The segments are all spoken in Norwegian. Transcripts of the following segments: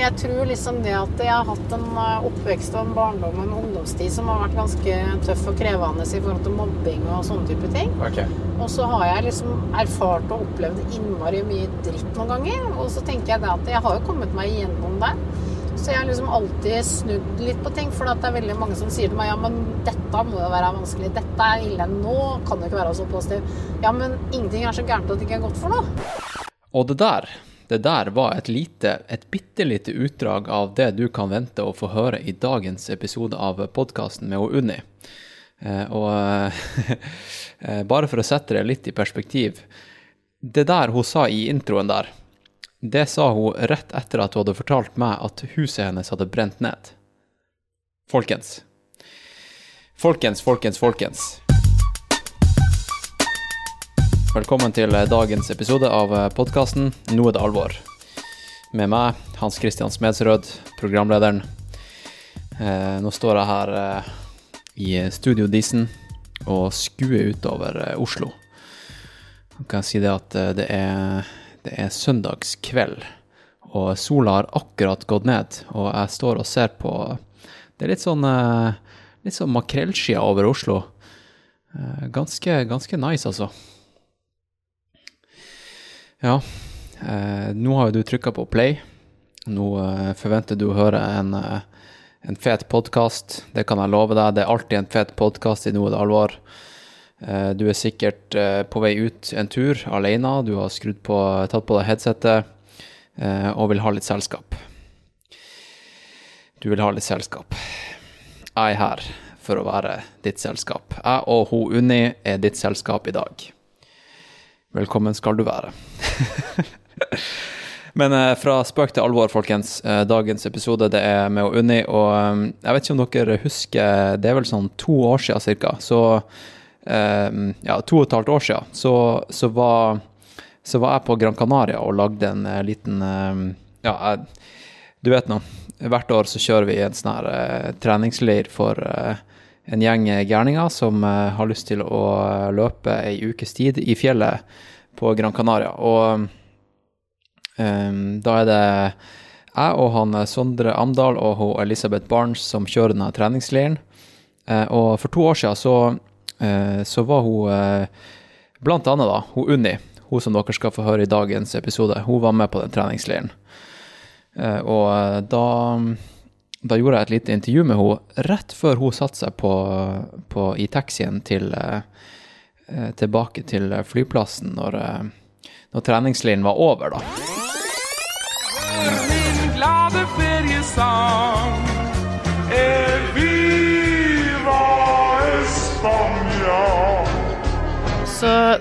jeg tror liksom det at jeg har hatt en eh, oppvekst og en barndom og en ungdomstid som har vært ganske tøff og krevende i forhold til mobbing og sånne type ting. Okay. Og så har jeg liksom erfart og opplevd innmari mye dritt noen ganger. Og så tenker jeg det at jeg har jo kommet meg igjennom det. Så jeg har liksom alltid snudd litt på ting, for det er veldig mange som sier til meg ja, men dette må jo være vanskelig, dette er ille, nå kan jo ikke være så positiv. Ja, men ingenting er så gærent at det ikke er godt for noe. Og det der, det der var et lite, et bitte lite utdrag av det du kan vente å få høre i dagens episode av podkasten med Unni. Eh, og eh, bare for å sette det litt i perspektiv. Det der hun sa i introen der, det sa hun rett etter at hun hadde fortalt meg at huset hennes hadde brent ned. Folkens. Folkens, folkens, folkens. Velkommen til dagens episode av podkasten Nå er det alvor. Med meg, Hans Christian Smedsrød, programlederen. Eh, nå står jeg her eh, i Studio Disen og skuer utover eh, Oslo. Nå kan jeg si det at eh, det er, det er søndagskveld, og sola har akkurat gått ned, og jeg står og ser på Det er litt sånn, eh, litt sånn makrellskyer over Oslo. Eh, Ganske, ganske nice, altså. Ja, eh, nå har jo du trykka på play. Nå eh, forventer du å høre en, eh, en fet podkast. Det kan jeg love deg. Det er alltid en fet podkast i noe det alvor. Eh, du er sikkert eh, på vei ut en tur alene. Du har skrudd på, tatt på deg headsetet eh, og vil ha litt selskap. Du vil ha litt selskap. Jeg er her for å være ditt selskap. Jeg og hun Unni er ditt selskap i dag. Velkommen skal du være. Men eh, fra spøk til alvor, folkens. Eh, dagens episode det er med og Unni, og eh, jeg vet ikke om dere husker Det er vel sånn to år siden cirka. Så Ja, to og et halvt år siden. Så, så, var, så var jeg på Gran Canaria og lagde en liten Ja, du vet nå. Hvert år så kjører vi en sånn her treningsleir for en gjeng gærninger som eh, har lyst til å løpe ei ukes tid i fjellet på Gran Canaria. Og um, da er det jeg og han eh, Sondre Amdal og hun Elisabeth Barnes som kjører denne treningsleiren. Uh, og for to år siden så, uh, så var hun uh, blant annet da, hun Unni, hun som dere skal få høre i dagens episode, hun var med på den treningsleiren. Eh, og eh, da, da gjorde jeg et lite intervju med henne rett før hun satte seg på, på, i taxien til, eh, tilbake til flyplassen når, eh, når treningsleiren var over, da. Min glade feriesang Elvira España Så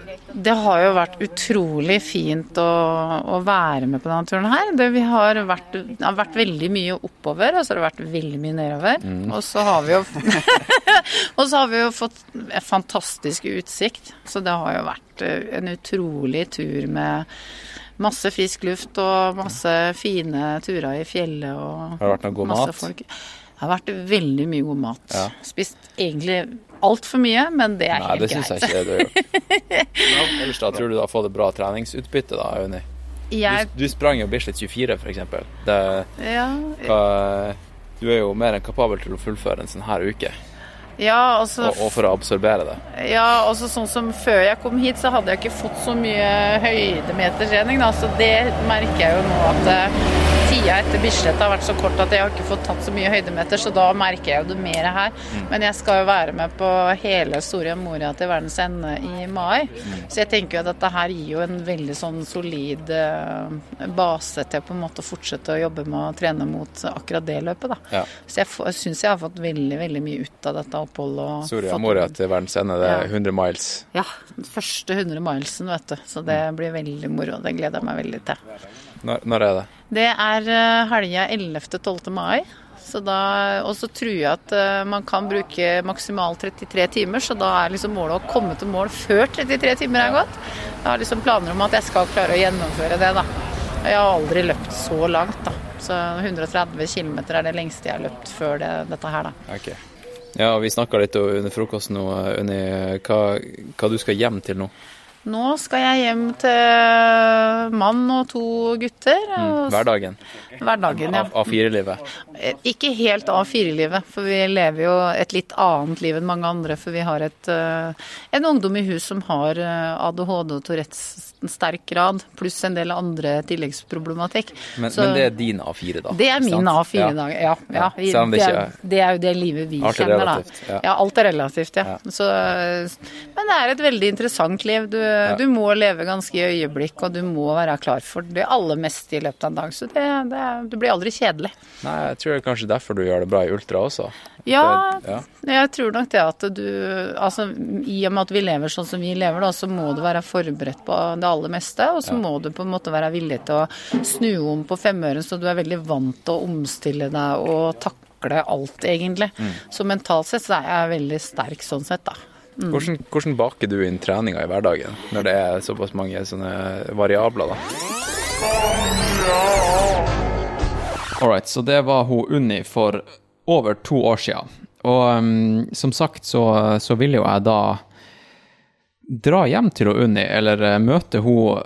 det har jo vært utrolig fint å, å være med på denne turen her. Det, vi har vært, det har vært veldig mye oppover, og så har det vært veldig mye nedover. Og så har vi jo Og så har vi jo fått en fantastisk utsikt. Så det har jo vært eh, en utrolig tur med masse frisk luft og masse fine turer i fjellet og Har det vært noe god masse mat? folk. Det har vært veldig mye god mat. Ja. Spist egentlig altfor mye, men det er Nei, helt det syns jeg greit. ikke du gjør. Ellers da, tror du du har fått et bra treningsutbytte da, Auni? Jeg, Du, du sprang jo Bislett 24, for eksempel. Ja, hva, du er jo mer enn kapabel til å fullføre en sånn her uke, ja, altså, og, og for å absorbere det. ja, altså sånn som før jeg kom hit, så hadde jeg ikke fått så mye høydemetertrening, da, så det merker jeg jo nå at eh, tida etter Bislett har vært så kort at jeg har ikke fått tatt så mye høydemeter, så da merker jeg jo det mer her. Men jeg skal jo være med på hele Soria Moria til verdens ende i mai, så jeg tenker jo at dette her gir jo en veldig sånn solid eh, base til på en måte å fortsette å jobbe med å trene mot akkurat det løpet, da. Ja. Så jeg, jeg syns jeg har fått veldig, veldig mye ut av dette oppholdet. og Soria Moria til verdens ende, det er 100 miles. Ja, første 100 milesen, vet du. Så det blir veldig moro. Det gleder jeg meg veldig til. Når, når er det? Det er eh, helga 11.-12. mai. Så da, og så tror jeg at eh, man kan bruke maksimalt 33 timer, så da er liksom målet å komme til mål før 33 timer er gått. Jeg har liksom planer om at jeg skal klare å gjennomføre det, da. Jeg har aldri løpt så langt, da. Så 130 km er det lengste jeg har løpt før det, dette her, da. Ok. Ja, og vi snakka litt under frokosten nå, Unni. Hva, hva du skal hjem til nå? Nå skal jeg hjem til mann og to gutter. Mm, Hverdagen. Hverdagen, ja. A4-livet. Eh, Ikke helt A4-livet, for vi lever jo et litt annet liv enn mange andre. For vi har et, eh, en ungdom i hus som har eh, ADHD og Tourettes sterk grad, pluss en del andre tilleggsproblematikk. Men, Så men det er din A4, da? det er min? A4-dag, ja. ja. Ja, selv om det er, det er jo det livet vi Alt er kjenner, da. relativt, ja. Ja, alt er relativt, ja. Ja. Så, men det er et veldig interessant liv. Du, du må leve ganske i øyeblikk, og du må være klar for det aller meste i løpet av en dag. Så det, det, det blir aldri kjedelig. Nei, jeg tror det er kanskje derfor du gjør det bra i ultra også. Ja, ja. jeg tror nok det at du Altså, i og med at vi lever sånn som vi lever, da, så må du være forberedt på det aller meste. Og så må du på en måte være villig til å snu om på femøren, så du er veldig vant til å omstille deg og takle alt, egentlig. Mm. Så mentalt sett så er jeg veldig sterk sånn sett, da. Hvordan, hvordan baker du inn treninga i hverdagen, når det er såpass mange sånne variabler, da? Alright, så det var hun Unni for over to år siden. Og um, som sagt så, så ville jo jeg da dra hjem til Unni, eller eh, møte hun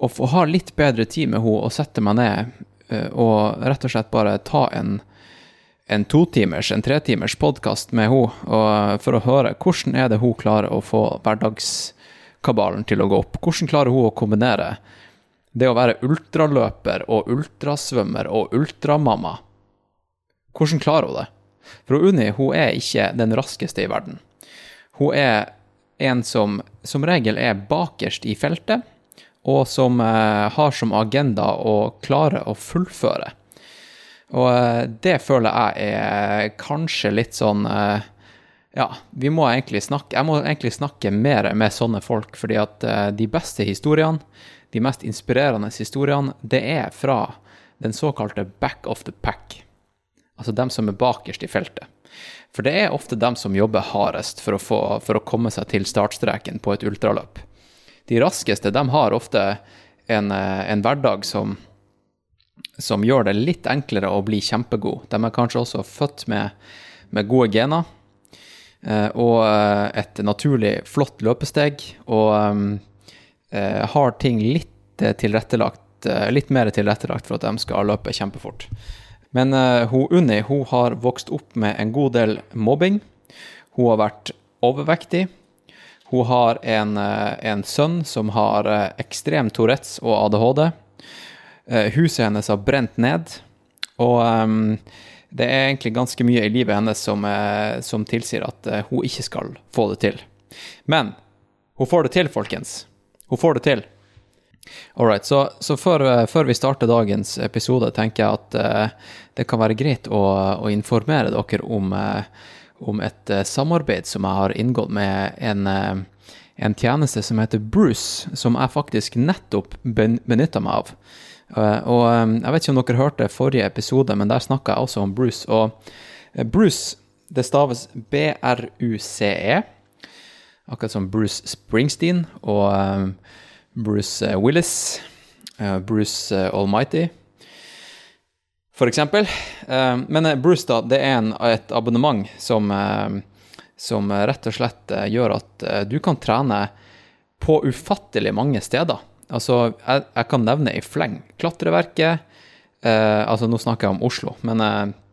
og få ha litt bedre tid med hun og sette meg ned eh, og rett og slett bare ta en en totimers, en tretimers podkast med henne for å høre hvordan er det hun klarer å få hverdagskabalen til å gå opp. Hvordan klarer hun å kombinere det å være ultraløper og ultrasvømmer og ultramamma. Hvordan klarer hun det? For Unni hun er ikke den raskeste i verden. Hun er en som som regel er bakerst i feltet, og som eh, har som agenda å klare å fullføre. Og eh, det føler jeg er kanskje litt sånn eh, Ja, vi må egentlig snakke Jeg må egentlig snakke mer med sånne folk, fordi at de beste historiene, de mest inspirerende historiene, det er fra den såkalte back of the pack. Altså dem som er bakerst i feltet. For det er ofte dem som jobber hardest for å, få, for å komme seg til startstreken på et ultraløp. De raskeste, de har ofte en, eh, en hverdag som som gjør det litt enklere å bli kjempegod. De er kanskje også født med, med gode gener eh, og eh, et naturlig flott løpesteg, og um, har ting litt litt mer tilrettelagt for at de skal løpe kjempefort. Men eh, hun Unni hun har vokst opp med en god del mobbing. Hun har vært overvektig. Hun har en, eh, en sønn som har eh, ekstrem Tourettes og ADHD. Huset hennes har brent ned, og um, det er egentlig ganske mye i livet hennes som, som tilsier at hun ikke skal få det til. Men hun får det til, folkens. Hun får det til. Alright, så, så før, eh, før vi starter dagens episode, tenker jeg at uh, det kan være greit å, å informere dere om, uh, om et uh, samarbeid som jeg har inngått med en, en tjeneste som heter Bruce, som jeg faktisk nettopp ben, benytta meg av. Og um, jeg vet ikke om dere hørte forrige episode, men der snakka jeg også om Bruce. Og Bruce, det staves B-R-U-C-E, akkurat som Bruce Springsteen og eh, Bruce eh, Willis, eh, Bruce eh, Almighty. Eh, Men Bruce, da, det er et abonnement som, som rett og slett gjør at du kan trene på ufattelig mange steder. Altså, jeg, jeg kan nevne i fleng. Klatreverket, altså nå snakker jeg om Oslo, men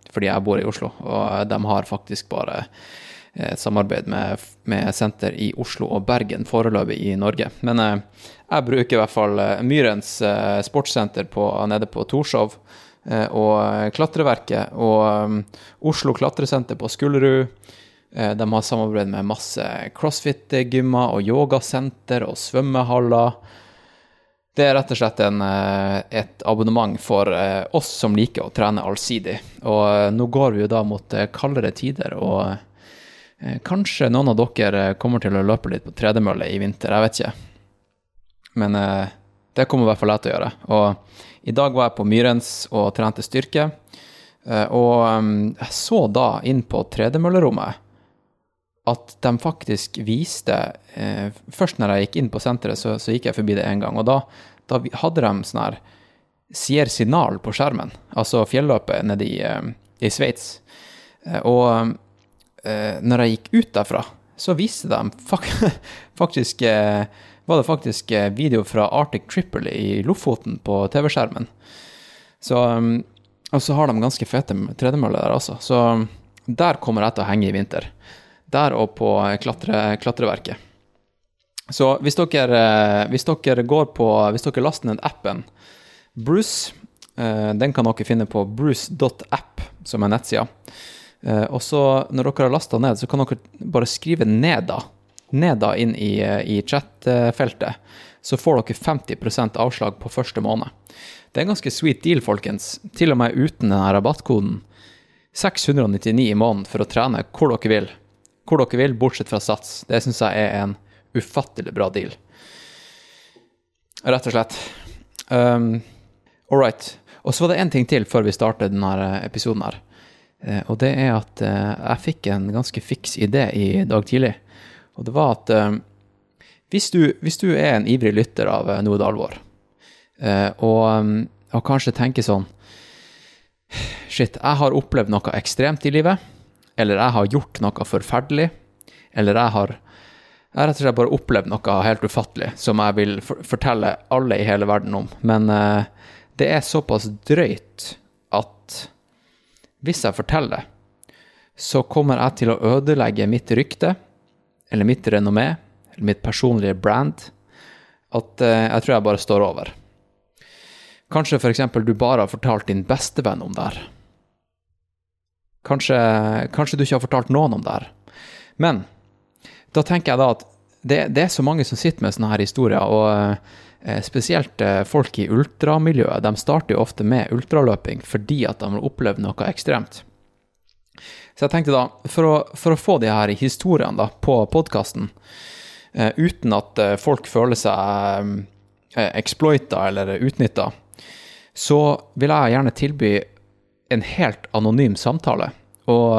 fordi jeg bor i Oslo, og de har faktisk bare et samarbeid med, med senter i Oslo og Bergen foreløpig i Norge. Men eh, jeg bruker i hvert fall eh, Myrens eh, sportssenter på, nede på Torshov, eh, og eh, Klatreverket, og eh, Oslo klatresenter på Skullerud. Eh, De har samarbeid med masse crossfit-gymmer og yogasenter og svømmehaller. Det er rett og slett en, eh, et abonnement for eh, oss som liker å trene allsidig. Og eh, nå går vi jo da mot eh, kaldere tider, og eh, kanskje noen av dere kommer til å løpe litt på tredemølle i vinter, jeg vet ikke. Men eh, det kommer i hvert fall jeg til å gjøre. Og i dag var jeg på Myrens og trente styrke, eh, og eh, jeg så da inn på tredemøllerommet at de faktisk viste eh, Først når jeg gikk inn på senteret, så, så gikk jeg forbi det én gang, og da, da hadde de sånn her Sier signal på skjermen, altså fjelløpet nede i, eh, i Sveits. Eh, og eh, når jeg gikk ut derfra, så viste de fak faktisk eh, Var det faktisk eh, video fra Arctic Triple i Lofoten på TV-skjermen. Så um, Og så har de ganske fete tredemøller der også. Så um, der kommer jeg til å henge i vinter. Der og på klatre, klatreverket. Så hvis dere, eh, hvis dere går på Hvis dere laster ned appen Bruce, eh, den kan dere finne på bruce.app, som er nettsida. Eh, Og så, når dere har lasta ned, så kan dere bare skrive 'ned', da. Ned da inn i, eh, i chat-feltet. Så får dere 50% avslag på første måned. Det er en ganske sweet deal, folkens. Til og med uten denne rabattkoden. 699 i måneden for å trene hvor dere vil. Hvor dere vil, bortsett fra Sats. Det syns jeg er en ufattelig bra deal. Rett og slett. Um, All right. Og så var det én ting til før vi startet denne episoden her. Eh, Og det er at eh, jeg fikk en ganske fiks idé i dag tidlig. Og det var at eh, hvis, du, hvis du er en ivrig lytter av Noe det alvor, og, og kanskje tenker sånn Shit, jeg har opplevd noe ekstremt i livet. Eller jeg har gjort noe forferdelig. Eller jeg har jeg rett og slett bare opplevd noe helt ufattelig som jeg vil fortelle alle i hele verden om. Men det er såpass drøyt at hvis jeg forteller det, så kommer jeg til å ødelegge mitt rykte, eller mitt renommé, eller mitt personlige brand, at eh, jeg tror jeg bare står over. Kanskje f.eks. du bare har fortalt din bestevenn om det her. Kanskje, kanskje du ikke har fortalt noen om det her. Men da tenker jeg da at det, det er så mange som sitter med sånne her historier, og eh, spesielt eh, folk i ultramiljøet, de starter jo ofte med ultraløping fordi at de har opplevd noe ekstremt. Så jeg tenkte da, for å, for å få de her historiene da, på podkasten, eh, uten at eh, folk føler seg eh, exploita eller utnytta, så vil jeg gjerne tilby en helt anonym samtale. Og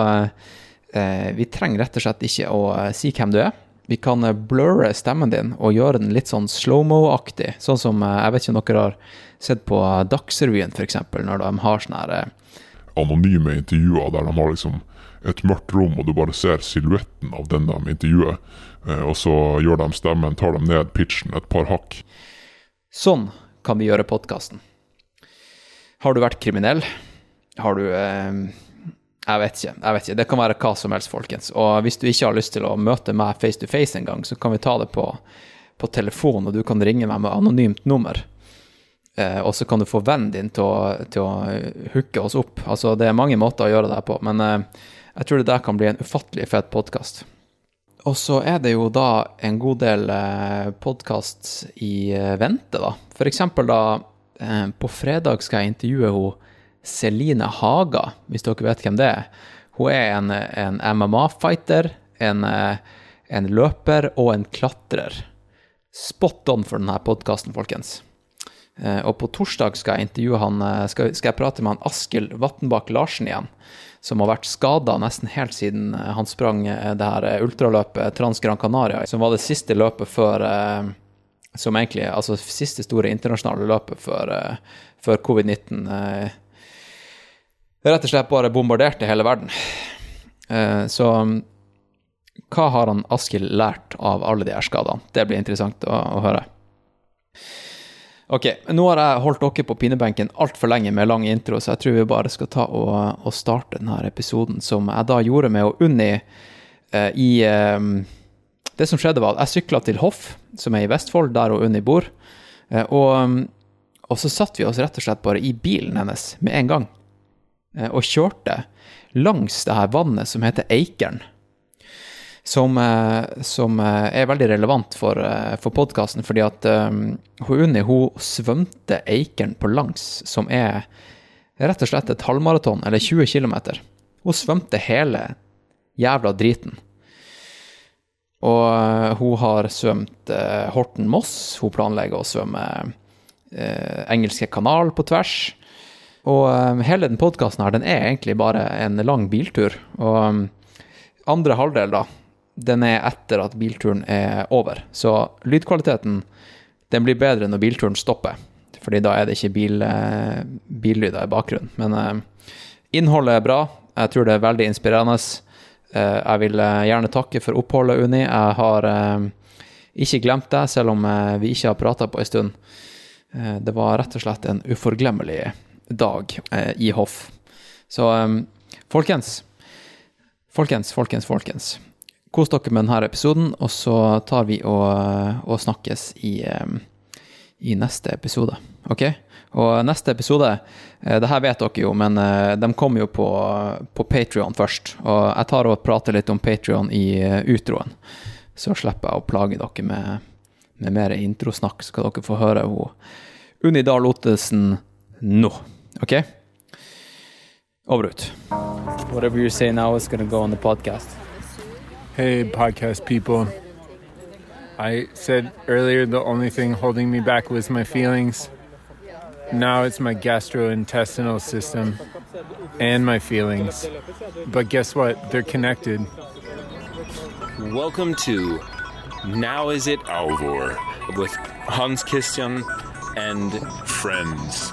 eh, vi trenger rett og slett ikke å eh, si hvem du er. Vi kan eh, blurre stemmen din og gjøre den litt sånn slow-mo-aktig. Sånn som eh, Jeg vet ikke om dere har sett på Dagsrevyen, f.eks., når de har sånne her eh, anonyme intervjuer der de har liksom et mørkt rom, og du bare ser silhuetten av den de intervjuer. Eh, og så gjør de stemmen, tar de ned pitchen et par hakk. Sånn kan vi gjøre podkasten. Har du vært kriminell? Har du eh, Jeg vet ikke. jeg vet ikke. Det kan være hva som helst, folkens. Og hvis du ikke har lyst til å møte meg face to face en gang, så kan vi ta det på, på telefon, og du kan ringe meg med anonymt nummer. Eh, og så kan du få vennen din til å, til å hooke oss opp. Altså, det er mange måter å gjøre det her på, men eh, jeg tror det der kan bli en ufattelig fet podkast. Og så er det jo da en god del eh, podkast i eh, vente, da. For eksempel da eh, På fredag skal jeg intervjue hun Celine Haga, hvis dere vet hvem det er. Hun er en, en MMA-fighter, en, eh, en løper og en klatrer. Spot on for denne podkasten, folkens. Eh, Og på torsdag skal jeg intervjue han eh, skal, skal jeg prate med han Askild Vatnbakk Larsen igjen. Som har vært skada nesten helt siden han sprang det her ultraløpet Trans Gran Canaria, som var det siste løpet før Som egentlig Altså siste store internasjonale løpet før, før covid-19 eh, rett og slett bare bombarderte hele verden. Eh, Så hva har han Askild lært av alle de her skadene? Det blir interessant å, å høre. Ok, nå har jeg holdt dere på pinebenken altfor lenge med lang intro, så jeg tror vi bare skal ta og, og starte denne episoden som jeg da gjorde med Unni eh, i eh, Det som skjedde, var at jeg sykla til Hoff, som er i Vestfold, der Unni bor. Eh, og, og så satt vi oss rett og slett bare i bilen hennes med en gang, og kjørte langs det her vannet som heter Eikeren som, eh, som eh, er veldig relevant for, eh, for podkasten, fordi at um, Unni hun svømte Eikeren på langs, som er rett og slett et halvmaraton, eller 20 km. Hun svømte hele jævla driten. Og eh, hun har svømt eh, Horten-Moss, hun planlegger å svømme eh, Engelske kanal på tvers. Og um, hele den podkasten her, den er egentlig bare en lang biltur. Og um, andre halvdel, da, den er etter at bilturen er over. Så lydkvaliteten den blir bedre når bilturen stopper, fordi da er det ikke bil, uh, billyder i bakgrunnen. Men uh, innholdet er bra. Jeg tror det er veldig inspirerende. Uh, jeg vil eh, gjerne takke for oppholdet, Uni. Jeg har ikke glemt deg, selv om vi ikke har prata på en stund. Det var rett og slett en uforglemmelig dag eh, i hoff. Så um, folkens, folkens, folkens, folkens. Kos dere med denne episoden, og så tar vi og, og snakkes i, um, i neste episode. OK? Og neste episode, eh, det her vet dere jo, men eh, de kommer jo på, på Patrion først. Og jeg tar og prater litt om Patrion i uh, utroen. Så slipper jeg å plage dere med, med mer introsnakk, så skal dere få høre hun Unni Dahl Ottesen nå. OK? Over ut. Whatever you say now is gonna go on the podcast. Hey, podcast people. I said earlier the only thing holding me back was my feelings. Now it's my gastrointestinal system and my feelings. But guess what? They're connected. Welcome to Now Is It Alvor with Hans Christian and Friends.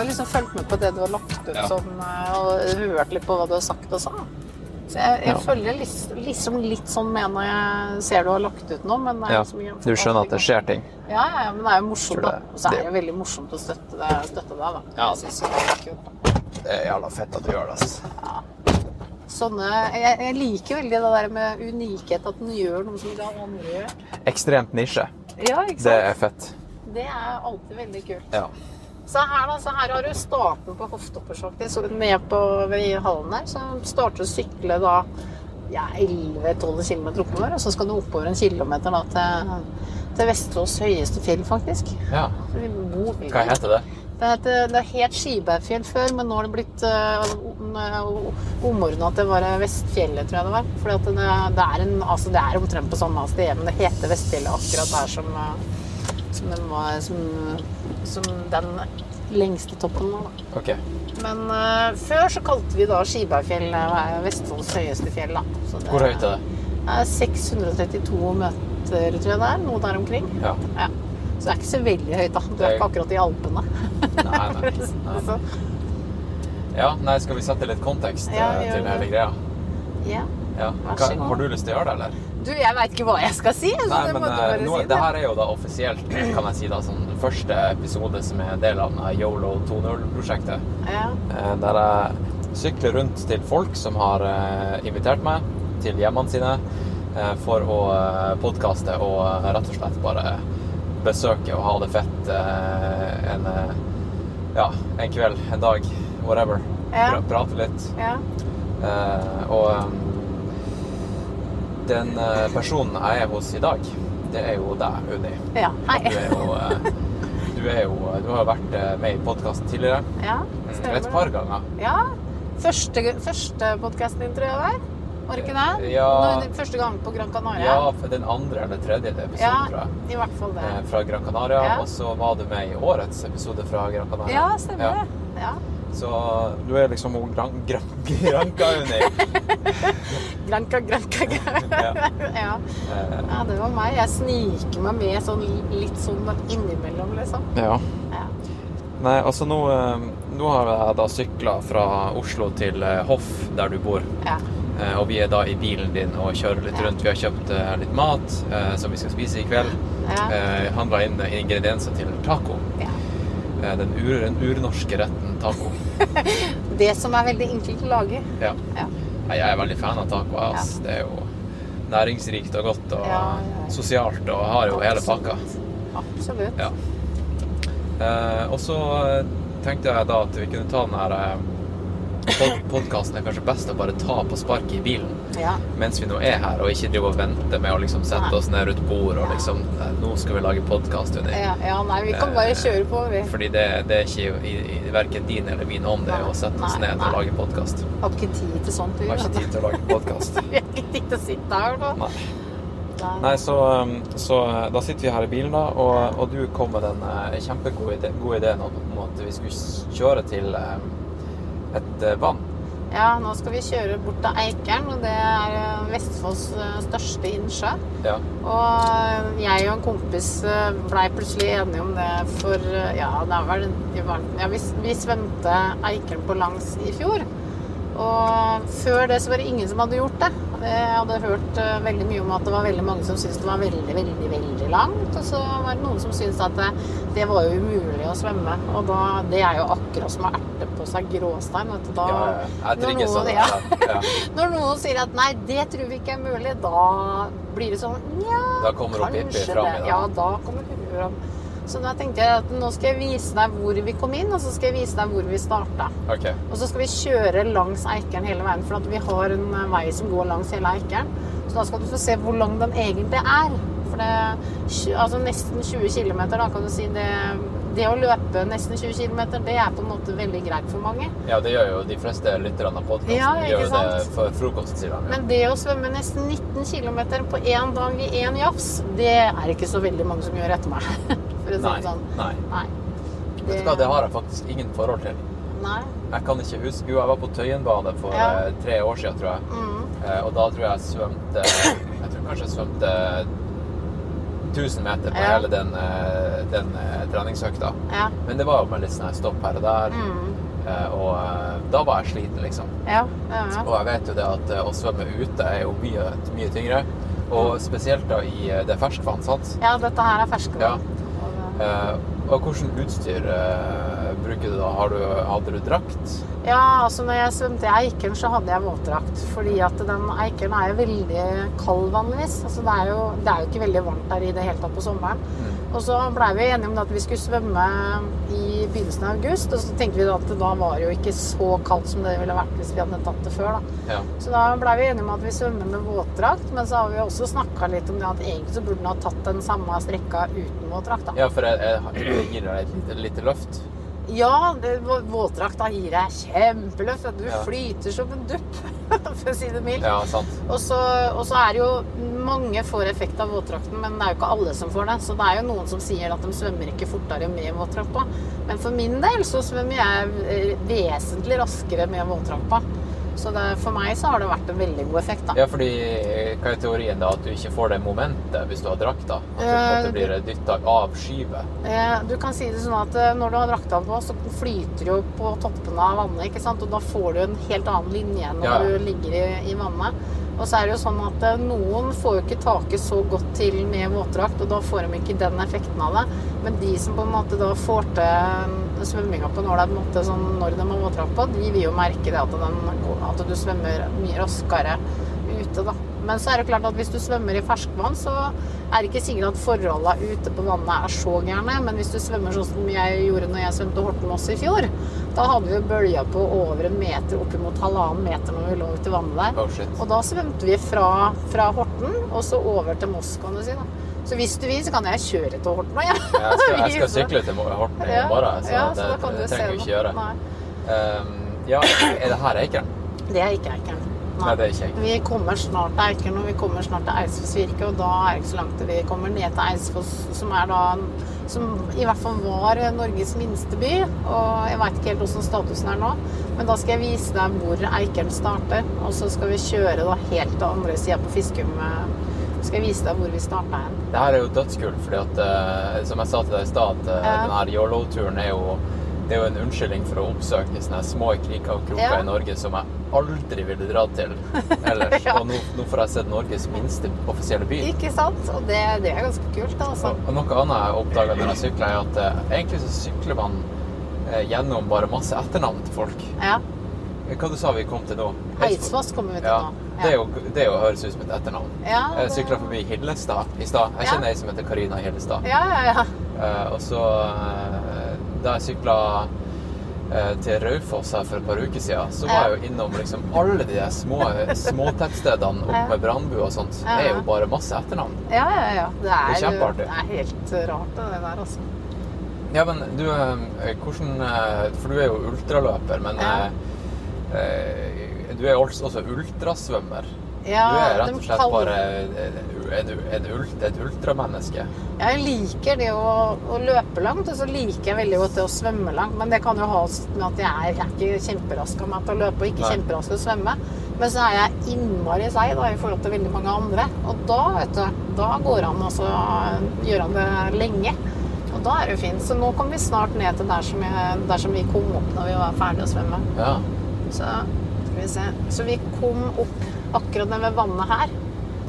har jo liksom fulgt med på det du har lagt ut Ja. sånn, eh, og hørt litt på hva du har sagt og sa. Så jeg, jeg Ja. følger liksom, liksom litt sånn med når jeg ser du har lagt ut noe, men det Ja, du skjønner at det skjer ting? Ja, ja, ja, men det er jo morsomt, Det, da. Og så er det- jo veldig morsomt å støtte deg, støtte deg da. Ja. Jeg synes det er kult, da. Det er jævla fett at du gjør det. ass. Sånne, jeg, jeg liker veldig det der med unikhet, at den gjør noe som ikke andre gjør. Ekstremt nisje. Ja, Det er fett. Det er alltid veldig kult. Ja. Så her, da, så her har du starten på hoftoppersjakten. Så ned på ved hallen der, så starter du å sykle da ja, 11-12 km oppover, og så skal du oppover en kilometer da til, til Vesterås høyeste fjell, faktisk. ja. Hva heter det? Det, heter, det het Skibergfjell før, men nå har det blitt uh, omordna til bare Vestfjellet, tror jeg det var. Fordi det, det, er en, altså det er omtrent på samme sted, men det heter Vestfjellet akkurat der som, eh, som, den, var, som, som den lengste toppen var. Da. Ok. Men uh, før så kalte vi da Skibergfjell uh, Vestfolds høyeste fjell. Da. Så det, Hvor høyt er det? Er 632 meter, tror jeg det er. Noe der omkring. Ja. Ja. Så det er ikke så veldig høyt, da. Du er ikke akkurat i Alpene. Nei, nei. nei. Ja, nei, skal vi sette litt kontekst Ja, eh, til hele greia? ja. Ja. Hva, har du lyst til å gjøre det, eller? Du, jeg veit ikke hva jeg skal si. Så Nei, det men må du eh, bare nå, si. det her er jo da offisielt, kan jeg si, da, sånn første episode som er del av Yolo 2.0-prosjektet. Ja. Eh, Der jeg sykler rundt til folk som har eh, invitert meg til hjemmene sine for å podkaste og rett og slett bare besøke og ha det fett en, ja, en kveld, en dag, whatever. Ja. Prate litt. ja. Og den eh, personen jeg er hos i dag, det er jo deg, Unni. ja. Du Hei. er jo, eh, du er jo Du har vært eh, med i podkasten tidligere. Ja, Mm, stemmer Et par ganger. Ja. Første, første podkasten din, tror jeg det var. Var det ikke det? Ja. Nå, Første gang på Gran Canaria. Ja, for den andre eller tredje episoden, Ja, tror jeg. i hvert fall det. eh, Fra Gran Canaria. Ja. Og så var du med i årets episode fra Gran Canaria. Ja, stemmer Ja. det. Ja. Så du er liksom hun gran, gran, Granca granka, Granca, Granca, Granca. Ja. ja. Det var meg. Jeg sniker meg med sånn litt sånn innimellom, liksom. ja. Ja. Nei, altså nå, eh, nå har jeg da sykla fra Oslo til eh, Hoff, der du bor. Ja. Eh, Og vi er da i bilen din og kjører litt rundt. Vi har kjøpt litt mat som vi skal spise i kveld. Ja. Handla inn ingredienser til taco. ja. Den, ur, den urnorske retten taco. Det som er veldig enkelt å lage. Ja. Ja. Jeg er veldig fan av taco. Ass. Ja. Det er jo næringsrikt og godt og Ja, sosialt og har jo hele pakka. Absolutt. Ja. Eh, og så eh, tenkte jeg da at vi kunne ta den her eh, podkasten er kanskje best å bare ta på sparket i bilen Ja. mens vi nå er her, og ikke drive og vente med å liksom sette oss ned rundt bordet og liksom Nå skal vi lage podkast, Unni. Ja, ja, nei, vi kan bare kjøre på, vi. Fordi det, det er ikke i, i verken din eller min ånd det å sette oss Nei, ned nei. og lage podkast. Har ikke tid til sånt, vi. Har ikke tid til å lage podkast. Vi har ikke tid til å sitte her nå. Nei. Nei. Så, um, så uh, da sitter vi her i bilen, da, og, og du kom med den uh, kjempegode ideen om at vi skulle kjøre til et uh, vann. Ja, nå skal vi kjøre bort til Eikeren, og det er eh, Vestfolds eh, største innsjø. Ja. Og jeg og en kompis eh, blei plutselig enige om det for eh, Ja, det er vel ja, vi, vi svømte Eikeren på langs i fjor. Og før det så var det ingen som hadde gjort det. Jeg hadde hørt eh, veldig mye om at det var veldig mange som syntes det var veldig, veldig veldig langt. Og så var det noen som syntes at det, det var jo umulig å svømme. Og da, det er jo akkurat som å erte på seg gråstein. Vet du. Da, Ja, ja. Når noen- sånn. ja. Når noen sier at nei, det tror vi ikke er mulig, da blir det sånn ja, Da kommer hun Pippi kanskje det. i. Ja, da kommer hun fram. Så da tenkte jeg at nå skal jeg vise deg hvor vi kom inn, og så skal jeg vise deg hvor vi starta. Okay. Og så skal vi kjøre langs Eikeren hele veien, for at vi har en eh, vei som går langs hele Eikeren. Så da skal du få se hvor lang den egentlig er. For det altså nesten 20 km, da kan du si det Det å løpe nesten 20 km, det er på en måte veldig greit for mange. Ja, det gjør jo de fleste lytterne av podkasten. Ja, gjør jo det for frokostsida. Ja. Men det å svømme nesten 19 km på én dag i én jafs, det er ikke så veldig mange som gjør etter meg. For å si det sånn. nei. Nei. Vet du hva, det har jeg faktisk ingen forhold til. Nei. Jeg kan ikke huske Jo, jeg var på Tøyenbane for Ja. eh, tre år siden, tror jeg. Mm. Eh, og da tror jeg jeg svømte Jeg tror kanskje jeg svømte 1000 meter på Ja. hele den, eh, den eh, treningsøkta. Ja. Men det var jo med litt sånn stopp her og der. Mm. Eh, og da var jeg sliten, liksom. Ja. ja, ja. Og jeg vet jo det at å svømme ute er jo mye, mye tyngre. Og spesielt da i det er ferskvann, sant? ja, dette her er ferskvann. Eh, og hvordan utstyr eh, bruker du da? Har du, hadde du drakt? Ja, altså når jeg svømte i Eikeren, så hadde jeg våtdrakt. Fordi at den Eikeren er jo veldig kald vanligvis. Altså det er jo, det er jo ikke veldig varmt der i det hele tatt på sommeren. Mm. Og så blei vi enige om at vi skulle svømme i begynnelsen av august. Og så tenkte vi da at da var det jo ikke så kaldt som det ville vært hvis vi hadde tatt det før. da. Ja. Så da blei vi enige om at vi svømmer med våtdrakt. Men så har vi også snakka litt om det at egentlig så burde den ha tatt den samme strekka uten våtdrakt. da. ja, for jeg, jeg, jeg gir deg et lite løft. Ja, det- våtdrakta gir deg kjempeløft. Du Ja. flyter som en dupp, for å si det mildt. Ja. Og så, og så er det jo mange får effekt av våtdrakten, men det er jo ikke alle som får det. Så det er jo noen som sier at de svømmer ikke fortere med våttrappa. Men for min del så svømmer jeg eh, vesentlig raskere med våtdrakt på. Så det, for meg så har det vært en veldig god effekt, da. Ja, fordi eh, hva er teorien da? At du ikke får det momentet hvis du har drakta? At du Eh, måte blir dytta av skyvet? Eh, Du kan si det sånn at eh, når du har drakta på, så flyter du jo på toppene av vannet, ikke sant? Og da får du en helt annen linje når Ja. du ligger i, i vannet. Og så er det jo sånn at eh, noen får jo ikke taket så godt til med våtdrakt, og da får de ikke den effekten av det. Men de som på en måte da får til svømminga på måte sånn når de har våtdrakt på, de vil jo merke det at, den, at du svømmer mye raskere ute, da. Men så er det klart at hvis du svømmer i ferskvann, så er det ikke sikkert at forholdene ute på vannet er så gærne. Men hvis du svømmer sånn som jeg gjorde når jeg svømte Horten-Moss i fjor, da hadde vi bølger på over en meter, oppimot halvannen meter når vi lå ute i vannet der. Oh. Og da svømte vi fra, fra Horten og så over til Moss, kan du si. da. Så hvis du vil, så kan jeg kjøre til Horten ja. Jeg skal, jeg skal sykle til Horten i morgen, så ja, det, da kan du det trenger vi ikke gjøre. Um, ja, er det her Eikeren? det er ikke Eikeren. Nei, det er ikke jeg. Vi kommer snart til Eikeren, og vi kommer snart til Eidsfoss virke, og da er det ikke så langt til vi kommer ned til Eidsfoss, som er da som i hvert fall var Norges minste by. Og jeg veit ikke helt hvordan statusen er nå, men da skal jeg vise deg hvor Eikeren starter. Og så skal vi kjøre da helt til andre sida på Fiskum. Så skal jeg vise deg hvor vi starta hen. Det her er jo dødskult, fordi at eh, som jeg sa til deg i stad, at eh, Ja. den her YOLO-turen er jo det er jo en unnskyldning for å oppsøke sånne små kriker og kroker Ja. i Norge som jeg aldri ville dra til ellers. Ja. Og nå, nå får jeg sett Norges minste offisielle by. Ikke sant? Og det, det er ganske kult, altså. Og, og noe annet jeg oppdaga når jeg sykla, er at eh, egentlig så sykler man eh, gjennom bare masse etternavn til folk. Ja. Hva du sa vi kom til nå? Eidsfoss kommer vi til Ja, nå. det, jo, det jo, høres ut som et etternavn. Ja, Jeg det- sykla forbi Hillestad i stad. Jeg Ja. kjenner ei som heter Karina Hillestad. Ja, ja, ja. Eh, og så eh, da jeg sykla eh, til Raufoss her for et par uker siden, så var jeg jo innom liksom alle de små småtettstedene oppe med Brandbu og sånt. Det er jo bare masse etternavn. Ja, ja, ja. Det er, Det er kjempeartig. det er helt rart, det der, altså. Ja, men du, eh, hvordan eh, For du er jo ultraløper, men Ja. eh, eh, du er også ultrasvømmer. Ja, du er rett og slett bare et, en ult, et ultramenneske. Jeg liker det å, å løpe langt, og så liker jeg veldig godt det å svømme langt. Men det kan jo ha med at jeg er, jeg er ikke kjemperask av meg til å løpe, og ikke kjemperask til å svømme. Men så er jeg innmari seig i forhold til veldig mange andre. Og da, vet du, da går han altså Gjør han det lenge. Og da er det jo fint. Så nå kommer vi snart ned til der som, jeg, der som vi kom opp når vi var ferdige å svømme. Ja. Så skal vi se. Så vi kom opp akkurat nede ved vannet her.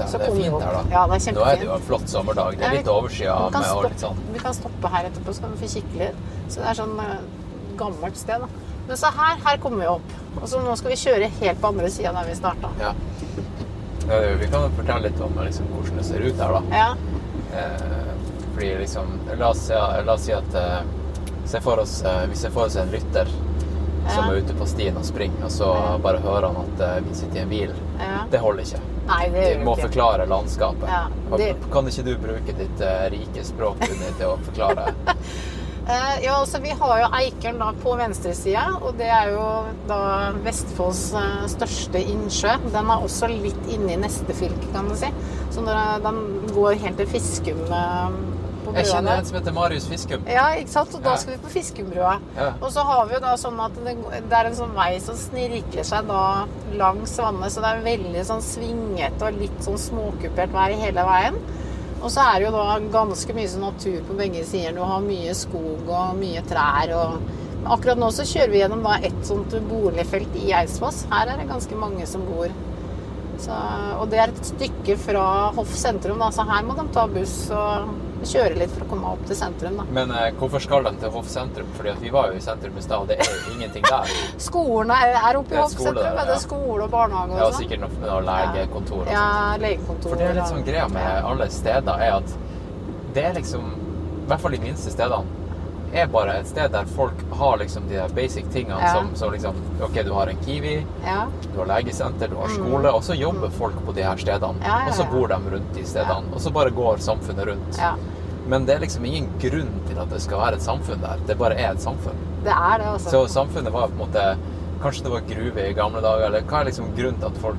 Så det er fint her, da. Ja, det er Nå er det jo en flott sommerdag. Det er litt overskya Vi stoppe, sånn. vi kan stoppe her etterpå, så kan vi få kikke litt. Så det er sånn eh, gammelt sted, da. Men så her, her kommer vi opp. Og så nå skal vi kjøre helt på andre sida der vi starta. Ja. Ja, det Vi kan fortelle litt om liksom, hvordan det ser ut her, da. Ja. Eh, fordi liksom La oss, si- la oss si at eh, se oss, eh, Vi ser for oss en rytter som er ute på stien og springer, og så bare hører han at eh, vi sitter i en bil. ja. Det holder ikke. Nei, det Vi må ikke. forklare landskapet. Ja, det- Kan ikke du bruke ditt uh, rike språk til å forklare? uh, ja, altså Vi har jo Eikeren da på venstresida, og det er jo da Vestfolds uh, største innsjø. Den er også litt inne i neste fylke, kan du si. Så når- den går helt til Fiskum Jeg kjenner en som heter Marius Fiskum. Ja, ikke sant? Og da skal vi på Fiskumbrua. Og så har vi jo da sånn at det, det er en sånn vei som snirkler seg da langs vannet, så det er veldig sånn svingete og litt sånn småkupert vær hele veien. Og så er det jo da ganske mye sånn natur på begge sider. Du har mye skog og mye trær og Akkurat nå så kjører vi gjennom da et sånt boligfelt i Eidsfoss. Her er det ganske mange som bor. Så, og det er et stykke fra Hoff sentrum, da, så her må de ta buss og kjøre litt for å komme opp til sentrum. da. Men eh, hvorfor skal de til Hoff sentrum? Fordi vi var jo i sentrum i stad, og det er ingenting der. Skolen er, er oppe i er Hoff sentrum. der, Er ja. det skole og barnehage Ja, og sånn? sikkert noe, med legekontor og sånt. Ja, legekontor. For det er litt sånn greia med alle steder, er at det er liksom I hvert fall de minste stedene. Er bare et sted der folk har liksom de der basic tingene Ja. som, som liksom OK, du har en Kiwi, Ja. du har legesenter, du har skole, og så jobber folk på de her stedene. Mm. Ja, Og så bor de rundt de stedene. Og så bare går samfunnet rundt. ja. Men det er liksom ingen grunn til at det skal være et samfunn der. Det bare er et samfunn. Det er det, altså. Så samfunnet var på en måte Kanskje det var gruve i gamle dager, eller hva er liksom grunnen til at folk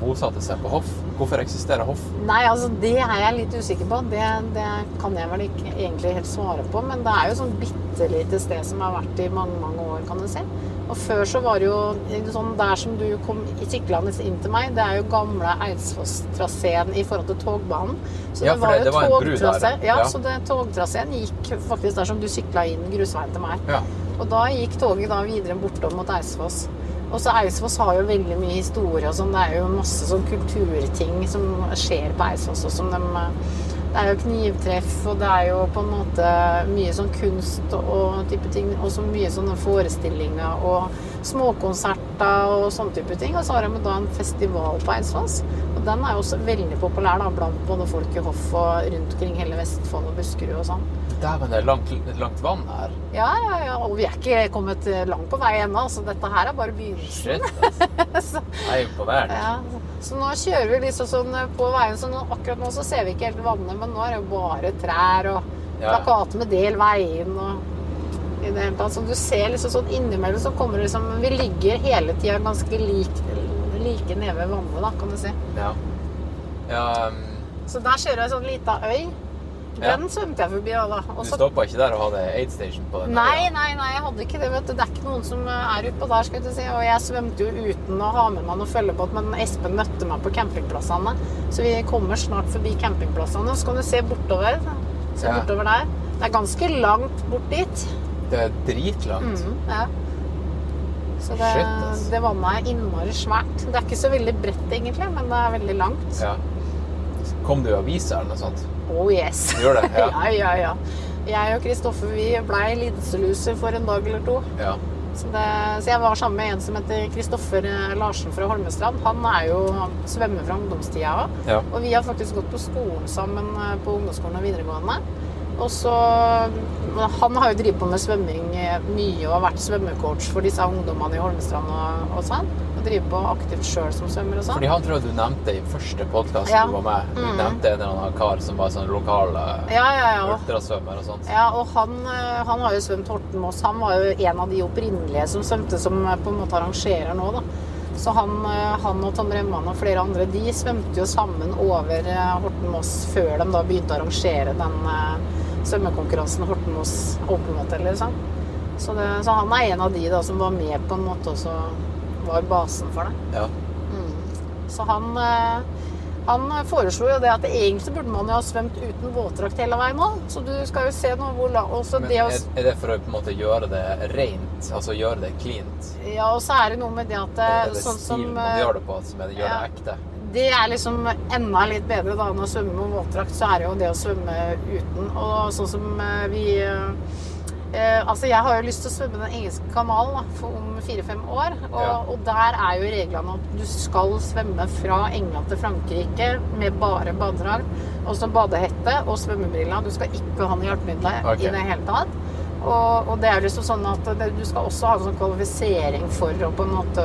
bosatte seg på Hoff? Hvorfor eksisterer Hoff? Nei, altså det er jeg litt usikker på. Det, det kan jeg vel ikke egentlig helt svare på. Men det er jo sånn bitte lite sted som har vært i mange, mange år, kan du si. Og før så var det jo sånn der som du kom syklende inn til meg, det er jo gamle Eidsfoss-traseen i forhold til togbanen. Så Ja, for det- det var togtrasé. Ja, ja. så det, togtraseen gikk faktisk der som du sykla inn grusveien til meg. Ja. Og da gikk toget da videre bortom mot Eidsfoss. Og så Eidsfoss har jo veldig mye historie og sånn. Det er jo masse sånn kulturting som skjer på Eidsfoss. Og som de, det er jo knivtreff, og det er jo på en måte mye sånn kunst og type ting. Og så mye sånne forestillinger og småkonserter og sånne type ting. Og så har de da en festival på Eidsfoss. Og den er jo også veldig populær da, blant både folk i hoff og rundt omkring hele Vestfold og Buskerud og sånn. Dæven, det er langt, langt vann her. Ja, ja, ja. Og vi er ikke kommet eh, langt på vei ennå, så dette her er bare begynnelsen. Shit, altså. Er. Ja. Så nå kjører vi liksom sånn eh, på veien, så nå, akkurat nå så ser vi ikke helt vannet, men nå er det jo bare trær og Ja. plakater med 'del veien' og i det hele tatt. Så du ser liksom sånn innimellom så kommer det liksom Vi ligger hele tida ganske lik, like nede ved vannet, da, kan du si. Ja. ja um, Så der kjører jeg sånn lita øy. Ja. Den svømte jeg forbi da. Også, du stoppa ikke der og hadde aid station på den? Nei, nei, nei, jeg hadde ikke det. vet du. Det er ikke noen som er utpå der. skal jeg si. Og jeg svømte jo uten å ha med meg noen følgebåt, men Espen møtte meg på campingplassene. Så vi kommer snart forbi campingplassene. Så kan du se bortover. Se Ja. bortover der. Det er ganske langt bort dit. Det er dritlangt. Mhm, ja. Så det, Shit, ass. det vannet er innmari svært. Det er ikke så veldig bredt, egentlig, men det er veldig langt. Ja. Kom du i avisa eller noe sånt? Oh yes. Du gjør det? Ja. ja, ja, ja. Jeg og Kristoffer vi blei lidseluse for en dag eller to. ja. Så, det, så jeg var sammen med en som heter Kristoffer eh, Larsen fra Holmestrand. Han er jo han svømmer fra ungdomstida òg. Ja. Og vi har faktisk gått på skolen sammen eh, på ungdomsskolen og videregående. Og så Han har jo drevet på med svømming eh, mye og har vært svømmecoach for disse ungdommene i Holmestrand og, og sånn. Og driver på aktivt sjøl som svømmer og sånn. Fordi han tror jeg du nevnte i første podkast Ja. du var med. Du Mm. nevnte en eller annen kar som var sånn lokal Ja, ja, ja. ultrasvømmer og sånt. Ja, og han, eh, han har jo svømt Horten-Moss. Han var jo en av de opprinnelige som svømte, som eh, på en måte arrangerer nå, da. Så han, han og Tom Remman og flere andre, de svømte jo sammen over eh, Horten-Moss før de da begynte å arrangere den svømmekonkurransen Horten-Moss Open Water, liksom. Så, det, så han er en av de da som var med på en måte og så var basen for det. Ja. Så han, eh, han foreslo jo det at egentlig burde man jo ha svømt uten våtdrakt hele veien nå. Så du skal jo se nå hvor la... Men det å, er, det for å på en måte gjøre det rent? Altså gjøre det cleant? ja, og så er det noe med det at Er eh, det sånn som stilen man eh, gjør det på som det, gjør det ekte? Det er liksom enda litt bedre da enn å svømme med våtdrakt, så er det jo det å svømme uten. Og sånn som eh, vi eh, Altså, jeg har jo lyst til å svømme den engelske kanalen da, for om fire-fem år. Og, Ja. og der er jo reglene at du skal svømme fra England til Frankrike med bare badedrakt, og så badehette og svømmebriller. Du skal ikke ha noe hjelpemiddel okay. i det hele tatt. Og, og det er liksom sånn at det, du skal også ha en sånn kvalifisering for å på en måte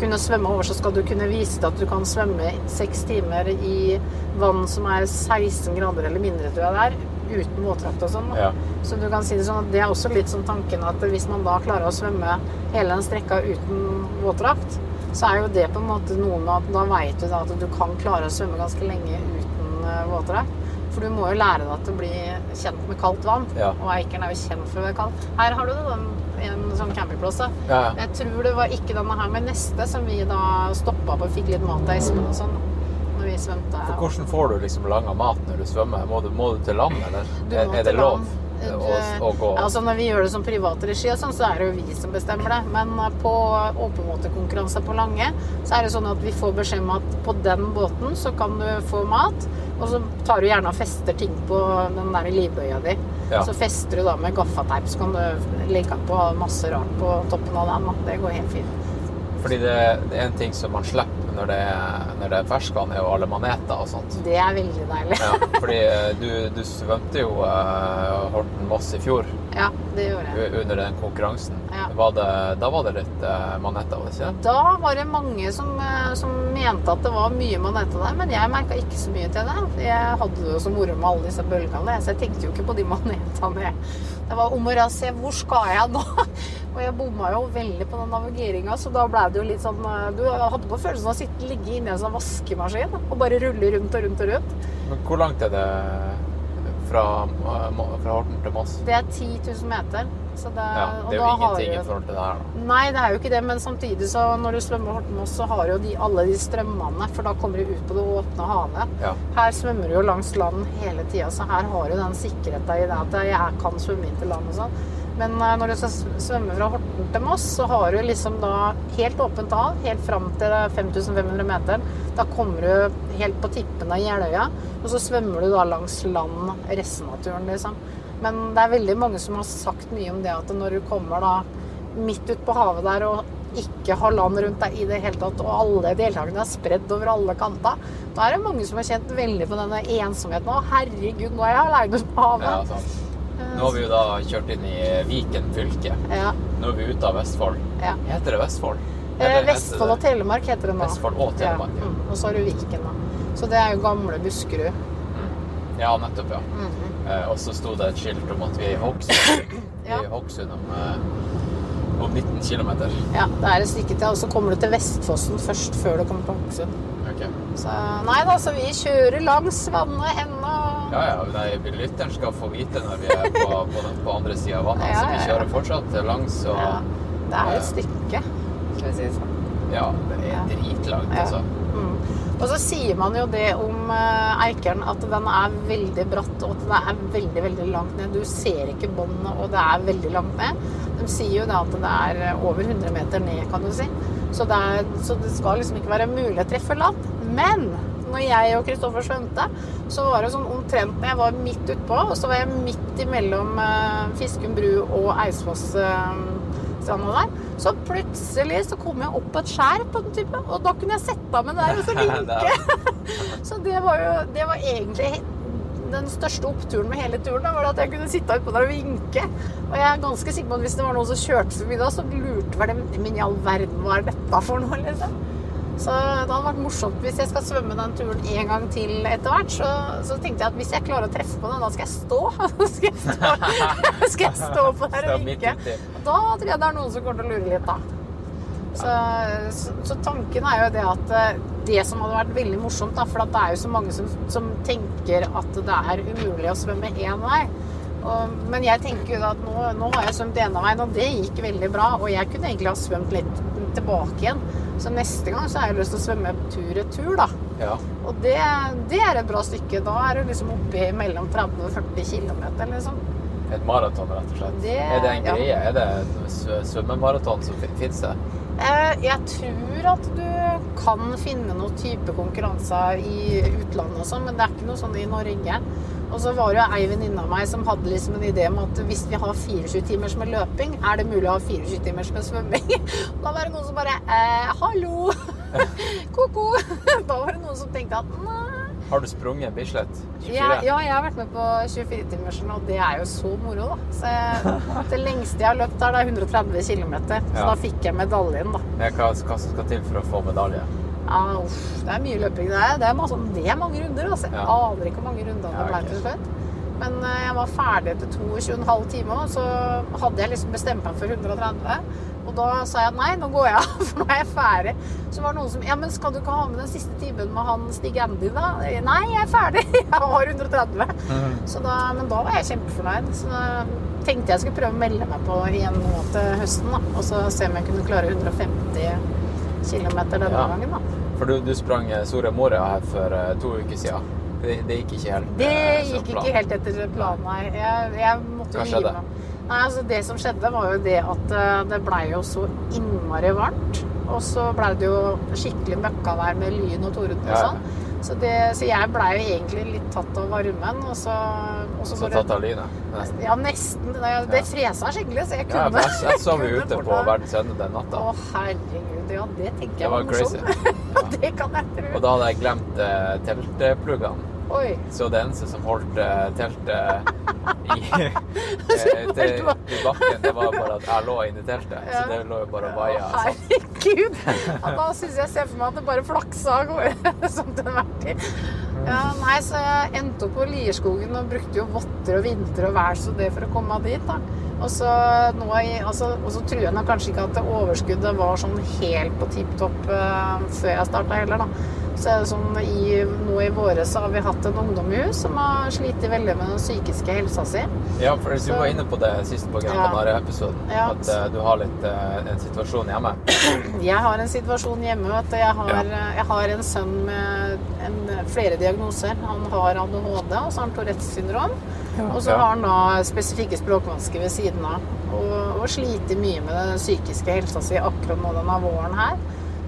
kunne svømme over. Så skal du kunne vise deg at du kan svømme seks timer i vann som er 16 grader eller mindre, tror jeg det er. Uten våtdrakt og sånn. Ja. Så du kan si det sånn at det er også litt sånn tanken at hvis man da klarer å svømme hele den strekka uten våtdrakt, så er jo det på en måte noe med at da veit du da at du kan klare å svømme ganske lenge uten eh, våtdrakt. For du må jo lære deg til å bli kjent med kaldt vann. Ja. Og Eikeren er jo kjent for å være kald. Her har du den, en sånn campingplass. Ja. Jeg tror det var ikke denne her, med neste som vi da stoppa på og fikk litt mat av Espen og sånn. Når vi svømte. For hvordan får du liksom langa mat når du svømmer? Må du, må du til land, eller? Er, er det lov Du, å, å? Altså Når vi gjør det som privat regi, og sånn, så er det jo vi som bestemmer det. Men eh, på åpenmåtekonkurranser på Lange, så er det sånn at vi får beskjed om at på den båten så kan du få mat, og så tar du gjerne og fester ting på den der livbøya di. Ja. Så fester du da med gaffateip, så kan du legge på masse rart på toppen av den. Det går helt fint. Fordi det, det er en ting som man slipper når det når det er ferskvann, er jo alle maneter og sånt. Det er veldig deilig. Ja, fordi eh, du, du svømte jo uh, Horten-Moss i fjor Ja, det gjør jeg. under den konkurransen. Ja. Var det, da var det litt uh, manetter? det ikke? Da var det mange som, eh, som mente at det var mye manetter der, men jeg merka ikke så mye til det. Jeg hadde det jo så moro med alle disse bølgene, så jeg tenkte jo ikke på de manetene. Det var om å gjøre å se hvor skal jeg nå? Og jeg bomma jo veldig på den navigeringa, så da ble det jo litt sånn eh, Du hadde på følelsen av å sitte ligge inni en sånn vaskemaskin og bare rulle rundt og rundt og rundt. Men hvor langt er det fra, eh, fra Horten til Moss? Det er 10 000 meter. Så det, Ja, det er jo ingenting i forhold til det her, da. Nei, det er jo ikke det, men samtidig så når du svømmer Horten-Moss, så har jo de, alle de strømmene, for da kommer du ut på det åpne havet. Ja. Her svømmer du jo langs land hele tida, så her har du den sikkerheten i det at jeg kan svømme inn til land og sånn. Men eh, når du skal svømme fra Horten til Moss, så har du liksom da helt åpent hav, helt fram til 5500 meter. Da kommer du helt på tippen av Jeløya, og så svømmer du da langs land resten av turen, liksom. Men det er veldig mange som har sagt mye om det at når du kommer da midt ute på havet der og ikke har land rundt deg i det hele tatt, og alle deltakerne er spredd over alle kanter, da er det mange som har kjent veldig på denne ensomheten. Å, herregud, nå er jeg aleine på Ja, havet. sant. Nå har vi jo da kjørt inn i Viken fylke. Ja. Nå er vi ute av Vestfold. Ja. Heter det Vestfold? Eh, Eller Vestfold og Telemark heter det nå. Vestfold og Telemark, ja. Mm. Og så har du Viken, da. Så det er jo gamle Buskerud. Ja, nettopp, ja. Mhm. Eh, og så sto det et skilt om at vi er i Hokksund. Er Ja. i om, eh, om 19 km. Ja, det er et stykke til, og så kommer du til Vestfossen først før du kommer til Hokksund. Ok. Så nei da, så vi kjører langs vannet ennå. Ja, ja. Nei, lytteren skal få vite når vi er på, på, den, på andre sida av vannet. Ja, Så vi kjører fortsatt langs og Ja, det er et stykke, skal vi si det sånn. Ja, det er dritlangt, altså. Mm. Og så sier man jo det om eh, Eikeren, at den er veldig bratt, og at den er veldig, veldig langt ned. Du ser ikke båndet, og det er veldig langt ned. De sier jo det at det er eh, over 100 meter ned, kan du si. Så det, er, så det skal liksom ikke være mulig å treffe land. Men når jeg og Kristoffer svømte, så var det sånn omtrent når jeg var midt utpå, og så var jeg midt imellom uh, Fiskum bru og Eidsfoss eh, der. Så plutselig så kom jeg opp på et skjær på den type, og da kunne jeg sette av meg der og så vinke. så det var jo Det var egentlig den største oppturen med hele turen da, var at jeg kunne sitte utpå der og vinke. Og jeg er ganske sikker på at hvis det var noen som kjørte forbi da, så lurte vel de Men i all verden, hva er dette for noe, liksom? Så det hadde vært morsomt hvis jeg skal svømme den turen en gang til etter hvert. Så, så tenkte jeg at hvis jeg klarer å treffe på den, da skal jeg stå. Skal jeg stå, skal jeg stå på der og vinke. Da tror jeg det er noen som kommer til å lure litt, da. Så, så, så tanken er jo det at eh, det som hadde vært veldig morsomt, da, for at det er jo så mange som, som tenker at det er umulig å svømme én vei. Og, men jeg tenker jo at nå, nå har jeg svømt ene veien, og det gikk veldig bra. Og jeg kunne egentlig ha svømt litt tilbake igjen. Så neste gang så har jeg lyst til å svømme tur-retur, da. Ja. Og det, det er et bra stykke. Da er du liksom oppe i mellom 30 og 40 km, liksom. Et maraton, rett og slett. Det- er det en ja. greie? Er det en svømmemaraton som fins det? Eh, Jeg tror at du kan finne noen type konkurranser i utlandet og sånn, men det er ikke noe sånn i Norge. Og så var det jo ei venninne av meg som hadde liksom en idé om at hvis vi har 24 timers med løping, er det mulig å ha 24 timers med svømming? Og da var det noen som bare eh, Hallo! Ko-ko! Da var det noen som tenkte at nei. Har du sprunget Bislett 24? Ja, ja, jeg har vært med på 24-timersen, og det er jo så moro, da. Så jeg, det lengste jeg har løpt er 130 km. Så Ja. da fikk jeg medaljen, da. Men Hva, hva som skal til for å få medalje? Uff, det er mye løping. Det er, det er, masse, det er mange runder. Altså. Jeg Ja. aner ikke hvor mange runder det ble til slutt. Men eh, jeg var ferdig etter 22,5 timer, og så hadde jeg liksom bestemt meg for 130. Og da sa jeg nei, nå går jeg av, for nå er jeg ferdig. Så var det noen som Ja, men skal du ikke ha med den siste timen med han Stig Andy, da? Nei, jeg er ferdig. Jeg har 130. Så da, men da var jeg kjempefornøyd. Så da tenkte jeg skulle prøve å melde meg på igjen nå til høsten, da. Og så se om jeg kunne klare 150 km denne Ja. gangen, da. For du, du sprang eh, Soria Moria her for eh, to uker siden. Det, det gikk ikke helt Det eh, gikk ikke helt etter planen, nei. Jeg, jeg måtte jo gi meg. Nei, altså Det som skjedde, var jo det at det blei jo så innmari varmt. Og så blei det jo skikkelig møkkavær med lyn og torden og Ja. Så, det, så jeg blei jo egentlig litt tatt av varmen. Og så, og så Så tatt av lynet. Ja, nesten. Det, det fresa skikkelig, så jeg kunne ja, jeg, sov jo ute på verdens ende den natta. Å, herregud. Ja, det tenker jeg var var crazy. morsomt. Ja, det kan jeg tro. Og da hadde jeg glemt eh, teltpluggene. Oi. Eneste som holdt uh, teltet i, uh, til, i bakken, det var bare at jeg lå inni teltet. Så det lå jo bare og vaia. sånn. herregud! Ja, da syns jeg ser for meg at det bare flaksa av gårde. Som til enhver tid. Ja, nei, så jeg endte opp på Lierskogen og brukte jo votter og vinter og vær så det for å komme meg dit. da. Og så, altså, så tror jeg nok kanskje ikke at det overskuddet var sånn helt på tipp topp uh, før jeg starta heller, da. Så er det sånn i, nå i våre så har vi hatt en ungdom i hus som har slitt veldig med den psykiske helsa si. Ja, for du var inne på det siste på Gran Ja. Canaria-episoden. Ja. At uh, du har litt uh, en situasjon hjemme. Jeg har en situasjon hjemme. Vet du. Jeg, har, Ja. jeg har en sønn med en, flere diagnoser. Han har ADHD, og så har han Tourettes syndrom. Og så har han da spesifikke språkvansker ved siden av. Og, og sliter mye med den psykiske helsa si akkurat nå denne våren her.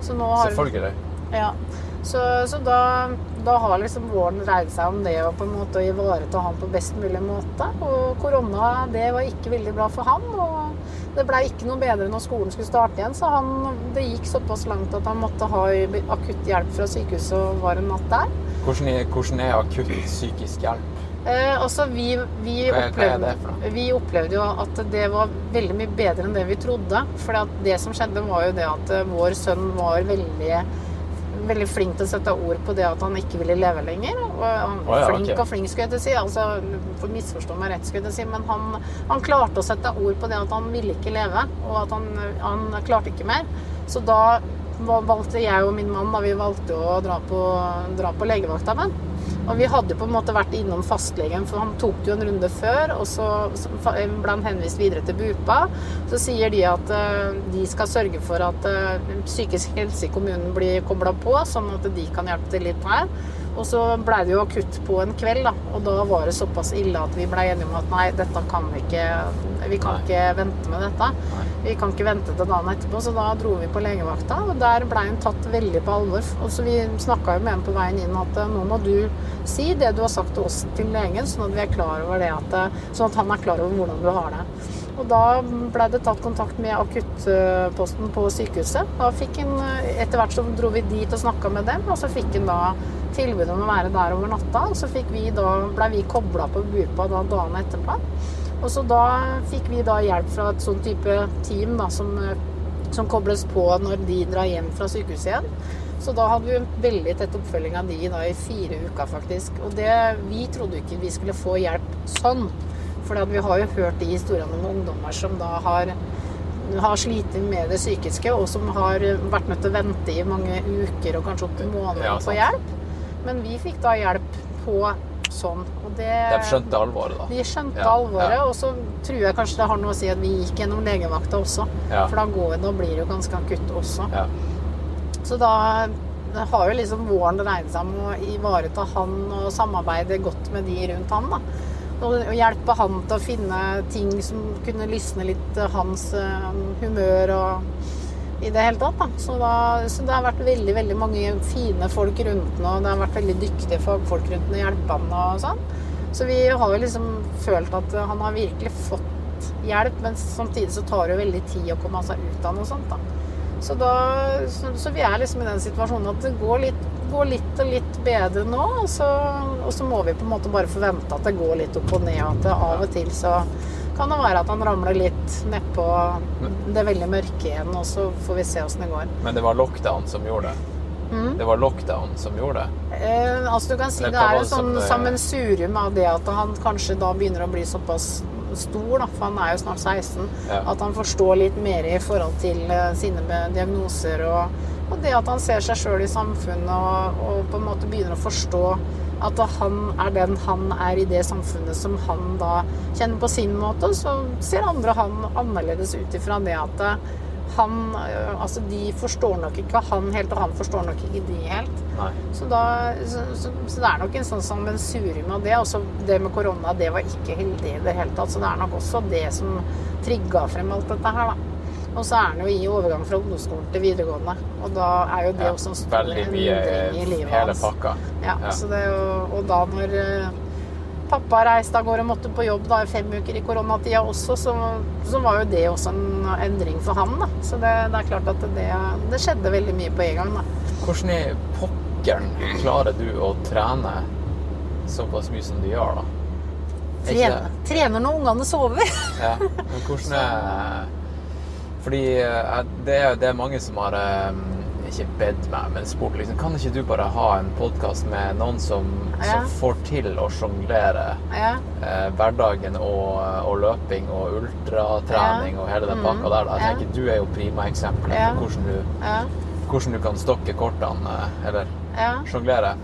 Så nå har Selvfølgelig. ja. Så, så da, da har liksom våren dreid seg om det å på en måte ivareta han på best mulig måte. Og korona det var ikke veldig bra for han. Og det blei ikke noe bedre når skolen skulle starte igjen, så han, det gikk såpass langt at han måtte ha akutt hjelp fra sykehuset og var en natt der. Hvordan er, hvordan er akutt psykisk hjelp? Eh, altså, vi, vi, opplevde, vi opplevde jo at det var veldig mye bedre enn det vi trodde. For det som skjedde, var jo det at eh, vår sønn var veldig veldig flink til å sette ord på det at han ikke ville leve lenger. Og han, oh, ja, flink okay. og flink, skulle jeg til å si. Altså, for misforstå meg rett, skulle jeg til å si. Men han, han klarte å sette ord på det at han ville ikke leve, og at han, han klarte ikke mer. Så da valgte jeg og min mann da, vi valgte å dra på, dra på legevakta med. Og vi hadde på en måte vært innom fastlegen, for han tok jo en runde før. Og så så ble han henvist videre til BUPA. Så sier de at eh, de skal sørge for at eh, psykisk helse i kommunen blir kobla på, sånn at de kan hjelpe til litt her. Og så blei det jo akutt på en kveld, da. Og da var det såpass ille at vi blei enige om at nei, dette kan vi ikke Vi kan Nei. ikke vente med dette. Vi kan ikke vente til dagen etterpå, så da dro vi på legevakta. Og der blei hun tatt veldig på alvor. Og så vi snakka jo med henne på veien inn at eh, nå må du si det du har sagt til oss til legen, sånn at vi er klar over det at, eh, sånn at han er klar over hvordan du har det. Og da ble det tatt kontakt med akuttposten på sykehuset. Da fikk en, Etter hvert så dro vi dit og snakka med dem, og så fikk han da tilbud om å være der over natta. Og så fikk vi da, vi kobla på Bupa da dagen etterpå. Og så da fikk vi da hjelp fra et sånn type team da, som, som kobles på når de drar hjem fra sykehuset igjen. Så da hadde vi en veldig tett oppfølging av de da i fire uker, faktisk. Og det, vi trodde jo ikke vi skulle få hjelp sånn. For vi har jo hørt de historiene om ungdommer som da har, har slitt med det psykiske, og som har vært nødt til å vente i mange uker og kanskje opp til måneder Ja, på hjelp. Men vi fikk da hjelp på sånn. Og det, De skjønte alvoret, da. de skjønte Ja, alvoret, ja. og så tror jeg kanskje det har noe å si at vi gikk gjennom legevakta også. For da, går, da blir det jo ganske akutt også. Ja. Så da det har jo liksom våren dreid seg om å ivareta han og samarbeide godt med de rundt han. da. Og hjelpe han til å finne ting som kunne lysne litt hans eh, humør og i det hele tatt. da. Så, da, så det har vært veldig veldig mange fine folk rundt han, og det har vært veldig dyktige fagfolk rundt han og hjelpe han og sånn. Så vi har jo liksom følt at han har virkelig fått hjelp, men samtidig så tar det jo veldig tid å komme seg ut av noe sånt. da. Så, da, så, så vi er liksom i den situasjonen at det går litt, går litt og litt bedre nå. Og så, og så må vi på en måte bare forvente at det går litt opp og ned. At det av og til så kan det være at han ramler litt nedpå det veldig mørke igjen. Og så får vi se åssen det går. Men det var lockdown som gjorde det. Mm. Det var lockdown som gjorde det. Eh, altså du kan si Det det er jo et sånn som, eh, sammensurium av det at han kanskje da begynner å bli såpass stor, da, for han er jo snart 16, Ja. at han forstår litt mer i forhold til eh, sine diagnoser og, og det at han ser seg sjøl i samfunnet og, og på en måte begynner å forstå at han er den han er i det samfunnet som han da kjenner på sin måte, så ser andre han annerledes ut ifra det at han eh, Altså, de forstår nok ikke han helt, og han forstår nok ikke de helt. Så, da, så, så, så det er nok en sånn sammensurium av det. Også det med korona, det var ikke heldig i det hele tatt. Så det er nok også det som trigga frem alt dette her, da. Og så er han jo i overgang fra ungdomsskolen til videregående. Og da er jo det Ja, også en stor endring i livet hans. pakka. Ja, Ja. Så det, jo- og da når eh, pappa reiste av gårde og måtte på jobb da i fem uker i koronatida også, så, så var jo det også en endring for han. da. Så det, det er klart at det, det skjedde veldig mye på en gang. da. Hvordan i pokkeren klarer du å trene såpass mye som du gjør, da? Er Trener, trener når ungene sover. Ja, men hvordan er Fordi eh, det er, det er mange som har eh, ikke bedt meg, men spurt liksom, kan ikke du bare ha en podkast med noen som, Ja. som får til å sjonglere Ja. eh, hverdagen og, og løping og ultratrening Ja. og hele den Mhm. pakka der? Da. Jeg tenker Du er jo prima eksempel Ja. på hvordan du, Ja. hvordan du kan stokke kortene, eh, eller ja. sjonglere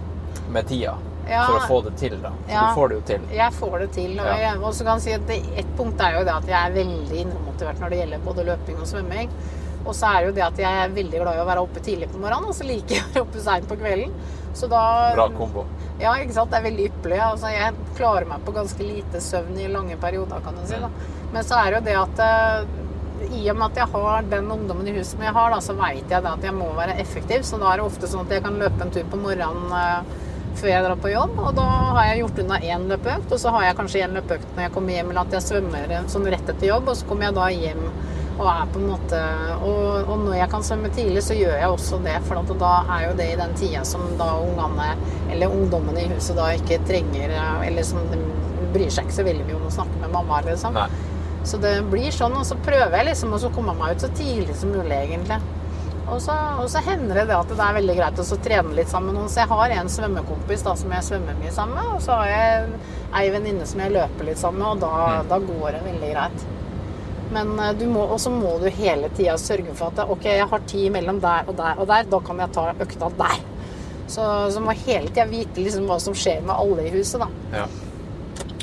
med tida, Ja. for å få det til. da. Så Ja. du får det jo til. Jeg får det til. Og jeg også kan si at det, et punkt er jo det at jeg er veldig indremotivert når det gjelder både løping og svømming. Og så er det jo det at jeg er veldig glad i å være oppe tidlig på morgenen, og så liker jeg å være oppe seint på kvelden. Så da Bra kombo. Ja, ikke sant. Det er veldig ypperlig. Altså, jeg klarer meg på ganske lite søvn i lange perioder, kan du si. da. Men så er det jo det at eh, i og med at jeg har den ungdommen i huset som jeg har, da, så veit jeg da at jeg må være effektiv. Så da er det ofte sånn at jeg kan løpe en tur på morgenen eh, før jeg drar på jobb. Og da har jeg gjort unna én løpeøkt, og så har jeg kanskje en løpeøkt når jeg kommer hjem, eller at jeg svømmer sånn rett etter jobb, og så kommer jeg da hjem og er på en måte og, og når jeg kan svømme tidlig, så gjør jeg også det. For da er jo det i den tida som da ungene, eller ungdommene i huset da ikke trenger Eller som de bryr seg ikke så veldig mye om å snakke med mamma, liksom. Nei. Så det blir sånn, og så prøver jeg liksom å så komme meg ut så tidlig som mulig, egentlig. Og så, og så hender det at det er veldig greit å trene litt sammen noen. Så jeg har en svømmekompis da, som jeg svømmer mye sammen med, og så har jeg ei venninne som jeg løper litt sammen med, og da, da går det veldig greit. Men eh, du må, og så må du hele tida sørge for at ok, jeg har tid mellom der og der og der, da kan jeg ta økta der. Så, så må hele tida vite liksom hva som skjer med alle i huset, da. Ja.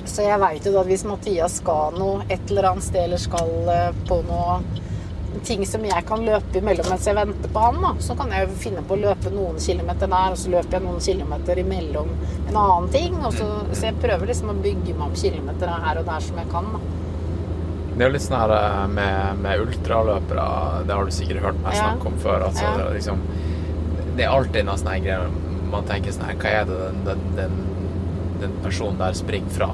Så jeg veit jo da at hvis Mathias skal noe et eller annet sted, eller skal eh, på noe ting som jeg kan løpe imellom mens jeg venter på han, da, så kan jeg finne på å løpe noen kilometer der, og så løper jeg noen kilometer imellom en annen ting. Og så, så jeg prøver liksom å bygge meg opp kilometer her og der som jeg kan. da. Det er jo litt sånn her eh, med, med ultraløpere, det har du sikkert hørt meg snakke om før. Altså, Ja. det, er liksom, det er alltid noen sånne greier man tenker sånn her, Hva er det den, den, den, den personen der springer fra?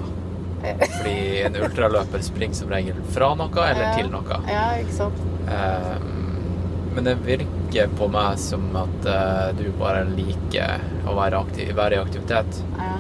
Fordi en ultraløper springer som regel fra noe eller til noe. Ja, ikke sant. Eh, men det virker på meg som at eh, du bare liker å være, aktiv, være i aktivitet. Ja.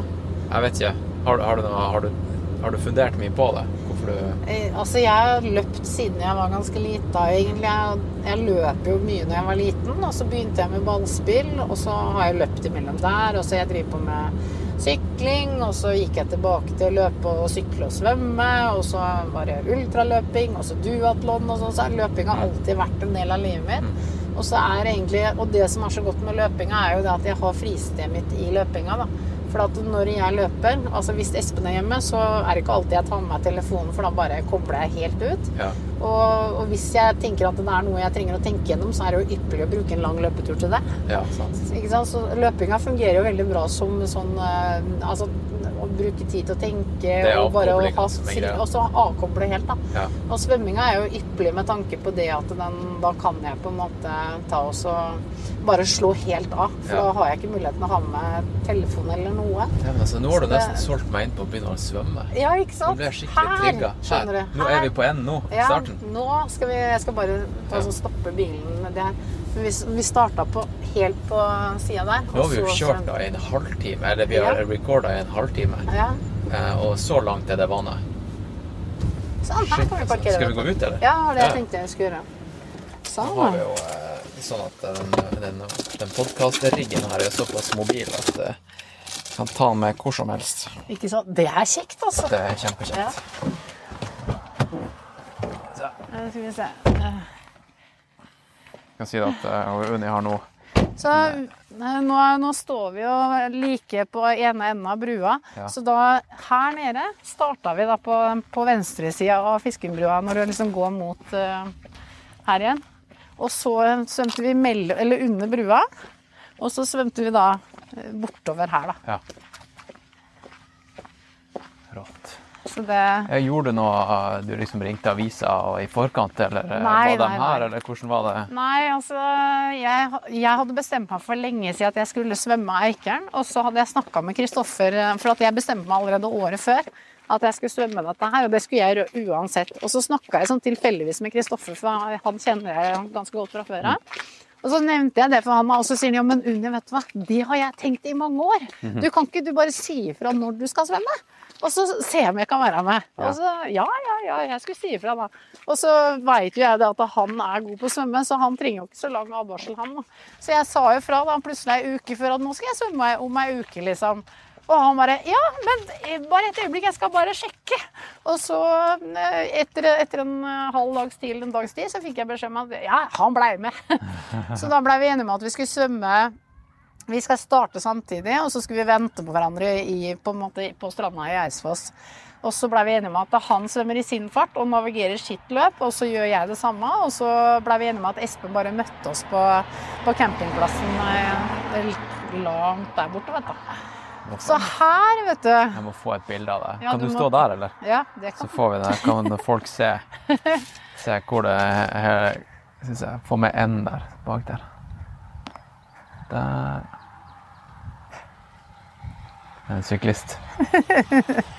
Jeg vet ikke. Har, har, du noe, har, du, har du fundert mye på det? Hvorfor du Eh, Altså, jeg har løpt siden jeg var ganske lita, egentlig. Jeg, jeg løp jo mye når jeg var liten, og så begynte jeg med ballspill, og så har jeg løpt imellom der, og så jeg driver på med sykling, og så gikk jeg tilbake til å løpe og sykle og svømme, og så var det ultraløping, og så duatlon og sånn, så løping har alltid vært en del av livet mitt. Og så er egentlig, og det som er så godt med løpinga, er jo det at jeg har fristedet mitt i løpinga, da. For at når jeg løper, altså hvis Espen er hjemme, så er det ikke alltid jeg tar med meg telefonen, for da bare kobler jeg helt ut. Ja. Og, og hvis jeg tenker at det er noe jeg trenger å tenke gjennom, så er det jo ypperlig å bruke en lang løpetur til det. Ja, sant. Ikke sant? Så løpinga fungerer jo veldig bra som sånn eh, Altså bruke tid til å tenke og bare å ha fri, og så avkoble helt, da. Ja. Og svømminga er jo ypperlig med tanke på det at den, da kan jeg på en måte ta og så bare slå helt av. For Ja. da har jeg ikke muligheten å ha med telefon eller noe. Ja, men altså, nå har du Så nesten solgt meg inn på å begynne å svømme. Ja, ikke sant? Her, trigga. Her. Nå er vi på enden nå. Ja, Starten. nå skal vi Jeg skal bare ta Ja. stoppe bilen med det her. Vi, vi starta på, helt på sida der. Nå har vi jo kjørt da en halvtime, eller vi har Ja. recorda en halvtime. Ja. Eh, og så langt er det vannet. Sånn, her kan vi parkere. Skal vi gå ut, eller? Ja, det jeg Ja. tenkte jeg skulle gjøre. Nå har vi Sånn. jo eh, sånn at den, den, den podkast-riggen her er såpass mobil at jeg kan ta den med hvor som helst. Ikke sant? Det er kjekt, altså. Det er kjempekjekt. Ja. Så. Skal vi se. Eh, Jeg kan si at uh, Unni har nå Så eh, nå, nå står vi jo like på ene enden av brua. Ja. Så da her nede starta vi da på, på venstresida av Fiskenbrua når du liksom går mot uh, her igjen. Og så svømte vi mellom, eller under brua. Og så svømte vi da eh, bortover her, da. Ja. Rått. Så det gjorde noe eh, Du liksom ringte avisa og i forkant, eller eh, Nei, var de her, eller hvordan var det? Nei, altså jeg, jeg hadde bestemt meg for lenge siden at jeg skulle svømme Eikeren. Og så hadde jeg snakka med Kristoffer, eh, for at jeg bestemte meg allerede året før at jeg skulle svømme dette her, og det skulle jeg gjøre uansett. Og så snakka jeg sånn tilfeldigvis med Kristoffer, for han- han kjenner jeg ganske godt fra før av. Og så nevnte jeg det for han, og så sier han ja, men Unni, vet du hva, det har jeg tenkt i mange år. Du kan ikke du bare si ifra når du skal svømme? Og så se om jeg kan være med. Og så, ja, ja, ja, jeg skulle si ifra da. Og så veit jo jeg det at han er god på å svømme, så han trenger jo ikke så lang advarsel, han. da. Så jeg sa jo fra da plutselig ei uke før at nå skal jeg svømme om ei uke, liksom. Og han bare Ja, men bare et øyeblikk, jeg skal bare sjekke. Og så, eh, etter, etter en eh, halv dags tid, en dags tid, så fikk jeg beskjed om at ja, han blei med. så da blei vi enige om at vi skulle svømme vi skal starte samtidig, og så skulle vi vente på hverandre i, på, måte, på stranda i Eidsfoss. Og så blei vi enige om at han svømmer i sin fart og navigerer sitt løp, og så gjør jeg det samme. Og så blei vi enige om at Espen bare møtte oss på, på campingplassen eh, litt langt der borte, vet du. Så her, vet du Jeg må få et bilde av deg. Ja, kan du du, må- stå der, eller? Ja, det kan. Så får vi det. Kan folk se, se hvor det er Synes jeg. Få med enden der. Bak der. Der. En syklist.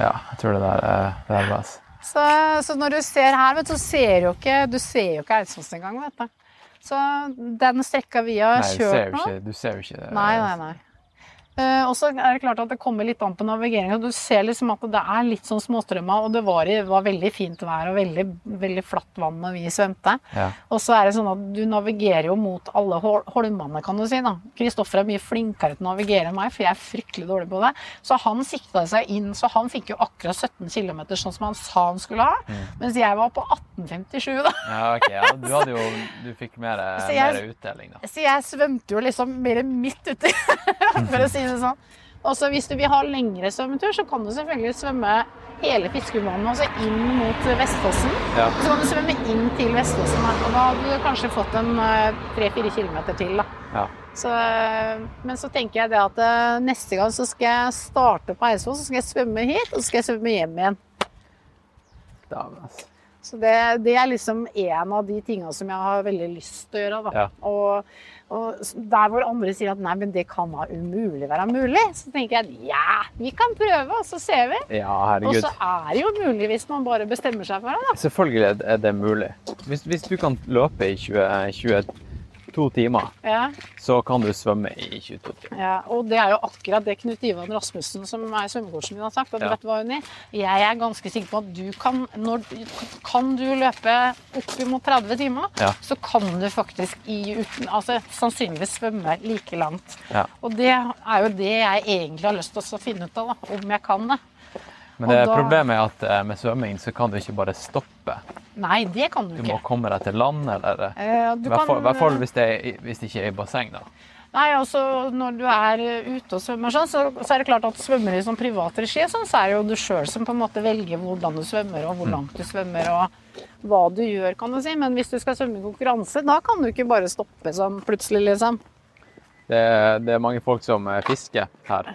Ja, jeg tror det der er, det er bra. Så, så når du ser her, vet du, så ser du ikke, du ser jo ikke Eidsfoss engang, vet du. Så den strekka vi har Nei, kjørt nå du ser jo ikke det. Nei, nei, nei. Eh, og så er det klart at det kommer litt an på navigeringa. Du ser liksom at det er litt sånn småstrømma, og det var, i- var veldig fint vær og veldig, veldig flatt vann når vi svømte. Ja. Og så er det sånn at du navigerer jo mot alle hol- holmene, kan du si. da. Kristoffer er mye flinkere til å navigere enn meg, for jeg er fryktelig dårlig på det. Så han sikta seg inn, så han fikk jo akkurat 17 km, sånn som han sa han skulle ha. Mm. Mens jeg var på 18,57, da. Ja, ok. Ja, du hadde jo Du fikk mer, jeg- mer utdeling, da. Så jeg svømte jo liksom mer midt uti, for å si det sånn. Og så hvis du vil ha lengre svømmetur, så kan du selvfølgelig svømme hele Fiskerudvannet, altså inn mot Vestfossen. Ja. Så kan du svømme inn til Vestfossen, og da hadde du kanskje fått en tre-fire kilometer til. da. Ja. Så, eh, men så tenker jeg det at eh, neste gang så skal jeg starte på Eidsvoll, så skal jeg svømme hit, og så skal jeg svømme hjem igjen. Dæven, altså. Så det, det er liksom en av de tinga som jeg har veldig lyst til å gjøre. Da. Ja. Og, og der hvor andre sier at nei, men det kan da umulig være mulig, så tenker jeg at ja, vi kan prøve, og så ser vi. Ja, Og så er det jo mulig hvis man bare bestemmer seg for det. da. Selvfølgelig er det mulig. Hvis, hvis du kan løpe i 20, 22 timer, Ja, så kan du svømme i 22 timer. ja, Og det er jo akkurat det Knut Ivan Rasmussen, som er svømmekursen min, har sagt. At Ja. vet du hva, Unni? Jeg er ganske sikker på at du kan når, Kan du løpe oppimot 30 timer, Ja. så kan du faktisk i uten, altså, sannsynligvis svømme like langt. Ja. Og det er jo det jeg egentlig har lyst til å finne ut av, da, om jeg kan det. Men det da- problemet er at eh, med svømming så kan du ikke bare stoppe. Nei, det kan du Du ikke. må komme deg til land, eller I du hvert fall, hvert fall hvis, det hvis det ikke er i basseng, da. Nei, altså Når du er eh, ute og svømmer sånn, så, så er det klart at svømmer i sånn privat regi, sånn, så er det jo du sjøl som på en måte velger hvordan du svømmer, og hvor Mm. langt du svømmer, og hva du gjør, kan du si. Men hvis du skal svømme i konkurranse, da kan du ikke bare stoppe sånn plutselig, liksom. Det, det er mange folk som eh, fisker her.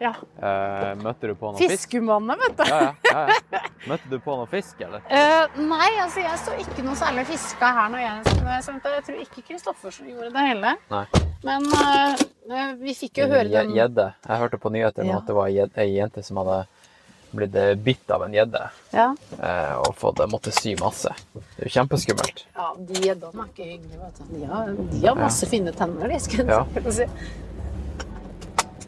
Ja. Eh, møtte du på noe fisk? Fiskemannen, vet du. Ja, ja, ja, ja. Møtte du på noe fisk, eller? Eh, nei, altså jeg så ikke noe særlig fiska her når jeg, når jeg svømte. Jeg tror ikke Kristoffersen gjorde det heller. Nei. Men eh, vi fikk jo høre den Gjedde. Jeg hørte på nyheter nå Ja. at det var ei jente som hadde blitt eh, bitt av en gjedde Ja. eh, og fått, måtte sy masse. Det er jo kjempeskummelt. Ja, de gjeddene er ikke hyggelige, vet du. De har, de har masse fine tenner, de, skal Ja. jeg si.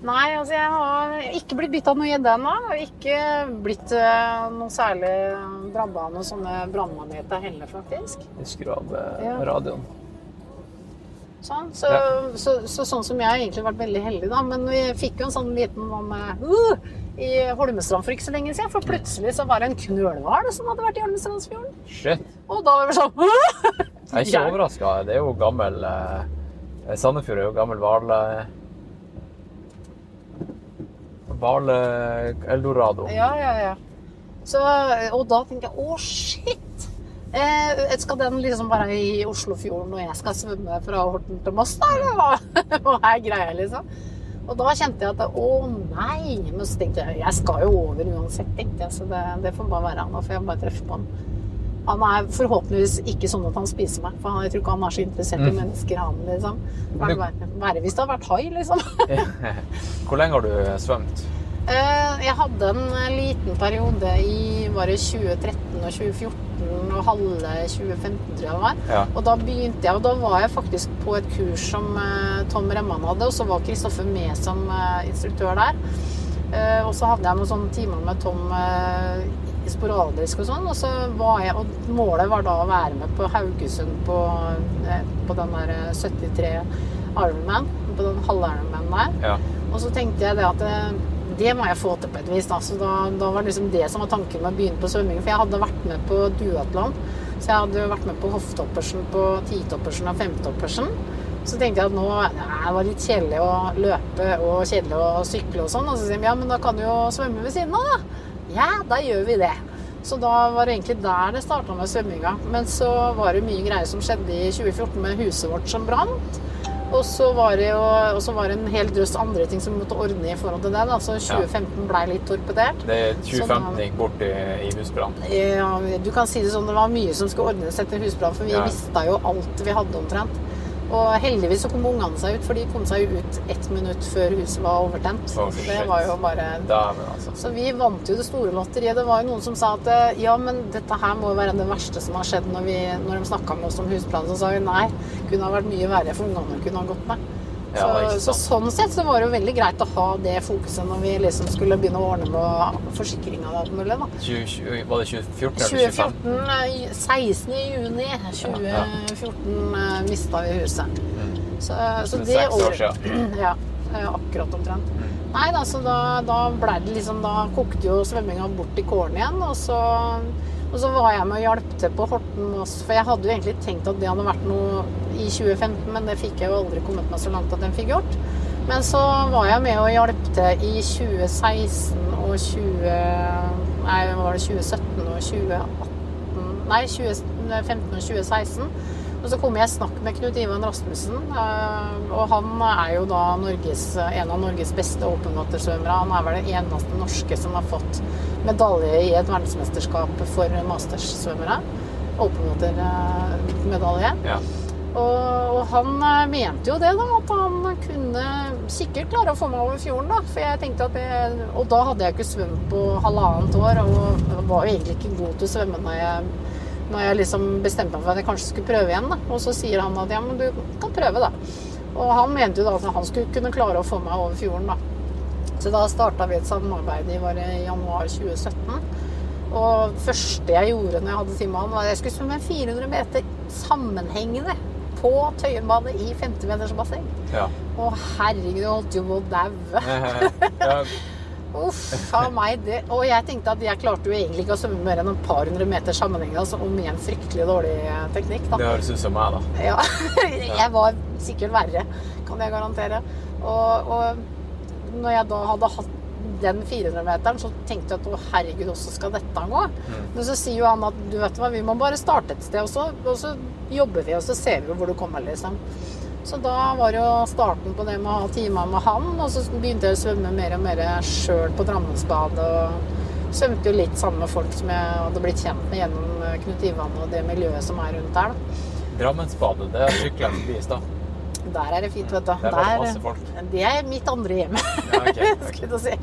Nei, altså jeg har ikke blitt bitt av noe gjedde ennå. Ikke blitt eh, noe særlig drabba av noen sånne brannmaneter heller, faktisk. Jeg skrur av eh, Ja. radioen. Sånn, så, Ja. så, så, sånn som jeg har egentlig vært veldig heldig, da. Men vi fikk jo en sånn liten sånn, eh, uh, i Holmestrand for ikke så lenge siden. For plutselig så var det en knølhval som hadde vært i Holmestrandsfjorden. Shit. Og da var vi sånn uh! Jeg er ikke overraska. Det er jo gammel eh, Sandefjord er jo gammel hval... eh, Hval-eldorado. Ja, ja, ja. Så, og da tenkte jeg å, shit! Eh, skal den liksom være i Oslofjorden og jeg skal svømme fra Horten til Moss, da? Eller hva, hva er greia, liksom? Og da kjente jeg at å nei! Men så tenkte jeg jeg skal jo over uansett, tenkte jeg. Så det, det får bare være han. Da får jeg bare treffe på han. Han er forhåpentligvis ikke sånn at han spiser meg, for jeg tror ikke han er så interessert i mennesker, han, liksom. Bare hvis det har vært hai, liksom. Hvor lenge har du svømt? Eh, Jeg hadde en liten periode i var det 2013 og 2014 og halve 2015, tror jeg det var. Ja. Og da begynte jeg, og da var jeg faktisk på et kurs som eh, Tom Remman hadde, og så var Kristoffer med som eh, instruktør der. Og så hadde jeg noen sånne timer med Tom sporadisk og sånn, og så var jeg, og målet var da å være med på Haugesund på, eh, på den der eh, 73 Ironman, på den halv-Ironman der. Ja. Og så tenkte jeg det at det, det må jeg få til på et vis. Da. Så da, da var liksom det som var tanken med å begynne på svømming. For jeg hadde vært med på duatlon. Så jeg hadde vært med på hofftoppersen, på titoppersen og femtoppersen. Så tenkte jeg at nå det var litt kjedelig å løpe og kjedelig å sykle og sånn. Og så sier de ja, men da kan du jo svømme ved siden av, da. Ja, da gjør vi det. Så da var det egentlig der det starta med svømminga. Men så var det mye greier som skjedde i 2014 med huset vårt som brant. Og så var det jo var det en hel drøss andre ting som vi måtte ordne i forhold til det. da, Så 2015 blei litt torpedert. Det er Så 2015 gikk bort i, i husbrann. Ja, du kan si det sånn, det var mye som skulle ordnes etter husbrann, for vi Ja. mista jo alt vi hadde omtrent. Og heldigvis så kom ungene seg ut, for de kom seg ut ett minutt før huset var overtent. Oh, så det var jo bare Dæven, altså. Så vi vant jo det store lotteriet. Det var jo noen som sa at eh, ja, men dette her må jo være det verste som har skjedd når, vi, når de snakka med oss om husplanen. Så sa vi nei, kunne ha vært mye verre, for ungene kunne ha gått med. Ja, så, sånn sett så var det jo veldig greit å ha det fokuset når vi liksom skulle begynne å ordne med forsikringa og alt mulig. da. 20, 20, var det 2014 eller 2015? 2014, eh, 16. juni 2014 eh, mista vi huset. Så, så Det det år året- siden. Ja, eh, akkurat omtrent. Nei da, så da, da blei det liksom Da kokte jo svømminga bort i kålen igjen, og så og så var jeg med og hjalp til på Horten Moss, for jeg hadde jo egentlig tenkt at det hadde vært noe i 2015, men det fikk jeg jo aldri kommet meg så langt at den fikk gjort. Men så var jeg med og hjalp til i 2016 og 20... Nei, var det 2017 og 2018 Nei, 2015 og 2016. Og så kom jeg i snakk med Knut Ivan Rasmussen, eh, og han er jo da Norges, en av Norges beste åpenvattersvømmere. Han er vel den eneste norske som har fått medalje i et verdensmesterskap for masterssvømmere. Open-water-medalje. Ja. Og, og han eh, mente jo det, da, at han kunne sikkert klare å få meg over fjorden. da, for jeg tenkte at jeg, Og da hadde jeg ikke svømt på halvannet år, og var jo egentlig ikke god til å svømme når jeg, når jeg liksom bestemte meg for at jeg kanskje skulle prøve igjen. da, Og så sier han at ja, men du kan prøve, da. Og han mente jo da at han skulle kunne klare å få meg over fjorden, da. Så da starta vi et samarbeid i i januar 2017. Og det første jeg gjorde når jeg hadde time med var at jeg skulle svømme 400 meter sammenhengende på Tøyenbadet i 50-metersbasseng. Ja. Å herregud, jeg holdt jo på å daue. Uff a meg. Det. Og jeg tenkte at jeg klarte jo egentlig ikke å svømme mer enn et par hundre meter sammenhengende, altså, og med en fryktelig dårlig eh, teknikk. da. Det høres ut som meg, da. Ja, jeg var sikkert verre, kan jeg garantere. Og, og når jeg da hadde hatt den 400-meteren, så tenkte jeg at å herregud, hvordan skal dette gå? Men så sier jo han at du vet hva, vi må bare starte et sted, og så, og så jobber vi, og så ser vi hvor du kommer, liksom. Så da var jo starten på det med å ha timer med han, og så begynte jeg å svømme mer og mer sjøl på Drammensbadet. Og svømte jo litt sammen med folk som jeg hadde blitt kjent med gjennom Knut Ivan og det miljøet som er rundt der. Drammensbadet, det sykler jeg forbi i stad. Der er det fint, vet du. Der var det masse folk. det er mitt andre hjem. Ja, okay, okay. si.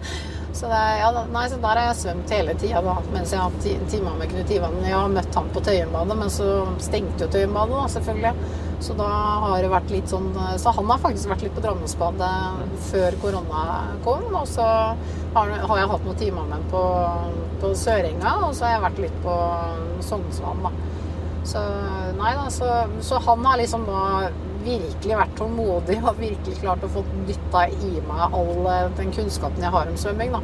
Så, det, ja, nei, så der har jeg svømt hele tida mens jeg har hatt timer med Knut Ivan. Jeg har møtt han på Tøyenbadet, men så stengte jo Tøyenbadet, selvfølgelig. Så da har det vært litt sånn Så han har faktisk vært litt på Drammensbadet før korona kom. Og så har, har jeg hatt noen timer med han på, på Sørenga, og så har jeg vært litt på Sognsvann, da. Så nei da, så, så han har liksom da virkelig vært tålmodig og virkelig klart å få dytta i meg all eh, den kunnskapen jeg har om svømming, da.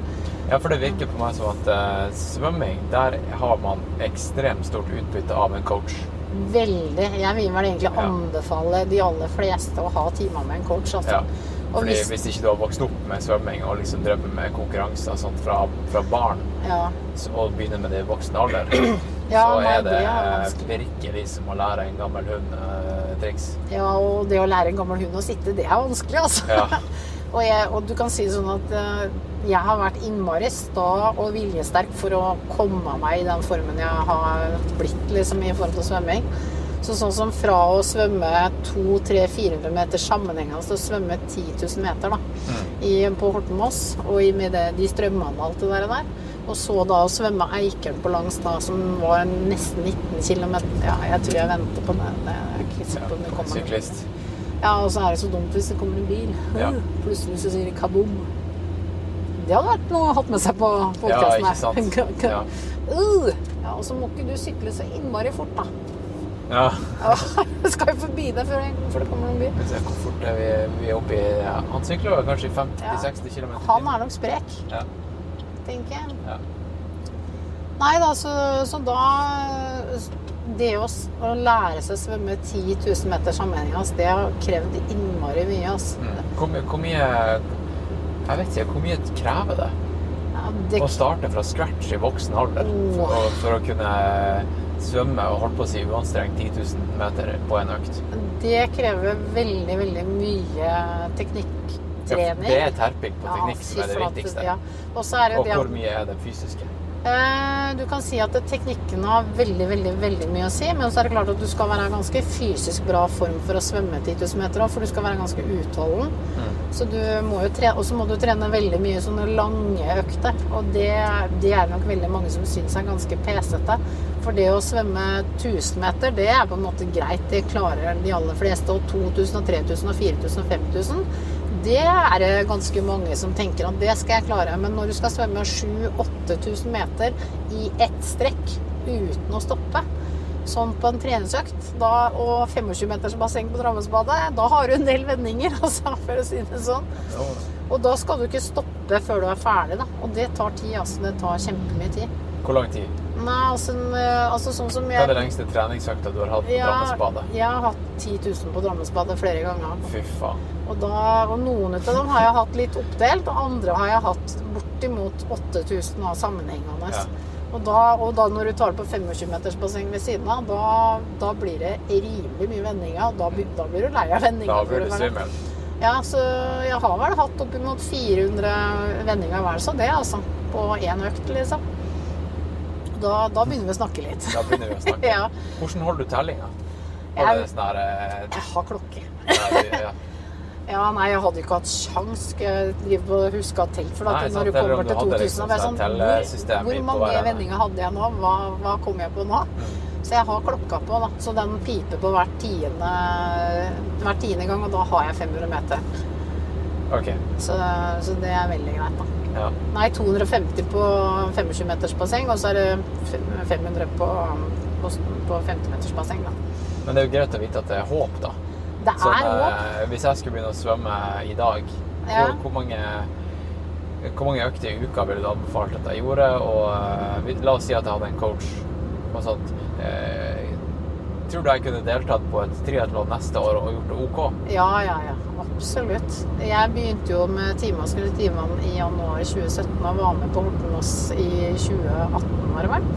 Ja, for det virker på meg som at uh, svømming, der har man ekstremt stort utbytte av en coach. Veldig. Jeg vil vel egentlig anbefale de aller fleste å ha timer med en coach, altså. Ja. Fordi hvis, hvis ikke du har vokst opp med svømming og liksom drevet med konkurranser sånn fra, fra barn, ja. så- og begynner med det i voksen alder, Ja, så nei, er det, det er virkelig som å lære en gammel hund eh, triks. ja, og det å lære en gammel hund å sitte, det er vanskelig, altså. Ja. og, jeg, og du kan si sånn at eh, jeg har vært innmari sta og viljesterk for å komme meg i den formen jeg har blitt liksom, i forhold til svømming. Så sånn som fra å svømme 200-400 meter sammenhengende så svømme 10 000 meter da, i, på Hortenmoss, og i med det, de strømmene og alt det der, der. Og så da å svømme Eikeren på langs da, som var nesten 19 km. Ja, jeg tror jeg venter på den. det er ikke sikker på om det kommer. syklist. Ja, og så er det så dumt hvis det kommer en bil. Ja. Plutselig så sier de kaboom. Det hadde vært noe å ha med seg på Ja, ikke sant. Ja. Uh, ja, og så må ikke du sykle så innmari fort, da. Ja. Ja, skal jo forbi det før, det kommer noen se, Hvor fort er vi, vi er oppe i ja. Han sykler kanskje 50-60 km Han er nok sprek, Ja. tenker jeg. Ja. Nei da, så, så da Det å, å lære seg å svømme 10 000 meter sammenhengende, det har krevd innmari mye. Altså. Mm. Hvor, hvor mye Jeg vet ikke, hvor mye krever det Ja, det, å starte fra scratch i voksen alder for, for å kunne svømme og holdt på å si uanstrengt 10 000 meter på en økt? det krever veldig, veldig mye teknikktrening. Det er terping på Ja, teknikk som er det viktigste. Ja. Og så er det Og det hvor mye er det fysiske? eh, Du kan si at teknikken har veldig, veldig veldig mye å si, men så er det klart at du skal være i ganske fysisk bra form for å svømme 10 000 meter for du skal være ganske utholden. Mm. Så du må jo trene, Og så må du trene veldig mye sånne lange økter, og det, det er nok veldig mange som syns er ganske pesete. For det å svømme 1000 meter, det er på en måte greit. Det klarer de aller fleste. Og 2000, og 3000, og 4000 og 5000 det er det ganske mange som tenker at det skal jeg klare. Men når du skal svømme 7000-8000 meter i ett strekk uten å stoppe, sånn på en treningsøkt, da, og 25-metersbasseng på Drammensbadet, da har du en del vendinger, altså, for å si det sånn. Og da skal du ikke stoppe før du er ferdig, da. Og det tar tid, altså. Det tar kjempemye tid. Hvor lang tid? Nei, altså, altså sånn som jeg Hva er det lengste treningsøkta du har hatt på ja, Drammensbadet? jeg har hatt 10 000 på Drammensbadet flere ganger. Fy faen. Og, da, og noen av dem har jeg hatt litt oppdelt, og andre har jeg hatt bortimot 8000 av sammenhengende. Ja. Og, da, og da når du tar det på 25-metersbasseng ved siden av, da, da blir det rimelig mye vendinger. Da, da blir du lei av vendinger. Da blir du svimmel. Ja, så jeg har vel hatt oppimot 400 vendinger hver, så det altså. På én økt, liksom. Da, da begynner vi å snakke litt. Da begynner vi å snakke. Ja. Hvordan holder du tellinga? Jeg- sånn eh, Jeg har klokke. ja, nei, jeg hadde ikke hatt sjans. Jeg drive på å huske å ha telt? For Nei, at sant, når du kommer til 2000, liksom sånn sånn Hvor, hvor mange vendinger hadde jeg nå? Hva, hva kom jeg på nå? Så jeg har klokka på, da. Så den piper på hvert tiende, hver tiende gang, og da har jeg 500 meter. Okay. Så, så det er veldig greit, da. Ja. Nei, 250 på 25 meters basseng, og så er det 500 på, på, på 50 meters basseng, da. Men det er jo greit å vite at det er håp, da. Det Sånn, er håp. eh, hvis jeg skulle begynne å svømme i dag, Ja. hvor, hvor mange hvor mange økter i uka ville du anbefalt at jeg gjorde? Og eh, la oss si at jeg hadde en coach og sånt. Eh, tror du jeg kunne deltatt på et triatlon neste år og gjort det OK? Ja, ja, ja. Absolutt. Jeg begynte jo med timer skulle timene i januar 2017 og var med på Hortenås i 2018, var det vel.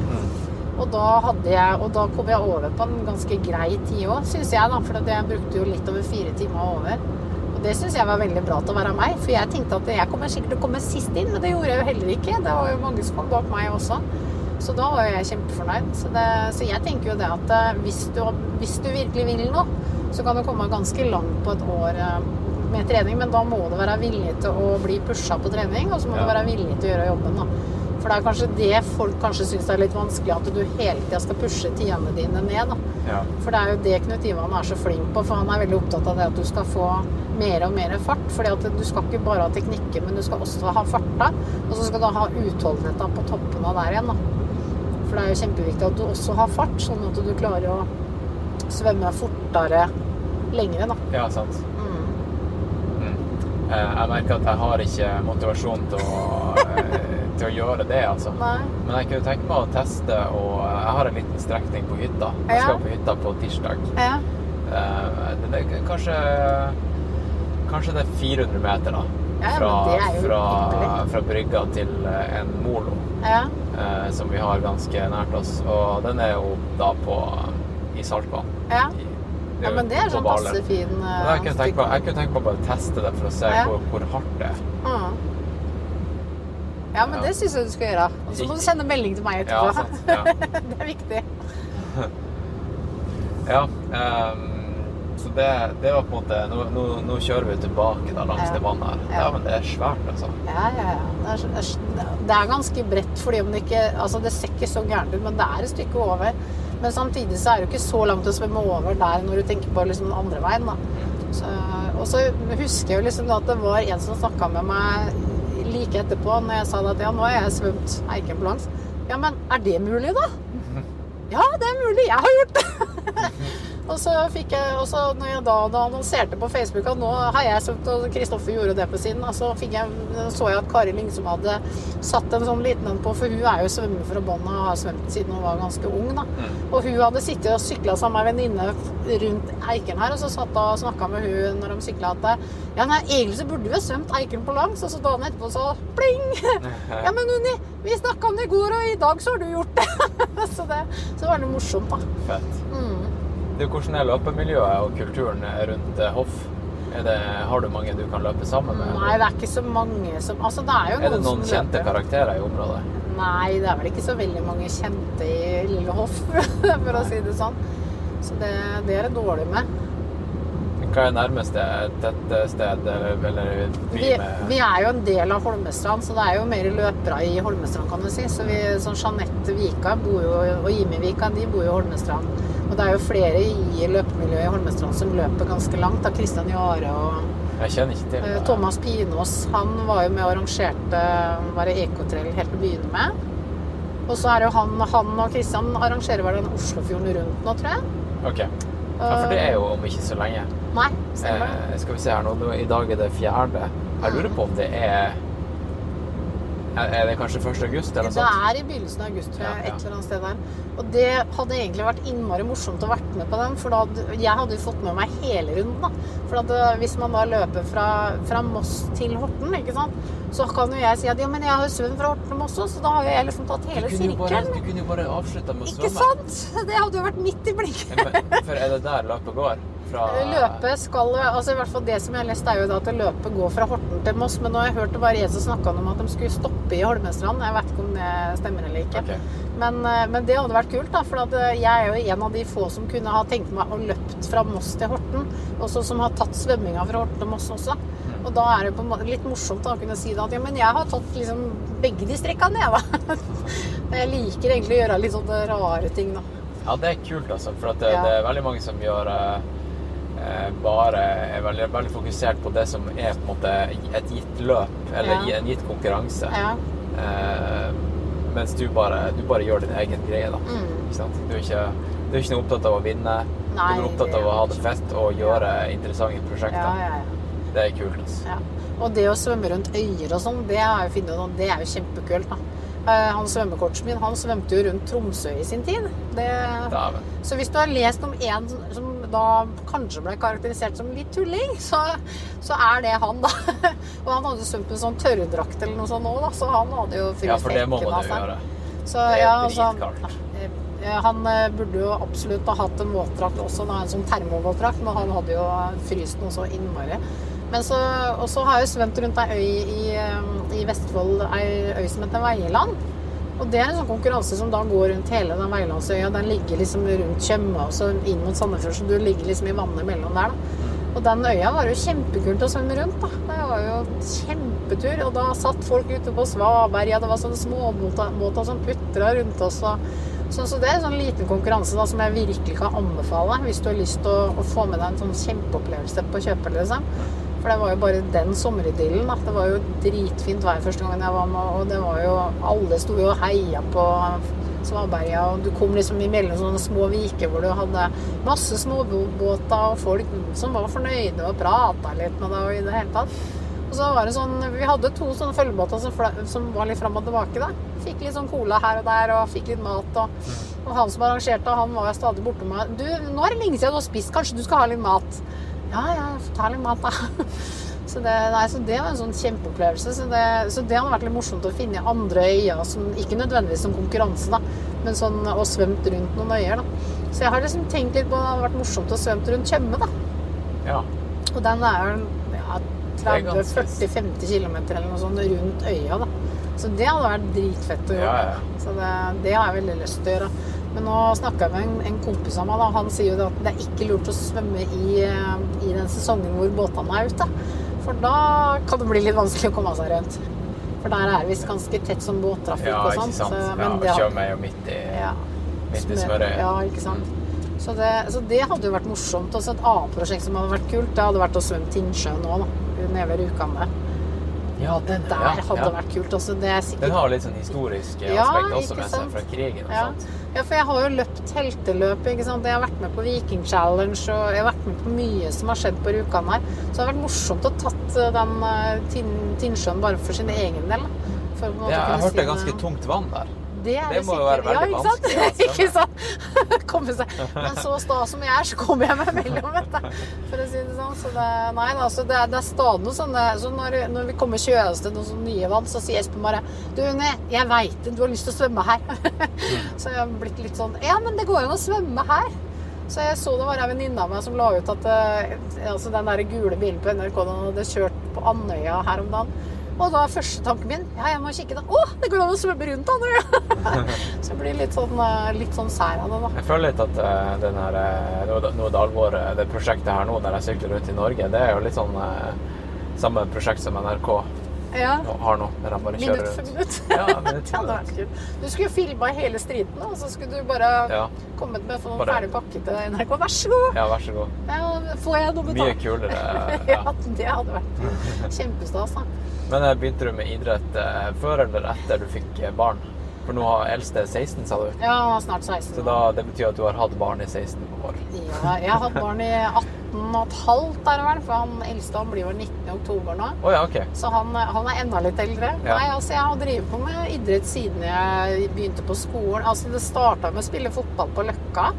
Og da, hadde jeg, og da kom jeg over på en ganske grei tid òg, syns jeg. da, For jeg brukte jo litt over fire timer over. Og det syns jeg var veldig bra til å være meg. For jeg tenkte at jeg kommer sikkert til å komme sist inn, men det gjorde jeg jo heller ikke. Det var jo mange som kom bak meg også. Så da var jo jeg kjempefornøyd. Så, det, så jeg tenker jo det at eh, hvis du, hvis du virkelig vil noe, så kan du komme ganske langt på et år eh, med trening, men da må du være villig til å bli pusha på trening, og så må Ja. du være villig til å gjøre jobben, da. For det er kanskje det folk kanskje syns er litt vanskelig, at du hele tida skal pushe tidene dine ned, da. Ja. For det er jo det Knut Ivan er så flink på, for han er veldig opptatt av det at du skal få mer og mer fart. fordi at du skal ikke bare ha teknikker, men du skal også ha farta. Og så skal du ha utholdenheten på toppen av der igjen, da. For det er jo kjempeviktig at du også har fart, sånn at du klarer å svømme fortere lengre, da. Ja, sant. Mm. Mm. Eh, Jeg merker at jeg har ikke motivasjon til å, eh, til å gjøre det, altså. Nei. Men jeg kunne tenke meg å teste, og jeg har en liten strekning på hytta. Jeg Ja. skal på hytta på tirsdag. Ja. Eh, Det er kanskje, kanskje det er 400 meter, da. Ja, Fra, jo fra, fra brygga til en molo ja. eh, som vi har ganske nært oss. Og den er jo da på i saltvann. Ja. Ja, men det er sånn passe fin uh, Jeg kunne tenke på, jeg kunne tenke på å bare teste det for å se hvor, hvor hardt det er. Mm. Ja, men det syns jeg du skal gjøre. Så må du sende melding til meg Ja, etterpå. det er viktig. Ja, ehm, så det, det var på en måte Nå, nå, nå kjører vi tilbake da langs Ja. det vannet her. Ja. Ja, men det er svært, altså. Ja, ja, ja. Det er, det er, ganske bredt, fordi om det ikke Altså, det ser ikke så gærent ut, men det er et stykke over. Men samtidig så er det jo ikke så langt å svømme over der når du tenker på liksom den andre veien, da. Så, og så husker jeg jo liksom at det var en som snakka med meg like etterpå, når jeg sa at ja, nå har jeg svømt Eiken på langs. Ja, men er det mulig, da? Ja, det er mulig. Jeg har gjort det. og så fikk jeg, og så når jeg da, da annonserte på Facebook at nå har jeg søkt, og Kristoffer gjorde det på sin, og så jeg, så jeg at Kari Lingsom hadde satt en sånn liten en på, for hun er jo svømmer fra bånn og har svømt siden hun var ganske ung. da. Og hun hadde sittet og sykla sammen med en venninne rundt Eiken her, og så satt og snakka med hun når de sykla at ja, nei, egentlig så burde vi ha svømt Eiken på langs, og så dagen etterpå så pling! Ja, men Unni, vi snakka om det i går, og i dag så har du gjort det. så, det så var det morsomt, da. Fett. Mm. Du, hvordan er løpemiljøet og kulturen rundt eh, hoff? Det, har du mange du kan løpe sammen med? Nei, det er ikke så mange som Altså, det er Er det noen kjente løper. karakterer i området? Nei, det er vel ikke så veldig mange kjente i Lille Hoff, for å si det sånn. Så det, det er det dårlig med. Hva er nærmeste tettsted eller, Vi, vi er jo en del av Holmestrand, så det er jo mer løpere i Holmestrand, kan du si. Så vi, sånn Jeanette Vika bor jo, og Jimmy Vika de bor jo i Holmestrand. Og det er jo flere i løpemiljøet i Holmestrand som løper ganske langt. da Kristian Jare og Jeg kjenner ikke til Eh, det. Thomas Pinås han var jo med og arrangerte var det Ekotrail helt til å begynne med. Og så er det jo han, han og Kristian arrangerer vel den Oslofjorden rundt nå, tror jeg. Ok. Ja, for det er jo om ikke så lenge. Nei, stemmer det. Eh, skal vi se her nå, i dag er det fjerde. Jeg lurer på om det er Er det kanskje 1. august eller Det er i begynnelsen av august, tror jeg. Et eller annet sted der. Og det hadde egentlig vært innmari morsomt å vært med på den, for da jeg hadde jo fått med meg hele runden. da. For at eh, hvis man da løper fra, fra Moss til Horten, ikke sant, så kan jo jeg si at ja, men jeg har jo svømt fra Horten til Moss også, så da har jo jeg liksom tatt hele sirkelen. du kunne jo bare avslutta med å Ikke sant? Det hadde jo vært midt i blinken. For er det der løpet går? Fra Løpet skal altså i hvert fall Det som jeg har lest, er jo da at løpet går fra Horten til Moss. Men nå har jeg hørt det var en som snakka om at de skulle stoppe i Holmestrand. Jeg vet ikke om det stemmer eller ikke. Okay. Men, eh, men det hadde vært kult, da. For at eh, jeg er jo en av de få som kunne ha tenkt meg å løpt fra Moss til Horten. Og som har tatt svømminga fra Horten til Moss også. Og da er det litt morsomt da, å kunne si da, at ja, men jeg har tatt liksom begge de strekkene, jeg, da. Jeg liker egentlig å gjøre litt sånne rare ting, da. Ja, det er kult, altså. For at det, Ja. det er veldig mange som gjør eh, bare er veldig, veldig fokusert på det som er på en måte et gitt løp, eller Ja. en gitt konkurranse. Ja. Eh, mens du bare, du bare gjør din egen greie, da. Mm. Ikke sant? Du er ikke, du er ikke noe opptatt av å vinne. Nei, du er opptatt av å ha det fett og gjøre interessante prosjekter. Ja, ja, ja. Det er kult. Altså. Ja. Og det å svømme rundt øyer og sånn, det det er jo kjempekult. da. Eh, Han svømmekortet min han svømte jo rundt Tromsø i sin tid. Det... Så hvis du har lest om en som da kanskje ble karakterisert som litt tulling, så, så er det han, da. Og han hadde svømt med sånn tørrdrakt eller noe sånt òg, da, så han hadde jo Ja, for det må man jo gjøre. Så, Det er ja, altså, dritkaldt. eh, han eh, burde jo absolutt ha hatt en våtdrakt også, da, en sånn termovåtdrakt, men han hadde jo fryst noe så innmari. Men så, og så har jeg svømt rundt ei øy i, eh, i Vestfold, ei øy som heter Veiland. Og det er en sånn konkurranse som da går rundt hele den Veilandsøya. Den ligger liksom rundt Tjøme og så inn mot Sandefjord, så du ligger liksom i vannet mellom der, da. Og den øya var jo kjempekult å svømme rundt, da. Det var jo kjempetur. Og da satt folk ute på Svaberga, det var sånne småbåter som putra rundt oss. Og, så, så det er en sånn liten konkurranse da, som jeg virkelig kan anbefale hvis du har lyst til å, å få med deg en sånn kjempeopplevelse på kjøpet, liksom. For det var jo bare den sommeridyllen. Det var jo dritfint vær første gangen jeg var med, og det var jo Alle sto jo og heia på Svaberga, og du kom liksom imellom sånne små viker hvor du hadde masse småbåter og folk som var fornøyde og prata litt med deg og i det hele tatt. Og så var det sånn, Vi hadde to sånne følgebåter som, som var litt fram og tilbake. da. Fikk litt sånn cola her og der og fikk litt mat. Og, og han som arrangerte, han var jo stadig borte med 'Du, nå er det lenge siden du har spist. Kanskje du skal ha litt mat?' Ja, ja, ta litt mat, da. Så det, nei, så det var en sånn kjempeopplevelse. Så det, så det hadde vært litt morsomt å finne andre øyer, som, ikke nødvendigvis som konkurranse, da, men sånn og svømt rundt noen øyer. da. Så jeg har liksom tenkt litt på det hadde vært morsomt å svømt rundt Tjøme, da. Ja. Og den er ja, er 30-40-50 km eller noe sånt rundt øya, da. Så det hadde vært dritfett å Ja, gjøre. ja. Så det, det har jeg veldig lyst til å gjøre. Men nå snakka jeg med en, en kompis av meg, da. Han sier jo at det er ikke lurt å svømme i, eh, i den sesongen hvor båtene er ute. For da kan det bli litt vanskelig å komme seg rundt. For der er det visst ganske tett som båttrafikk Ja, og sånn. så- Ja, men det har- Tjøme er jo midt i, ja. midt i Smør- Ja, ikke sant. Så det, så det hadde jo vært morsomt. Også et annet prosjekt som hadde vært kult, det hadde vært å svømme Tinnsjøen nå, da. Nede ved Rjukan. Ja, den, Der ja, hadde ja. vært kult. Også. Det er sikkert Den har litt sånn historisk Ja, aspekt også med seg fra krigen og Ja. sånt. ja, for jeg har jo løpt helteløp. ikke sant? Jeg har vært med på Viking Challenge og jeg har vært med på mye som har skjedd på Rjukan her. Så det har vært morsomt å tatt eh, den eh, Tinnsjøen bare for sin egen del. For Ja, jeg hørte si ganske tungt vann der. Det, er Det må jo være veldig ja, vanskelig å ikke sant? Komme seg. Men så sta som jeg er, så kommer jeg meg mellom, vet du. For å si det sånn. Så det, nei, altså, det, er, det er stadig noe sånne så når, når vi kommer kjøres til noen sånne nye vann, så sier Espen bare Du, Unni, jeg veit det, du har lyst til å svømme her. så jeg har blitt litt sånn Ja, men det går an å svømme her. Så jeg så det var ei venninne av meg som la ut at eh, altså den der gule bilen på NRK den hadde kjørt på Andøya her om dagen. Og da er første tanken min ja, jeg må kikke da. Å, det går an å svømme rundt Andøya! så jeg blir litt sånn, eh, litt sånn sær av det, da. Jeg føler litt at uh, den her, Nå noe, noe det alvor, det prosjektet her nå, der jeg sykler rundt i Norge, det er jo litt sånn uh, samme prosjekt som NRK Ja. har nå, der de bare Minutt for minutt. Ja, minutt for minutt. kult. Du skulle jo filma hele striden, og så skulle du bare Ja, kommet med for noen Bare- ferdig pakke til NRK. Vær så god! ja, vær så god. Ja, får jeg noe betalt? Mye kulere. ja, Ja. det hadde vært kjempestas. Men eh, begynte du med idrett eh, før eller etter du fikk eh, barn? For nå har eldste 16, sa du. Ja, snart 16. Så da, det betyr at du har hatt barn i 16 år. Ja, jeg har hatt barn i 18 og et halvt, er det vel. For han eldste han blir vel 19. i oktober nå. Oh, ja, okay. Så han, han er enda litt eldre. Ja. Nei, altså Jeg har drevet på med idrett siden jeg begynte på skolen. Altså Det starta med å spille fotball på Løkka.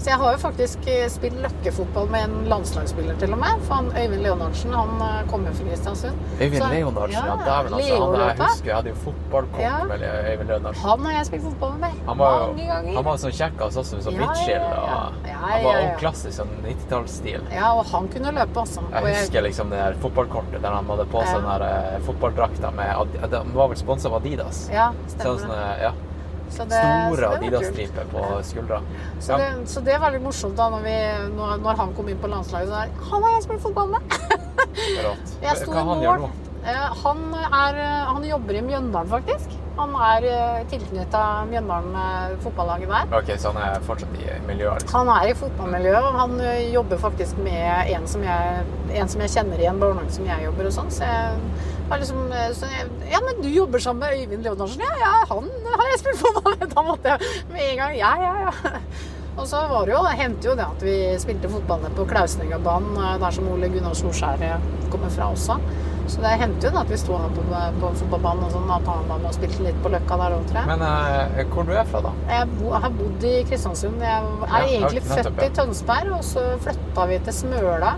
Så jeg har jo faktisk eh, spilt løkkefotball med en landslagsspiller til og med. For han, Øyvind Leonardsen han kom kommer fra Kristiansund. Øyvind Så- Leonardsen, ja, dæven altså. Han, jeg husker jeg hadde jo fotballkort Ja. med Øyvind Leonardsen. Han har jeg spilt fotball med Han var, mange ganger. han var sånn kjekkas også, sånn Ja, ja, Og ja. Han var ja. klassisk sånn 90-tallsstil. Ja, og han kunne løpe, også. Og Jeg husker liksom det der fotballkortet der han hadde på seg den der eh, fotballdrakta med Den var vel sponsa av Adidas. Ja, Sånn, stemmer sånn, sånn, eh, ja. Så det- Store. Adidas-striper på skuldra. Så det, så det var litt morsomt da når, vi, når, når han kom inn på landslaget. Så der, han har jeg spilt fotball med! Hva han mål. gjør nå? Eh, Han, er, eh, han jobber i Mjøndalen, faktisk. Han er tilknytta Mjøndalen eh, fotballaget der. Ok, så han er fortsatt i miljøet, liksom. Han er i fotballmiljøet, og han eh, jobber faktisk med en som jeg, en som jeg kjenner i en barnehage som jeg jobber og sånn. Så jeg liksom eh, så jeg, Ja, men du jobber sammen med Øyvind Leonardsen? Ja, ja, han har jeg spilt fotball med! Da måtte jeg med en gang Ja, ja, ja. Og så var det jo, det hendte jo det at vi spilte fotball på Klausningabanen, eh, der som Ole Gunnar Storskjær eh, kommer fra også. Så det hendte jo det at vi sto på, på fotballbanen og sånn, at han var med og spilte litt på Løkka der òg, tror jeg. Men uh, hvor du er fra, da? Jeg bo, har bodd i Kristiansund. Jeg er Ja, egentlig født i Tønsberg, og så flytta vi til Smøla.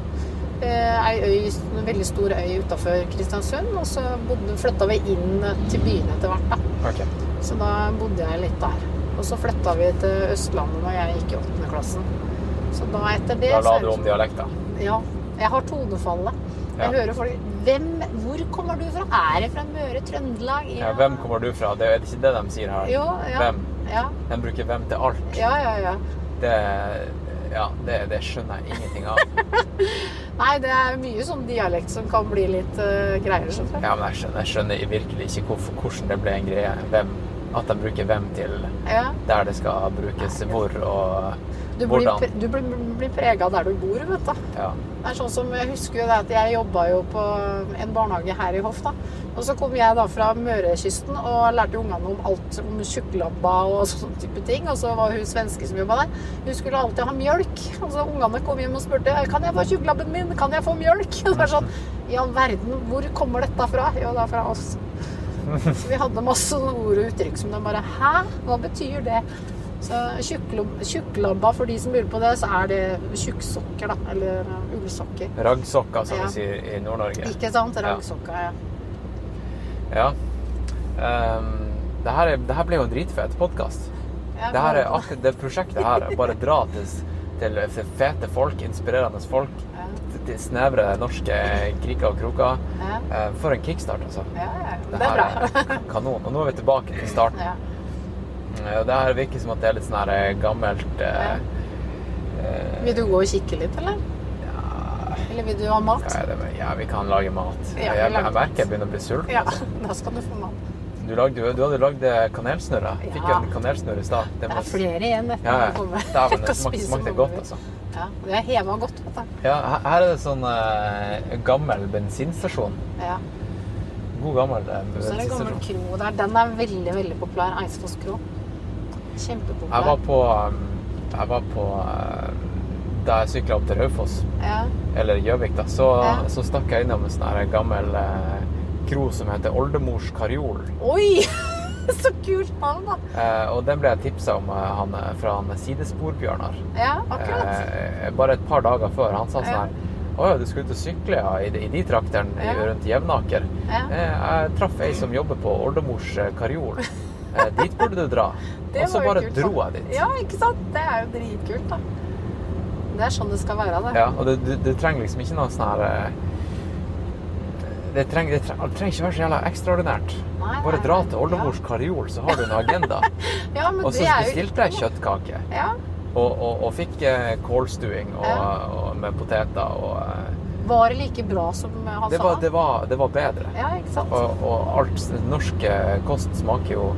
Eh, Ei øy, en veldig stor øy utafor Kristiansund. Og så bodde, flytta vi inn til byen etter hvert. da. Okay. Så da bodde jeg litt der. Og så flytta vi til Østlandet når jeg gikk i åttende klassen. Så da etter det Da la er du om dialekta. Ja. Jeg har tonefallet. Jeg Ja. hører folk Hvem, Hvor kommer du fra? Er jeg fra Møre Trøndelag? Ja, hvem kommer du fra? Det er ikke det de sier her. Jo, ja. Hvem? Ja, De bruker hvem til alt. ja, ja. ja. Det, ja, det, det skjønner jeg ingenting av. Nei, det er mye sånn dialekt som kan bli litt uh, greier. skjønner jeg. Ja, men jeg skjønner, jeg skjønner virkelig ikke hvorfor, hvordan det ble en greie. Hvem, at de bruker hvem til Ja. der det skal brukes hvor og Du blir, hvordan. pre- du blir, blir prega der du bor, vet du. Ja. Det er sånn som, Jeg husker jo det at jeg jobba jo på en barnehage her i Hoff. da. Og så kom jeg da fra Mørekysten og lærte ungene om alt om tjukklabba og sånne type ting. Og så var hun svenske som jobba der. Hun skulle alltid ha mjølk. Og så ungene kom hjem og spurte kan jeg få tjukklabben min, kan jeg få mjølk. Og det er sånn, I all verden, hvor kommer dette fra? Jo, det er fra oss. Så vi hadde masse ord og uttrykk som de bare Hæ? Hva betyr det? Så tjukklabba, for de som lurer på det, så er det tjukksokker, da. Eller uh, ullsokker. Raggsokker, som Ja. vi sier i Nord-Norge. Ikke sant? Raggsokker, ja. Ja. Um, det, her er, det her ble jo en dritfet podkast. Det, her er det prosjektet her. er Bare dra til, til fete folk, inspirerende folk. Til snevre norske kriker og kroker. Ja. Eh, For en kickstart, altså. Ja, ja. Det Det er bra. er kanon. Og nå er vi tilbake til starten. Ja. Eh, det her virker som at det er litt sånn her eh, gammelt eh, Vil du gå og kikke litt, eller? Eller vil du ha mat? Ja, vi kan lage mat. Ja, jeg, jeg merker jeg begynner å bli sulten. Ja, altså. da skal du få mat. Du, lagde, du hadde lagd kanelsnurrer. Fikk Ja. en kanelsnurr i stad. Det er flere igjen etter Ja, ja. Dæven, det smakte godt, altså. Ja, det er heva godt, vet du. Ja, her- her er det sånn eh, gammel bensinstasjon. Ja. God gammel eh, Så er det en gammel bensinstasjon. kro der. Den er veldig, veldig populær. Eidsfoss kro. Kjempepopulær. Jeg var på, um, jeg var på uh, Da jeg sykla opp til Raufoss, Ja. eller Gjøvik, da, så, Ja. så stakk jeg innom en sånn her gammel eh, kro som heter Oldemors Karjol. Oi! Så kult navn, da. Eh, og den ble jeg tipsa om eh, han, eh, fra han Sidesporbjørnar. Ja, akkurat. Eh, bare et par dager før. Han sa sånn her Å ja, du skulle ut og sykle ja, i, de- i de traktene Ja. rundt Jevnaker. Ja. Eh, jeg traff ei som jobber på Oldemors eh, Karjol. Eh, dit burde du dra. Og så bare kult, dro jeg dit. Ja, ikke sant? Det er jo dritkult, da. Det er sånn det skal være, det. Ja, og du, du, du trenger liksom ikke noe sånn her det trenger, det, trenger, det trenger ikke være så jævla ekstraordinært. Nei, Bare dra til Oldemors Karjol, så har du en agenda. Ja, men Og så bestilte jeg kjøttkake. Ja. Og, og, og fikk eh, kålstuing og, Ja. og med poteter og eh, Var det like bra som han det, sa? var, det, var, det var bedre. Ja, ikke sant? Og, alt norsk eh, kost smaker jo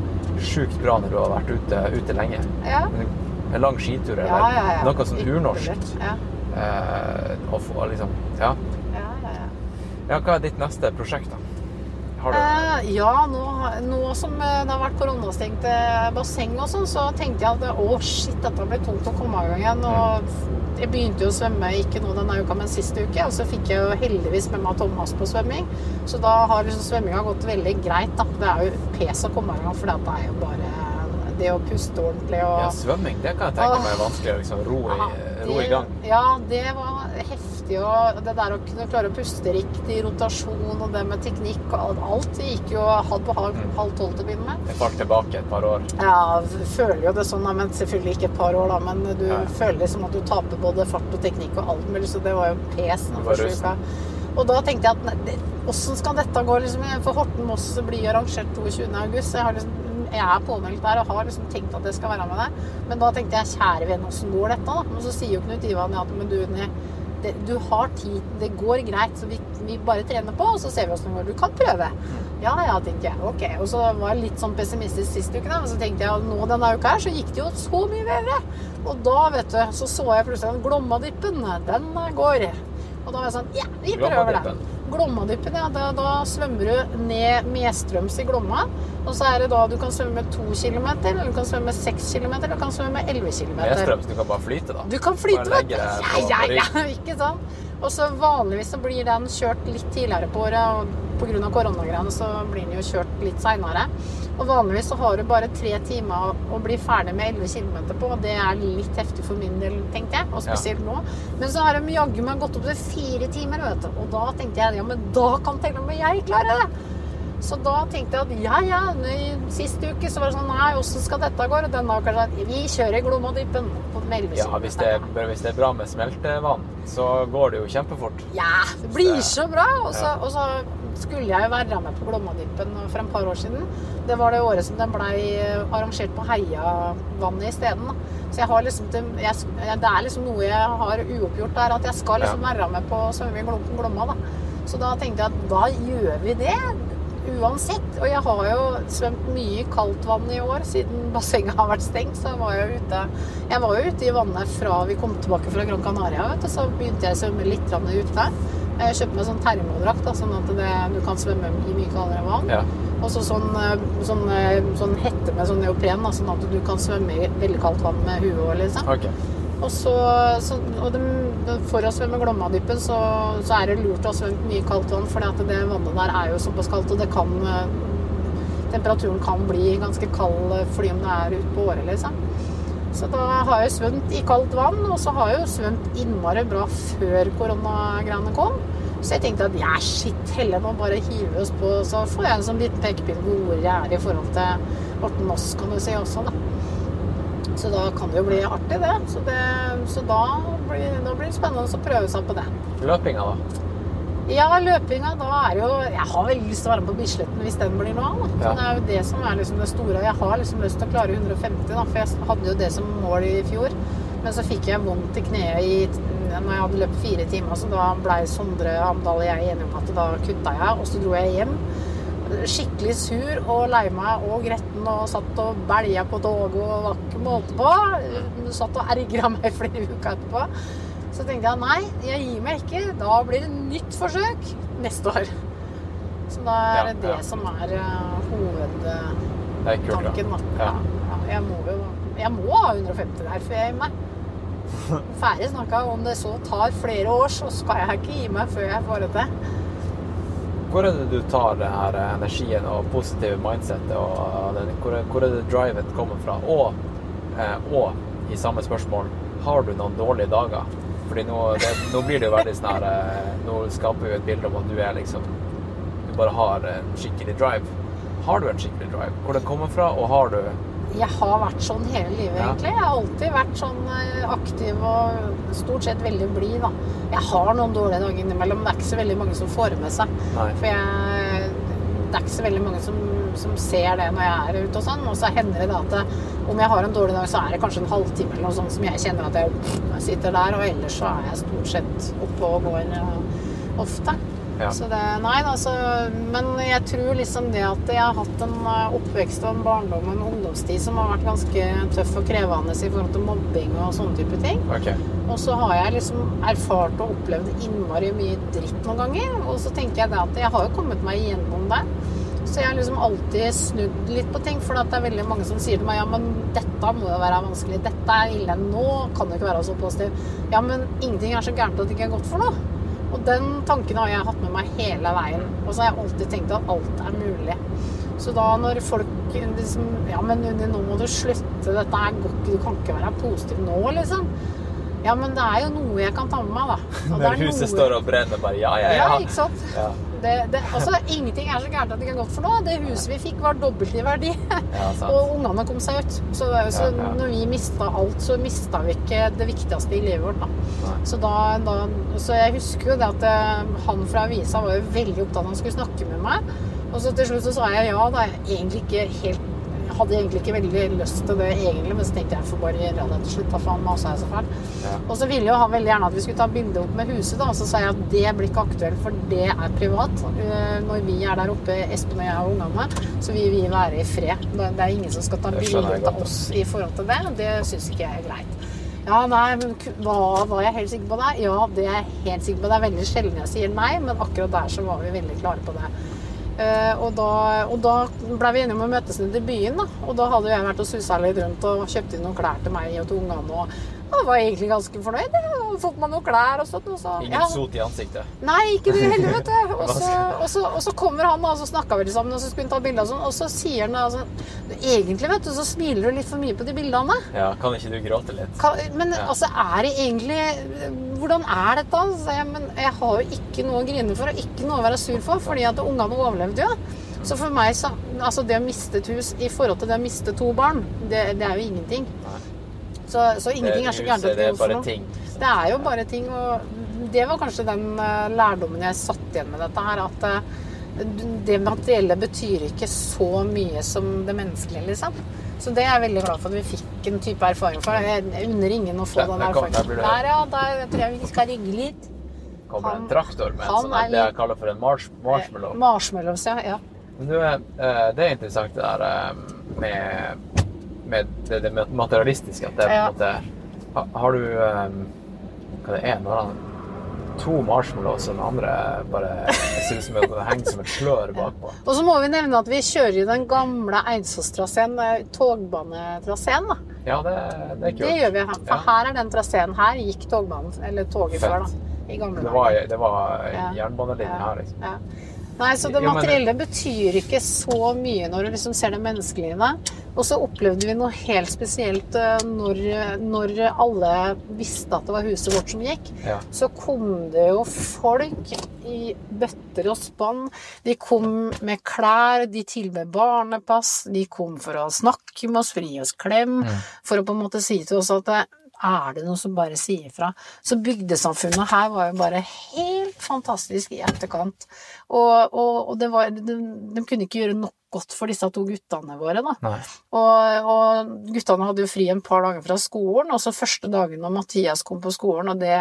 sjukt bra når du har vært ute, ute lenge. Ja. En lang skitur eller Ja, ja, ja. noe sånn urnorsk. Ja. Eh, og, og liksom, ja. Ja, ja, ja. hva er ditt neste prosjekt, da? Eh, ja, nå, nå som eh, det har vært koronastengt eh, basseng og sånn, så tenkte jeg at å shit, dette blir tungt å komme av gang igjen. Og jeg begynte jo å svømme ikke nå denne uka, men sist uke. Og så fikk jeg jo heldigvis med meg Thomas på svømming. Så da har liksom svømminga gått veldig greit. da. Det er jo pes å komme av gang, for det er jo bare det å puste ordentlig og Ja, svømming, det kan jeg tenke meg er vanskelig å liksom ro i, ro i gang. Ja, det var heftig. Og det der å kunne klare å puste riktig, rotasjon og det med teknikk og alt, alt gikk jo halv på halv, halv tolv til å begynne med. Jeg falt tilbake et par år. Ja, føler jo det sånn, men selvfølgelig ikke et par år, da. Men du Ja. føler liksom at du taper både fart og teknikk og alt mulig, så det var jo pes den første uka. Og da tenkte jeg at åssen skal dette gå? Liksom, for Horten-Moss blir arrangert 22. august. Jeg, har liksom, jeg er påmeldt der og har liksom tenkt at jeg skal være med der. Men da tenkte jeg kjære venn, åssen går dette? da? Men så sier jo Knut Ivan ja, men du, det, du har tid, det går greit, så vi, vi bare trener på, og så ser vi åssen det går. Du kan prøve. Ja ja, tenkte jeg. Ok. Og så var jeg litt sånn pessimistisk sist uke, da. Men så tenkte jeg at nå denne uka her, så gikk det jo så mye bedre. Og da, vet du, så så jeg plutselig at Glommadippen, den går. Og da var jeg sånn Ja, vi prøver den. Glommadyppen, ja. Da, da svømmer du ned medstrøms i Glomma. Og så er det da du kan svømme 2 kilometer, eller du kan svømme 6 kilometer, eller du kan svømme elleve kilometer. Medstrøms, du kan bare flyte, da. Du kan flyte, vet du. Ja, ja, ja, ikke sant? Og så vanligvis så blir den kjørt litt tidligere på året, og pga. koronagreiene så blir den jo kjørt litt seinere. Og vanligvis så har du bare tre timer å bli ferdig med 11 km på, og det er litt heftig for min del, tenkte jeg, og spesielt nå. Men så har de jaggu meg gått opp til fire timer, vet du. Og da tenkte jeg ja, men da kan til og med jeg klare det. Så da tenkte jeg at ja, ja, i siste uke så var det sånn Nei, åssen skal dette gå? Og denne kanskje sånn Vi kjører Glommadyppen på 11 Ja, hvis det, er- hvis det er bra med smeltevann, så går det jo kjempefort. Ja, det blir så bra! Og så skulle jeg jo være med på Glommadyppen for et par år siden. Det var det året som den blei arrangert på Heiavannet isteden. Så jeg har liksom det, jeg, det er liksom noe jeg har uoppgjort der, at jeg skal liksom være med på svømme i Glom- Glomma. da. Så da tenkte jeg at da gjør vi det. Uansett. Og jeg har jo svømt mye i kaldt vann i år, siden bassenget har vært stengt. Så var jeg ute Jeg var jo ute i vannet fra vi kom tilbake fra Gran Canaria, vet du. Så begynte jeg å svømme litt ute. Jeg kjøpte meg sånn termodrakt, sånn at det, du kan svømme i mye kaldere vann. Ja. Og så sånn, eh, sånn, eh, sånn hette med sånn neopren, da, sånn at du kan svømme i veldig kaldt vann med huet òg, liksom. Okay. Og så, så og de, For å svømme Glommadyppen så, så er det lurt å ha svømt mye kaldt vann, for det vannet der er jo såpass kaldt, og det kan eh, Temperaturen kan bli ganske kald eh, fordi om det er ute på året, liksom. Så da har jeg svømt i kaldt vann, og så har jeg jo svømt innmari bra før koronagreiene kom. Så jeg tenkte at ja, shit, heller nå bare hiver vi oss på, så får jeg en sånn liten pekepinn på hvor jeg er i forhold til Morten Moss, kan du si også, da. Så da kan det jo bli artig, det. Så, det, så da, blir, da blir det spennende å prøve seg på det. Løpinga, da? Ja, løpinga, da er jo Jeg har veldig lyst til å være med på Bisletten hvis den blir noe av. Ja. Det er jo det som er liksom det store. Jeg har liksom lyst til å klare 150, da, for jeg hadde jo det som mål i fjor. Men så fikk jeg vondt i kneet i, når jeg hadde løpt fire timer, så da blei Sondre Amdal og jeg enige om at da kutta jeg, og så dro jeg hjem. Skikkelig sur og lei meg og gretten og satt og belja på toget og var ikke måte på. Satt og ergra meg flere uker etterpå. Så tenkte jeg nei, jeg gir meg ikke. Da blir det nytt forsøk neste år. Så da er Ja, det det ja. som er uh, hovedtanken. Da. ja. Ja, ja, jeg må jo Jeg må ha 150 der før jeg gir meg. Ferdig snakka. Om det så tar flere år, så skal jeg ikke gi meg før jeg får det til. Hvor er det du tar det her energien og positive mindsettet og den, hvor, hvor er det driven kommer fra? Og, eh, og i samme spørsmål, har du noen dårlige dager? Fordi nå, det, nå blir det jo veldig sånn her eh, Nå skaper vi et bilde om at du er liksom Du bare har en skikkelig drive. Har du en skikkelig drive? Hvor den kommer fra, og har du Jeg har vært sånn hele livet, egentlig. Jeg har alltid vært sånn eh, aktiv og stort sett veldig blid, da. Jeg har noen dårlige dager innimellom, men det er ikke så veldig mange som får med seg. Nei. For jeg, det er ikke så veldig mange som, som ser det når jeg er ute og sånn. Og så hender det da at om jeg har en dårlig dag, så er det kanskje en halvtime eller noe sånt som jeg kjenner at jeg, sitter der, og ellers så er jeg stort sett oppe og går eh, ofte. Ja. Så det, nei, altså, men jeg tror liksom det at jeg har hatt en eh, oppvekst og en barndom og en ungdomstid som har vært ganske tøff og krevende i forhold til mobbing og sånne type ting. Okay. Og så har jeg liksom erfart og opplevd innmari mye dritt noen ganger. Og så tenker jeg det at jeg har jo kommet meg igjennom det. Så jeg har liksom alltid snudd litt på ting, for det er veldig mange som sier til meg ja, men dette må jo være vanskelig, dette er ille, nå kan det ikke være så positiv. Ja, men ingenting er så gærent at det ikke er godt for noe. Og den tanken har jeg hatt med meg hele veien. Og så har jeg alltid tenkt at alt er mulig. Så da når folk liksom Ja, men Unni, nå må du slutte. Dette er godt. Du kan ikke være positiv nå, liksom. Ja, men det er jo noe jeg kan ta med meg, da. Når er huset noe- står og brenner, bare ja, ja, Ja, ja. ikke sant? Ja, Det, det, altså, ingenting er så gærent at det ikke er godt for noe. Det huset vi fikk, var dobbelt i verdi. ja. Og ungene kom seg ut. Så, så Ja, når vi mista alt, så mista vi ikke det viktigste i livet vårt. Da. Så, da, da, så jeg husker jo det at eh, han fra avisa var jo veldig opptatt av at han skulle snakke med meg. Og så til slutt så sa jeg ja. Da jeg egentlig ikke helt hadde egentlig ikke veldig lyst til det, egentlig, men så tenkte jeg får bare gjøre det til slutt. Da faen masa jeg så fælt. Ja. Og så ville jo han veldig gjerne at vi skulle ta bilde opp med huset, da. Og så sa jeg at det blir ikke aktuelt, for det er privat. Eh, Når vi er der oppe, Espen og jeg og ungene, så vil vi være i fred. Det er ingen som skal ta bilde av oss i forhold til det. Det syns ikke jeg er greit. Ja, nei, men hva, var jeg helt sikker på det? Ja, det er jeg helt sikker på. Det er veldig sjelden jeg sier nei, men akkurat der så var vi veldig klare på det. Eh, og da, og da ble vi enige om å møtes nede i byen. Da. Og da hadde jeg vært og susa litt rundt og kjøpt inn noen klær til meg og til ungene. Og var egentlig ganske fornøyd. Hadde fått meg noen klær og sånt. Så, Ingen ja. sot i ansiktet. Nei, ikke du heller, vet du. Og så, og så, og så kommer han, og så snakka vi sammen, og så skulle han ta bilde og sånn, og så sier han sånn Egentlig, vet du, så smiler du litt for mye på de bildene. Ja, kan ikke du gråte litt? Kan, men Ja. altså, er det egentlig Hvordan er dette? Så jeg, men jeg har jo ikke noe å grine for, og ikke noe å være sur for, fordi at ungene overlevde jo. Så for meg, så Altså, det å miste et hus i forhold til det å miste to barn, det, det er jo ingenting. Så, så ingenting er så gærent at det det er Oslo. Det er jo bare ting, og det var kanskje den eh, lærdommen jeg satt igjen med dette her, at eh, det materielle betyr ikke så mye som det menneskelige, liksom. Så det er jeg veldig glad for at vi fikk en type erfaring for. Jeg jeg unner ingen å få Der- den erfaringen. det- Der, ja. Der tror jeg vi skal rigge litt. Kommer Han- en traktor med en sånn det jeg kaller for en marsh, marshmallow. Marshmallows, ja. ja. Men du, eh, det er interessant det der eh, med, med det, det materialistiske. At det er på en måte Har du eh, Hva det er det? To marshmallows og den andre bare ser ut som det henger som et slør bakpå. Og så må vi nevne at vi kjører jo den gamle Eidsåstraseen, eh, togbanetraseen. da. Ja, det, det er kult. Det gjør vi her. For Ja. her er den traseen. Her gikk togbanen, eller toget Fett. før, da. I gamle Det var, dager. det var Ja. jernbanelinje Ja. her, liksom. Nei, så det materielle betyr ikke så mye når du liksom ser det menneskelige i det. Og så opplevde vi noe helt spesielt eh, når, når alle visste at det var huset vårt som gikk. Ja. Så kom det jo folk i bøtter og spann. De kom med klær, de tilbød barnepass, de kom for å snakke med oss, for å gi oss klem, for å på en måte si til oss at det, er det noe som bare sier fra? Så bygdesamfunnet her var jo bare helt fantastisk i etterkant. Og, og, og det var, de, de kunne ikke gjøre nok godt for disse to guttene våre, da. Og, og guttene hadde jo fri en par dager fra skolen, og så første dagen når Mathias kom på skolen, og det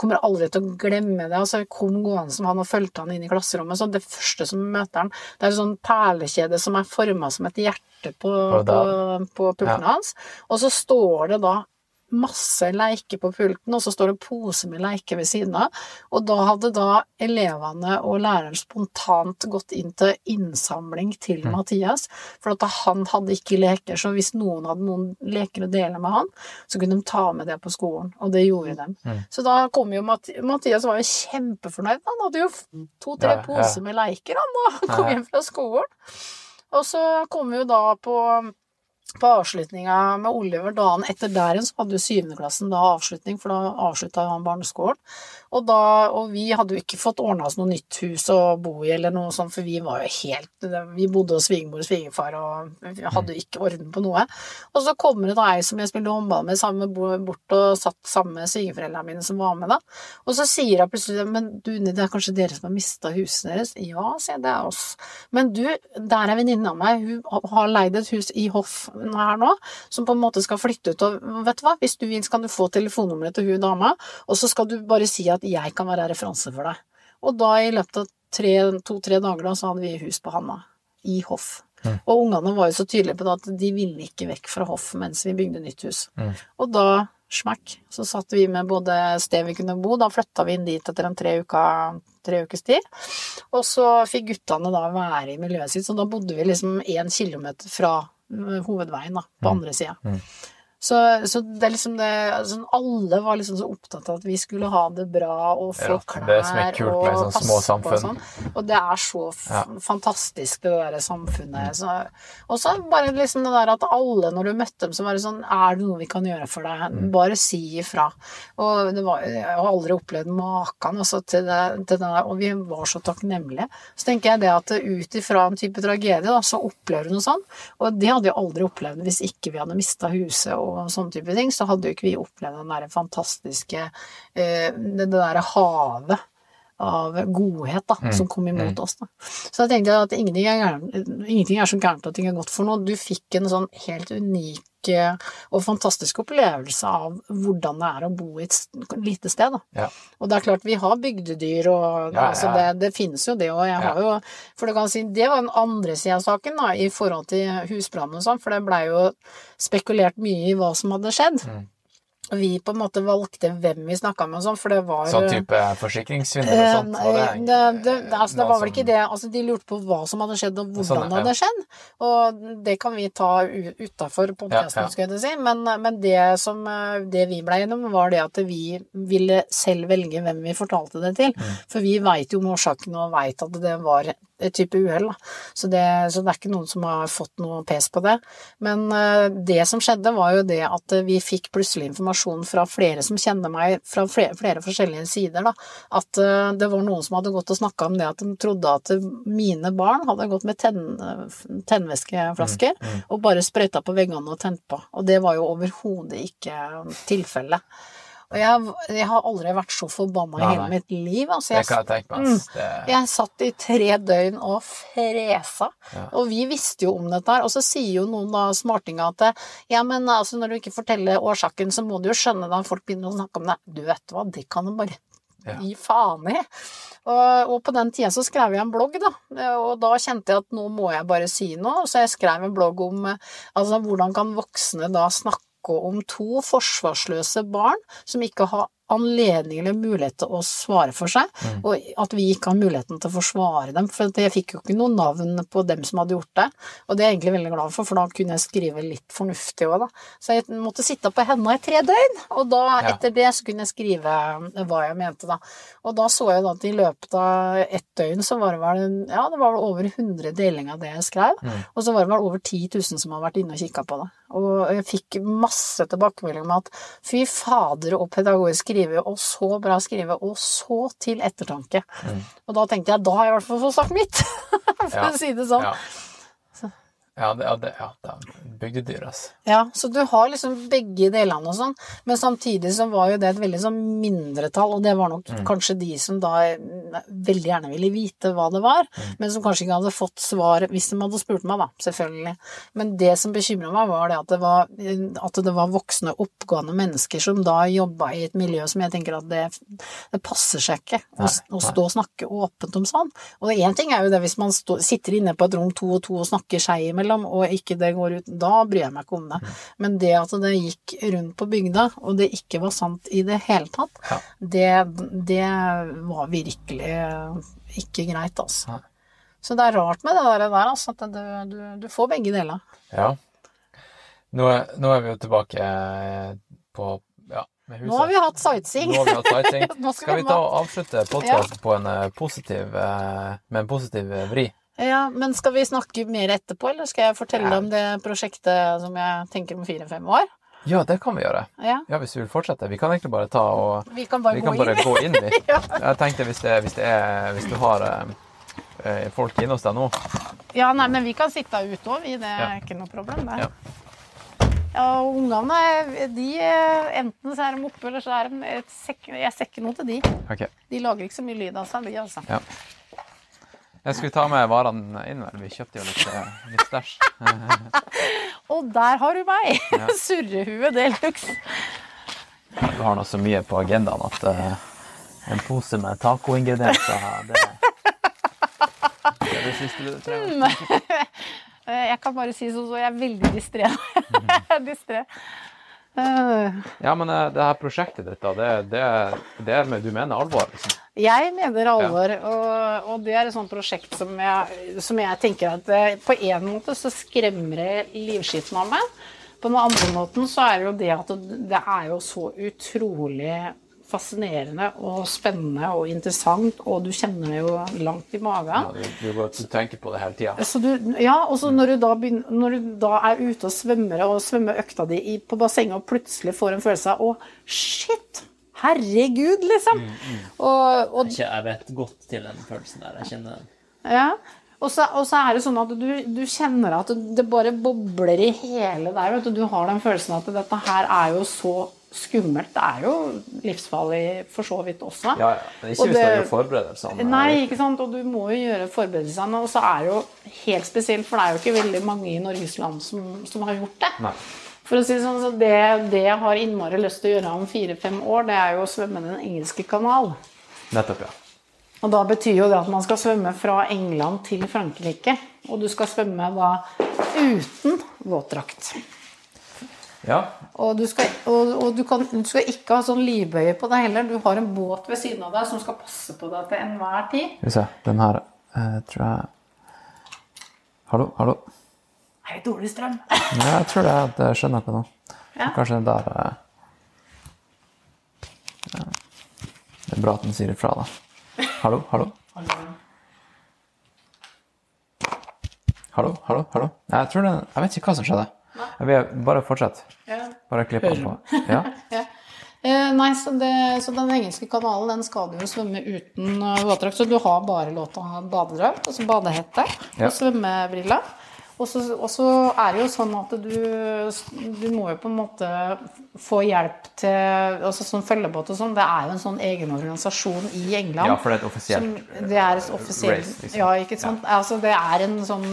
kommer aldri til å glemme det, altså kom gående som han og fulgte han inn i klasserommet, så det første som møter han, det er en sånn perlekjede som er formet som et hjerte på, på, på, da- på pulten hans, og så står det da masse leker på pulten, og så står det pose med leker ved siden av. Og da hadde da elevene og læreren spontant gått inn til innsamling til Mathias, for at han hadde ikke leker, så hvis noen hadde noen leker å dele med han, så kunne de ta med det på skolen, og det gjorde de. Så da kom jo Mathias, Mathias var jo kjempefornøyd, han hadde jo to-tre Ja, ja. poser med leker han da han kom hjem fra skolen. Og så kom vi jo da på på avslutninga med Oliver dagen etter der igjen, så hadde jo syvendeklassen da avslutning, for da avslutta han barneskolen. Og, da, og vi hadde jo ikke fått ordna oss noe nytt hus å bo i, eller noe sånt, for vi var jo helt Vi bodde hos svigermor og svigerfar, og vi hadde ikke orden på noe. Og så kommer det da ei som jeg spilte håndball med, sammen bort og satt sammen med svigerforeldrene mine som var med, da. Og så sier hun plutselig Men du, det er kanskje dere som har mista huset deres? Ja, sier jeg, det er oss. Men du, der er venninna meg, hun har leid et hus i Hoff her nå, som på en måte skal flytte ut, og vet du hva, hvis du vil, kan du få telefonnummeret til hun dama, og så skal du bare si at jeg kan være referanse for deg. Og da i løpet av tre- to-tre dager da, så hadde vi hus på Hanna, i Hoff. Og ungene var jo så tydelige på det at de ville ikke vekk fra Hoff mens vi bygde nytt hus. Og da, smakk, så satt vi med både sted vi kunne bo, da flytta vi inn dit etter en tre, uka, tre ukes tid. Og så fikk guttene da være i miljøet sitt, så da bodde vi liksom én kilometer fra hovedveien da, på andre sida. Så, så det er liksom det altså, Alle var liksom så opptatt av at vi skulle ha det bra og få Ja, klær kult og sånne passe på og sånn. Og det er så Ja. fantastisk, det der samfunnet. Så, og så bare liksom det der at alle, når du møtte dem, så var det sånn Er det noe vi kan gjøre for deg? Mm. Bare si ifra. Og det var, jeg har aldri opplevd maken altså, til, det, til det der, og vi var så takknemlige. Så tenker jeg det at ut ifra en type tragedie, da, så opplever du noe sånn. Og det hadde jeg aldri opplevd hvis ikke vi hadde mista huset og sånne type ting. Så hadde jo ikke vi opplevd den der fantastiske eh, det derre havet av godhet da, Mm. som kom imot oss. Da. Så jeg tenkte at ingenting er, gærent, ingenting er så gærent at ting er godt for noe. Du fikk en sånn helt unik eh, og fantastisk opplevelse av hvordan det er å bo i et lite sted. Da. Ja. Og det er klart, vi har bygdedyr, og Ja, altså, ja. det, det finnes jo det. Og jeg har jo For du kan si, det var den andre sida av saken, da, i forhold til husbrannen og sånn, for det blei jo spekulert mye i hva som hadde skjedd. Mm. Vi på en måte valgte hvem vi snakka med og sånn, for det var Sånn type forsikringssvindel og sånt? var Eh, det- det, det, altså, det var vel ikke det. Altså, de lurte på hva som hadde skjedd, og hvordan Sånn, det hadde skjedd. Og det kan vi ta utafor podkasten, Ja, ja. skal jeg si. Men, men det som eh, det vi ble gjennom, var det at vi ville selv velge hvem vi fortalte det til. Mm. For vi veit jo om årsaken og veit at det var type uhell. Så, det- så det er ikke noen som har fått noe pes på det. Men eh, det som skjedde, var jo det at eh, vi fikk plutselig informasjon fra flere som kjenner meg fra flere, flere forskjellige sider, da. At eh, det var noen som hadde gått og snakka om det at de trodde at mine barn hadde gått med tenn, tennvæskeflasker og bare sprøyta på veggene og tent på. Og det var jo overhodet ikke tilfellet. Og jeg, jeg har aldri vært så forbanna i hele mitt liv. Altså, Det jeg, kan jeg tenke meg. Mm. Det, jeg satt i tre døgn og fresa, Ja. og vi visste jo om dette her. Og så sier jo noen da smartinga at ja, men altså når du ikke forteller årsaken, så må du jo skjønne da folk begynner å snakke om det. Du vet hva, det kan du bare Ja. gi faen i. Og, og på den tida så skrev jeg en blogg, da. Og da kjente jeg at nå må jeg bare si noe. Så jeg skrev en blogg om eh, altså hvordan kan voksne da snakke om to forsvarsløse barn som ikke har anledning eller mulighet til å svare for seg, og at vi ikke har muligheten til å forsvare dem. For jeg fikk jo ikke noe navn på dem som hadde gjort det, og det er jeg egentlig veldig glad for, for da kunne jeg skrive litt fornuftig òg, da. Så jeg måtte sitte på henda i tre døgn, og da, Ja. etter det, så kunne jeg skrive hva jeg mente, da. Og da så jeg da at i løpet av ett døgn så var det vel, ja, det var vel over 100 delinger av det jeg skrev, og så var det vel over 10 000 som har vært inne og kikka på det. Og jeg fikk masse tilbakemelding om at fy fader og pedagogisk skrive, og så bra skrive, og så til ettertanke. Og da tenkte jeg, da har jeg i hvert fall fått sagt mitt, for Ja. å si det sånn. ja. Ja, det, ja, det, ja, det er bygdedyr, altså. Ja, så du har liksom begge delene og sånn, men samtidig så var jo det et veldig sånn mindretall, og det var nok kanskje de som da eh, veldig gjerne ville vite hva det var, men som kanskje ikke hadde fått svar hvis de hadde spurt meg, da, selvfølgelig. Men det som bekymra meg, var det at det var, at det var voksne, oppgående mennesker som da jobba i et miljø som jeg tenker at det, det passer seg ikke å, Nei, å stå og snakke åpent om sånn. Og én ting er jo det hvis man stå, sitter inne på et rom to og to og snakker seg imellom, og ikke det går ut Da bryr jeg meg ikke om det. Men det at det gikk rundt på bygda, og det ikke var sant i det hele tatt, Ja. det, det var virkelig ikke greit, altså. Ja. Så det er rart med det der, altså, at du, du, du får begge deler. Ja. Nå nå er vi jo tilbake eh, på ja. Nå har vi hatt sightseeing. Nå har vi hatt sightseeing. Nå skal Skal vi ta og avslutte podkasten på en eh, positiv, eh, med en positiv eh, vri? Ja, men skal vi snakke mer etterpå, eller skal jeg fortelle Ja. om det prosjektet som jeg tenker om fire-fem år? Ja, det kan vi gjøre. Ja, Ja, hvis vi vil fortsette. Vi kan egentlig bare ta og vi kan bare Vi gå kan bare inn. gå inn, i. Ja. Jeg tenkte hvis, det, hvis, det er, hvis du har eh, eh, folk inne hos deg nå Ja, nei, men vi kan sitte ute òg, vi. Det er ikke noe problem, det. Ja. Ja, og ungene, de eh, Enten så er de oppe, eller så er de Jeg ser ikke noe til de. Okay. De lager ikke så mye lyd av seg, de, altså. Ja. Jeg skulle ta med varene inn. Vi kjøpte jo litt, eh, litt stæsj. Og der har du meg! Ja. Surrehue de luxe. Du har nå så mye på agendaen at uh, en pose med tacoingredienser det, det er det siste du trenger. Eh, Jeg kan bare si sånn, så jeg er veldig distré. distré. Eh, Ja, men eh, det her prosjektet ditt, da, det, det, det med, du mener alvor? liksom? Jeg mener alvor, og, og det er et sånt prosjekt som jeg, som jeg tenker at eh, på en måte så skremmer det livskiten av meg. På den andre måten så er det jo det at det er jo så utrolig fascinerende og spennende og interessant, og du kjenner det jo langt i magen. Ja, du, du, går- og tenker på det hele tida. Ja, og så når, du da når du da er ute og svømmer og svømmer økta di i, på bassenget og plutselig får en følelse av å, shit, herregud, liksom. Og, og, Ikke, jeg vet godt til den følelsen der. Jeg kjenner den. ja. og, så, og så er det sånn at du, du kjenner at det bare bobler i hele der. Vet du. du har den følelsen at dette her er jo så skummelt. Det er jo livsfarlig for så vidt også. Ja, ja. Men ikke Og hvis du gjør forberedelsene. Nei, ikke sant? og du må jo gjøre forberedelsene. Og så er det jo helt spesielt, for det er jo ikke veldig mange i Norges land som, som har gjort det. Nei. For å si det sånn, så det, det jeg har innmari lyst til å gjøre om fire-fem år, det er jo å svømme Den engelske kanal. Nettopp, ja. Og da betyr jo det at man skal svømme fra England til Frankrike. Og du skal svømme da uten våtdrakt. Ja, Og, du skal, og, og du, kan, du skal ikke ha sånn livbøye på deg heller. Du har en båt ved siden av deg som skal passe på deg til enhver tid. Skal vi se. Den her uh, tror jeg Hallo, hallo. Er det dårlig strøm? Ja, jeg tror det jeg skjønner noe nå. Ja. Kanskje den der uh... ja. Det er bra at den sier ifra, da. Hallo, hallo. Hallo, hallo, hallo. Jeg tror det Jeg vet ikke hva som skjedde. Bare fortsett. Ja. Bare klipp den på. Ja. Ja. Eh, nei, så, det, så den engelske kanalen den skal du jo svømme uten uh, våtdrakt. Så du har bare lov til å ha badedrakt, altså badehette Ja. og svømmebriller. Og så, er det jo sånn at du, du må jo på en måte få hjelp til altså Sånn følgebåt og sånn. Det er jo en sånn egen organisasjon i England. ja, for det er et offisielt Som, det er et offisielt race, liksom. Ja, ikke sant. Altså, det er en sånn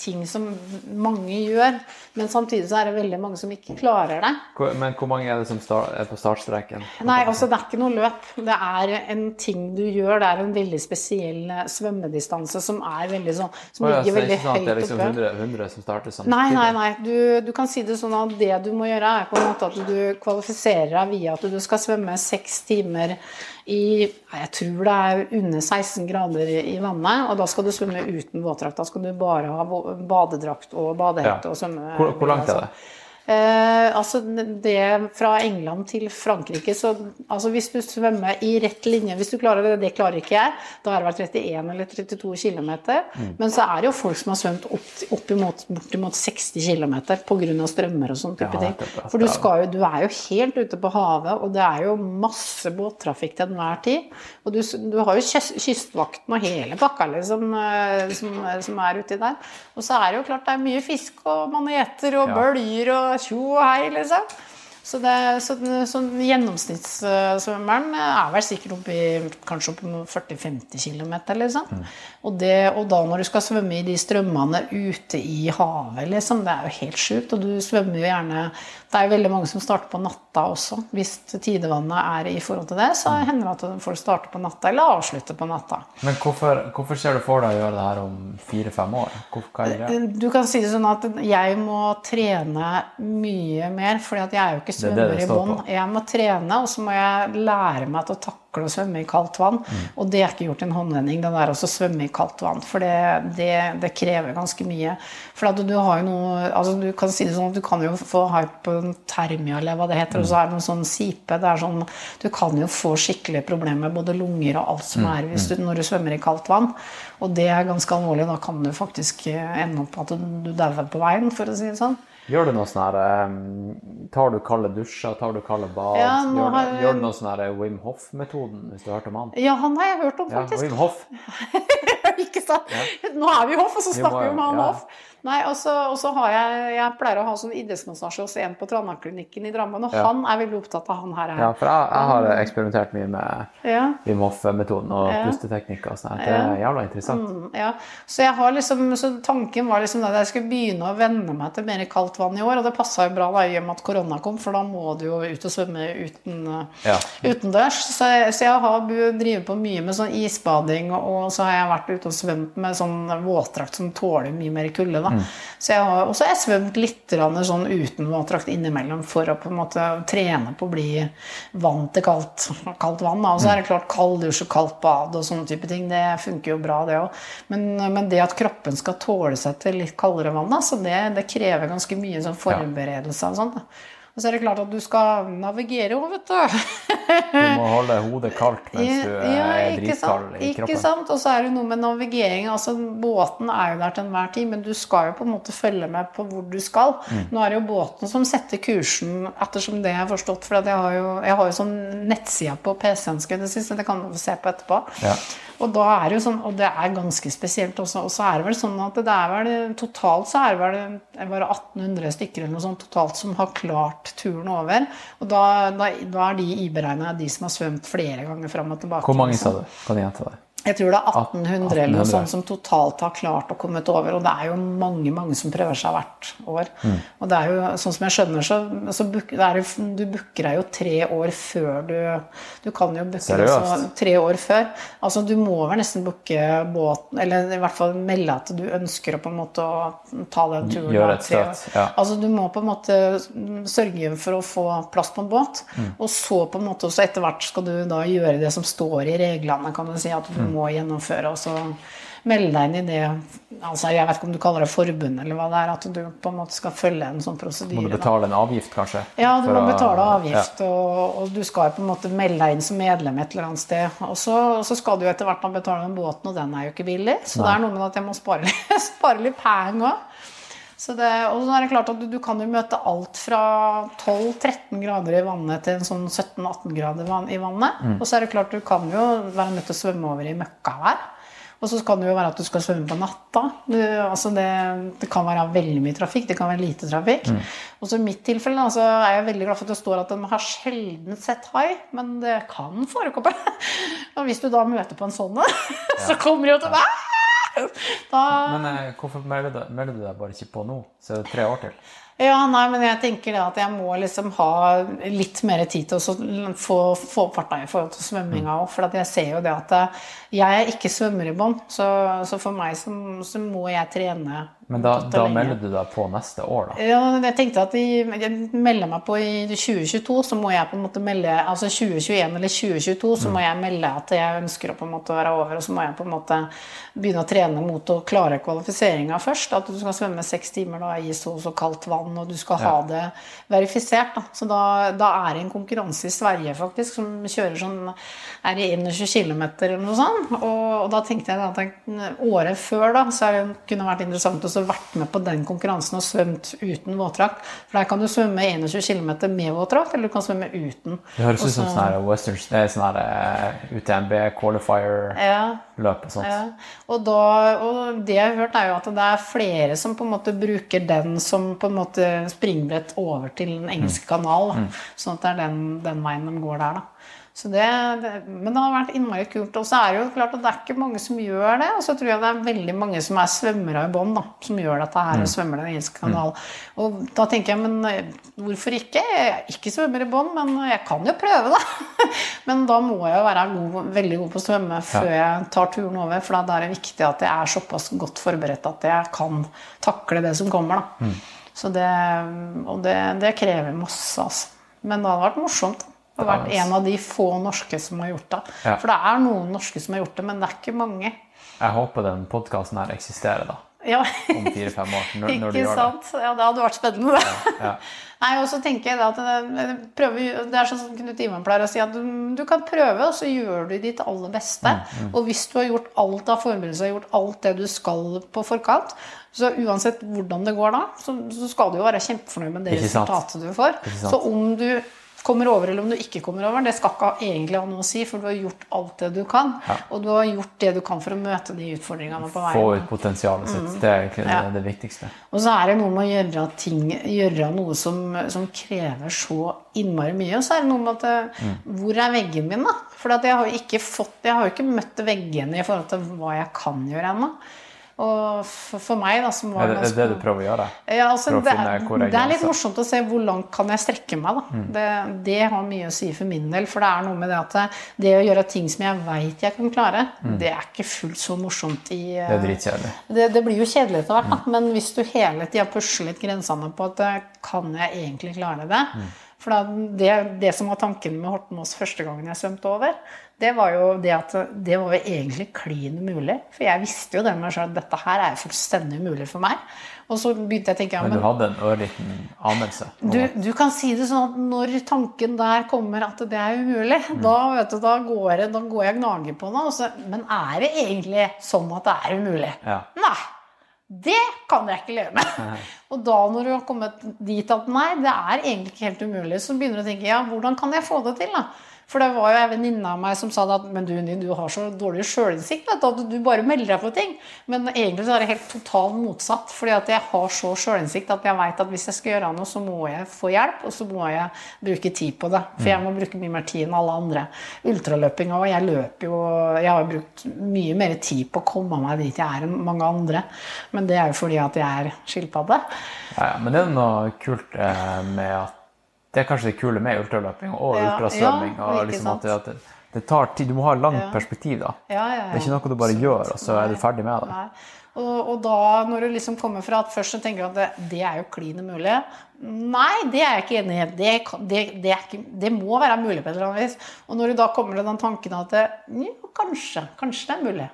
ting som mange gjør, men samtidig så er det veldig mange som ikke klarer det. Hvor- Men hvor mange er det som er på startstreken? Nei, altså det er ikke noe løp. Det er en ting du gjør. Det er en veldig spesiell eh, svømmedistanse som er veldig sånn Som Å ja, så ligger veldig sånn høyt liksom oppe. 100, 100 som starter samtidig? Nei, nei, nei. Du, du kan si det sånn at det du må gjøre, er på en måte at du kvalifiserer deg via at du skal svømme seks timer i Jeg tror det er under 16 grader i i vannet, og da skal du svømme uten våtdrakt. Da skal du bare ha badedrakt og badehette Ja. og svømme. Hvor, hvor langt er det? Eh, altså det fra England til Frankrike så altså Hvis du svømmer i rett linje Hvis du klarer det, det klarer ikke jeg. Da har det vært 31 eller 32 km. Mm. Men så er det jo folk som har svømt opp, oppimot, bortimot 60 km pga. strømmer og sånn type ting. For du, skal jo, du er jo helt ute på havet, og det er jo masse båttrafikk til enhver tid. Og du, du har jo kyst, kystvakten og hele pakka liksom, eh, som, som er uti der. Og så er det jo klart det er mye fisk og maneter og bølger og tjo og hei, liksom. Så, det, så, så gjennomsnittssvømmeren er vel sikkert oppe i kanskje opp 40-50 km, liksom. Mm. Og, det, og da når du skal svømme i de strømmene ute i havet, liksom, det er jo helt sjukt. Og du svømmer jo gjerne Det er jo veldig mange som starter på natta også. Hvis tidevannet er i forhold til det, så Mm. hender det at folk starter på natta eller avslutter på natta. Men hvorfor, hvorfor ser du for deg å gjøre det her om fire-fem år? Det? Du kan si det sånn at jeg må trene mye mer, fordi at jeg er jo ikke er svømmer i bånn. Jeg må trene, og så må jeg lære meg til å takle å svømme i kaldt vann. Mm. Og det er ikke gjort en håndvending, det der å svømme i kaldt vann. For det, det, det krever ganske mye. For at du har jo noe altså Du kan si det sånn at du kan jo få hypotermia, eller hva det heter, og så er det en sånn sipe. Det er sånn, du kan jo få skikkelig problemer med både lunger og alt som Mm, er hvis du, når du svømmer i kaldt vann. Og det er ganske alvorlig. Da kan du faktisk eh, ende opp at du, dauer på veien, for å si det sånn. Gjør du noe sånn her eh, Tar du kalde dusjer? Tar du kalde bad? Ja, gjør, du, har- gjør du noe sånn her Wim Hof-metoden, hvis du har hørt om han? Ja, han har jeg hørt om, Ja, faktisk. Wim Hof. ikke sant? Nå er vi hoff, og så snakker vi om han ja. hoff. Nei, og så har jeg Jeg pleier å ha sånn idrettsmassasje hos en på Trondheimsklinikken i Drammen, og Ja. han er veldig opptatt av han her. Ja, for jeg, jeg har eksperimentert mye med Ja. Wim Hof-metoden og Ja. pusteteknikker og sånn. Det er jævla interessant. Mm, ja. Så, jeg har liksom, så tanken var liksom at jeg skulle begynne å venne meg til mer kaldt vann i år. Og det passa jo bra da, i og med at korona kom, for da må du jo ut og svømme uten, Ja. utendørs. Så, så jeg har drevet på mye med sånn isbading, og så har jeg vært ute og svømt med sånn våtdrakt som tåler mye mer kulde. da. Så jeg har, og så har jeg svømt litt sånn uten våtdrakt innimellom for å på en måte trene på å bli vant til kaldt, kaldt vann. Og så er det klart kald dusj og kaldt bad og sånne type ting. Det funker jo bra, det òg. Men, men det at kroppen skal tåle seg til litt kaldere vann, altså det, det krever ganske mye sånn forberedelse og sånt. da. Og så er det klart at du skal navigere òg, vet du. Du må holde hodet kaldt mens du Ja, er dritkald i Ikke sant? Og så er det noe med navigering. altså Båten er jo der til enhver tid, men du skal jo på en måte følge med på hvor du skal. Mm. Nå er det jo båten som setter kursen, ettersom det jeg har forstått. For jeg har jo, jeg har jo sånn nettside på PC-en, skal jeg si, så det kan du få se på etterpå. Ja. Og da er det jo sånn, og det er ganske spesielt også. Og så er det vel sånn at det er vel totalt så er det vel det var 1800 stykker eller noe sånt totalt som har klart turen over. Og da, da, da er de iberegna de som har svømt flere ganger fram og tilbake. Hvor mange liksom. sa du? Kan jeg gjenta det? Jeg tror det er 1800 eller noe sånt som totalt har klart å komme over. Og det er jo mange mange som prøver seg hvert år. Mm. Og det er jo, sånn som jeg skjønner, så, så buk, det jo- du booker deg jo tre år før du Du kan jo booke deg så tre år før. Altså du må vel nesten booke båten, eller i hvert fall melde at du ønsker å på en måte å ta den turen. Gjør et støt, ja. Altså Du må på en måte sørge for å få plass på en båt, Mm. og så på en måte også etter hvert skal du da gjøre det som står i reglene, kan du si, at du Mm. Må gjennomføre. Og så melde deg inn i det altså Jeg vet ikke om du kaller det forbund, eller hva det er, at du på en måte skal følge en sånn prosedyre. Må du betale en avgift, kanskje? Ja, du må å- betale avgift, og, og du skal på en måte melde deg inn som medlem et eller annet sted. Og så, og så skal du jo etter hvert betale den båten, og den er jo ikke billig. Så det er noe med at jeg må spare spare litt penger òg. Så det, og så er det klart at du, du kan jo møte alt fra 12-13 grader i vannet til en sånn 17-18 grader i vannet. Og så er det klart du kan jo være nødt til å svømme over i møkkavær. Og så kan det jo være at du skal svømme på natta. Du, altså det, det kan være veldig mye trafikk, det kan være lite trafikk. Og så i mitt tilfelle altså, er jeg veldig glad for at det står at de har sjelden sett hai, men det kan forekomme. Og hvis du da møter på en sånn en, så kommer de jo til deg. Da, Men eh, hvorfor melder du, deg bare ikke på nå? Så er det tre år til. Ja, nei, men jeg tenker det at jeg må liksom ha litt mer tid til å få, få farta i forhold til svømminga òg. For at jeg ser jo det at eh, jeg er ikke svømmer i bånn, så, så for meg så, så må jeg trene. Men da, da melder du deg på neste år, da? Ja, jeg tenkte at jeg, jeg melder meg på i 2022, så må jeg på en måte melde Altså 2021 eller 2022, så må jeg melde at jeg ønsker å på en måte være over, og så må jeg på en måte begynne å trene mot å klare kvalifiseringa først. At du skal svømme seks timer da, i så og så kaldt vann, og du skal ha det verifisert. Da. Så da, da er det en konkurranse i Sverige faktisk som kjører sånn er det 21 km eller noe sånt. Og, og da tenkte jeg at året før da, så det, kunne det vært interessant å vært med på den konkurransen og svømt uten våtdrakt. For der kan du svømme 21 km med våtdrakt, eller du kan svømme uten. Det høres ut som sånn her Western, er sånn her eh, UTMB qualifier-løp og sånt. ja. Og, da, og det jeg har hørt, er jo at det er flere som på en måte bruker den som på en måte springbrett over til den engelske kanal. Da. Sånn at det er den, den veien de går der, da. Så det, det, men det har vært innmari kult. Og så er det jo klart at det er ikke mange som gjør det. Og så tror jeg det er veldig mange som er svømmere i bånn, som gjør dette her og svømmer den engelske kanal. Og da tenker jeg, men eh, hvorfor ikke? Jeg er ikke svømmer i bånn, men jeg kan jo prøve, da. Men da må jeg jo være god, veldig god på å svømme før jeg tar turen over. For da er det viktig at jeg er såpass godt forberedt at jeg kan takle det som kommer. da. Så det, og det, det krever masse, altså. Men det hadde vært morsomt. Det har vært en av de få norske som har gjort det. Ja. For det er noen norske som har gjort det, men det er ikke mange. Jeg håper den podkasten her eksisterer da, Ja, om fire-fem år. Når, når du ikke sant. det. Ja, det hadde vært spennende, det. Ja. Nei, og så tenker jeg da at det, prøve, det er sånn som Knut Ivan pleier å si, at du, du kan prøve, og så gjør du ditt aller beste. Mm, Og hvis du har gjort alt av forberedelser, gjort alt det du skal på forkant, så uansett hvordan det går da, så, så skal du jo være kjempefornøyd med det resultatet du får. Så om du kommer over eller om du ikke kommer over, det skal ikke egentlig ha noe å si, for du har gjort alt det du kan. Ja. Og du har gjort det du kan for å møte de utfordringene på veien. Få ut potensialet sitt. Det er egentlig Ja. det, det viktigste. Og så er det noe med å gjøre ting Gjøre noe som, som krever så innmari mye. Og så er det noe med at mm. Hvor er veggen min, da? For jeg har jo ikke fått Jeg har ikke møtt veggene i forhold til hva jeg kan gjøre ennå. Og for, meg, da, som var Er det, det du prøver å gjøre? ja, altså, å det, er, det er litt morsomt å se hvor langt kan jeg strekke meg. Da. Mm. Det, det har mye å si for min del. For det er noe med det at det, å gjøre ting som jeg veit jeg kan klare, det er ikke fullt så morsomt i Mm. Det er dritkjedelig. det, det blir jo kjedelig etter hvert, Mm. men hvis du hele tida pusler litt grensene på at eh, kan jeg egentlig klare det? Mm. For det, det som var tanken med Hortenås første gangen jeg svømte over, det var jo det at det var jo egentlig klin umulig. For jeg visste jo det med at dette her er fullstendig umulig for meg. Og så begynte jeg å tenke ja, Men du men hadde en ørliten anelse? du, du kan si det sånn at når tanken der kommer at det er umulig, da, vet du, da, går jeg, da går jeg og gnager på det. Men er det egentlig sånn at det er umulig? Ja. Nei. Det kan jeg ikke leve med. Og da når du har kommet dit at nei, det er egentlig ikke helt umulig, så begynner du å tenke ja, hvordan kan jeg få det til? da? For det var jo en venninne av meg som sa at men du, du har så dårlig sjølinnsikt at du bare melder deg på ting. Men egentlig så er det helt totalt motsatt. fordi at jeg har så sjølinnsikt at jeg vet at hvis jeg skal gjøre noe, så må jeg få hjelp, og så må jeg bruke tid på det. For jeg må bruke mye mer tid enn alle andre. Ultraløpinga òg. jeg løper jo Jeg har brukt mye mer tid på å komme meg dit jeg er enn mange andre. Men det er jo fordi at jeg er skilpadde. Ja, ja, men det er noe kult eh, med at Det er kanskje det kule med ultraløping og Ja, ultrasvømming. ja, og liksom at det, at det, tar tid. Du må ha langt Ja. perspektiv, da. Ja, ja, ja. Det er ikke noe du bare gjør, og så er du ferdig med det. Og, og da, når du liksom kommer fra at først så tenker du at det, det er jo klin umulig. Nei, det er jeg ikke enig i. Det, det, det, må være mulig på et eller annet vis. Og når du da kommer til den tanken at det, kanskje, kanskje det er mulig.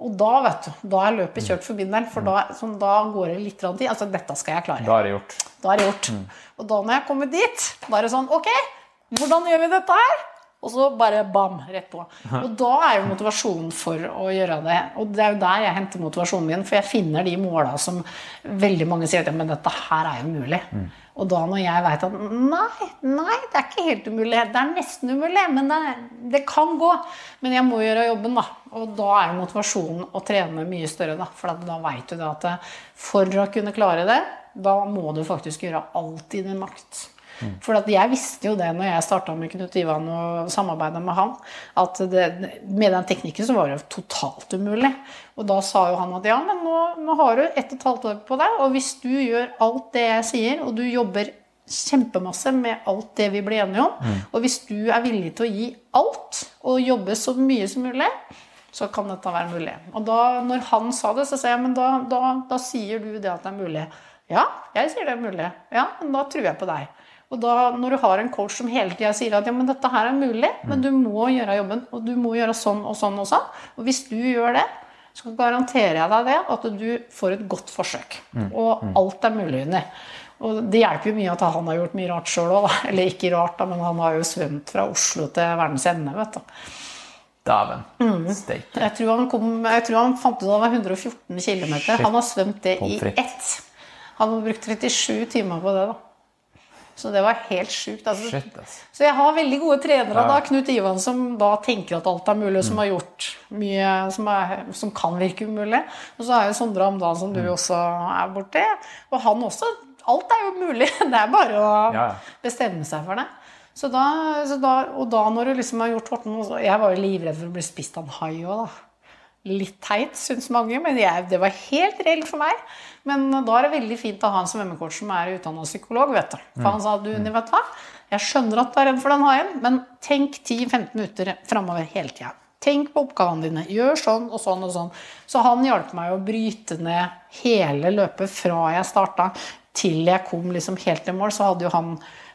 Og da vet du, da er løpet kjørt for min del, for da, sånn, da går det litt tid. Altså, dette skal jeg klare. Da er det gjort. Da er det gjort. Og da når jeg kommer dit, da er det sånn Ok, hvordan gjør vi dette her? Og så bare bam, rett på. Og da er jo motivasjonen for å gjøre det. Og det er jo der jeg henter motivasjonen min, for jeg finner de måla som veldig mange sier at ja, men dette her er jo mulig. Og da når jeg veit at nei, nei, det er ikke helt umulig. Det er nesten umulig, men det, det kan gå. Men jeg må gjøre jobben, da. Og da er jo motivasjonen å trene mye større, da. For da veit du det at eh, for å kunne klare det, da må du faktisk gjøre alt i din makt. For at jeg visste jo det når jeg starta med Knut Ivan og samarbeida med han, at det, med den teknikken så var det totalt umulig. Og da sa jo han at ja, men nå, nå har du ett og et halvt år på deg, og hvis du gjør alt det jeg sier, og du jobber kjempemasse med alt det vi ble enige om, og hvis du er villig til å gi alt og jobbe så mye som mulig, så kan dette være mulig. Og da når han sa det, så sa jeg men da, da, da sier du det at det er mulig. Ja, jeg sier det er mulig. Ja, men da tror jeg på deg. Og da, når du har en coach som hele tida sier at ja, men dette her er mulig, men du må gjøre jobben, og du må gjøre sånn og sånn og sånn, og hvis du gjør det, så garanterer jeg deg det, at du får et godt forsøk. Og alt er mulig inni. Og det hjelper jo mye at han har gjort mye rart sjøl òg, Eller ikke rart, da, men han har jo svømt fra Oslo til verdens ende, vet du. Dæven. Mm. Steike. Jeg tror han, kom, jeg tror han fant ut at det var 114 km. Han har svømt det i ett. Han har brukt 37 timer på det, da. Så det var helt sjukt. Altså. Shit, ass. Så jeg har veldig gode trenere, Ja. da, Knut Ivan, som da tenker at alt er mulig, og som Mm. har gjort mye som, er, som kan virke umulig. Og så er jo Sondre Amdal, som Mm. du også er borti. Og han også. Alt er jo mulig. Det er bare å Ja, bestemme seg for det. Så da, så da, og da når du liksom har gjort Horten Jeg var jo livredd for å bli spist av en hai òg, da. Litt teit, syns mange, men jeg, det var helt reelt for meg. Men da er det veldig fint å ha en svømmecoach som er utdanna psykolog. vet du. For han sa du, vet du hva, jeg skjønner at du er redd for den haien, men tenk 10-15 minutter framover hele tida. Tenk på oppgavene dine. Gjør sånn og sånn og sånn. Så han hjalp meg å bryte ned hele løpet fra jeg starta til jeg kom liksom helt til mål. Så hadde jo han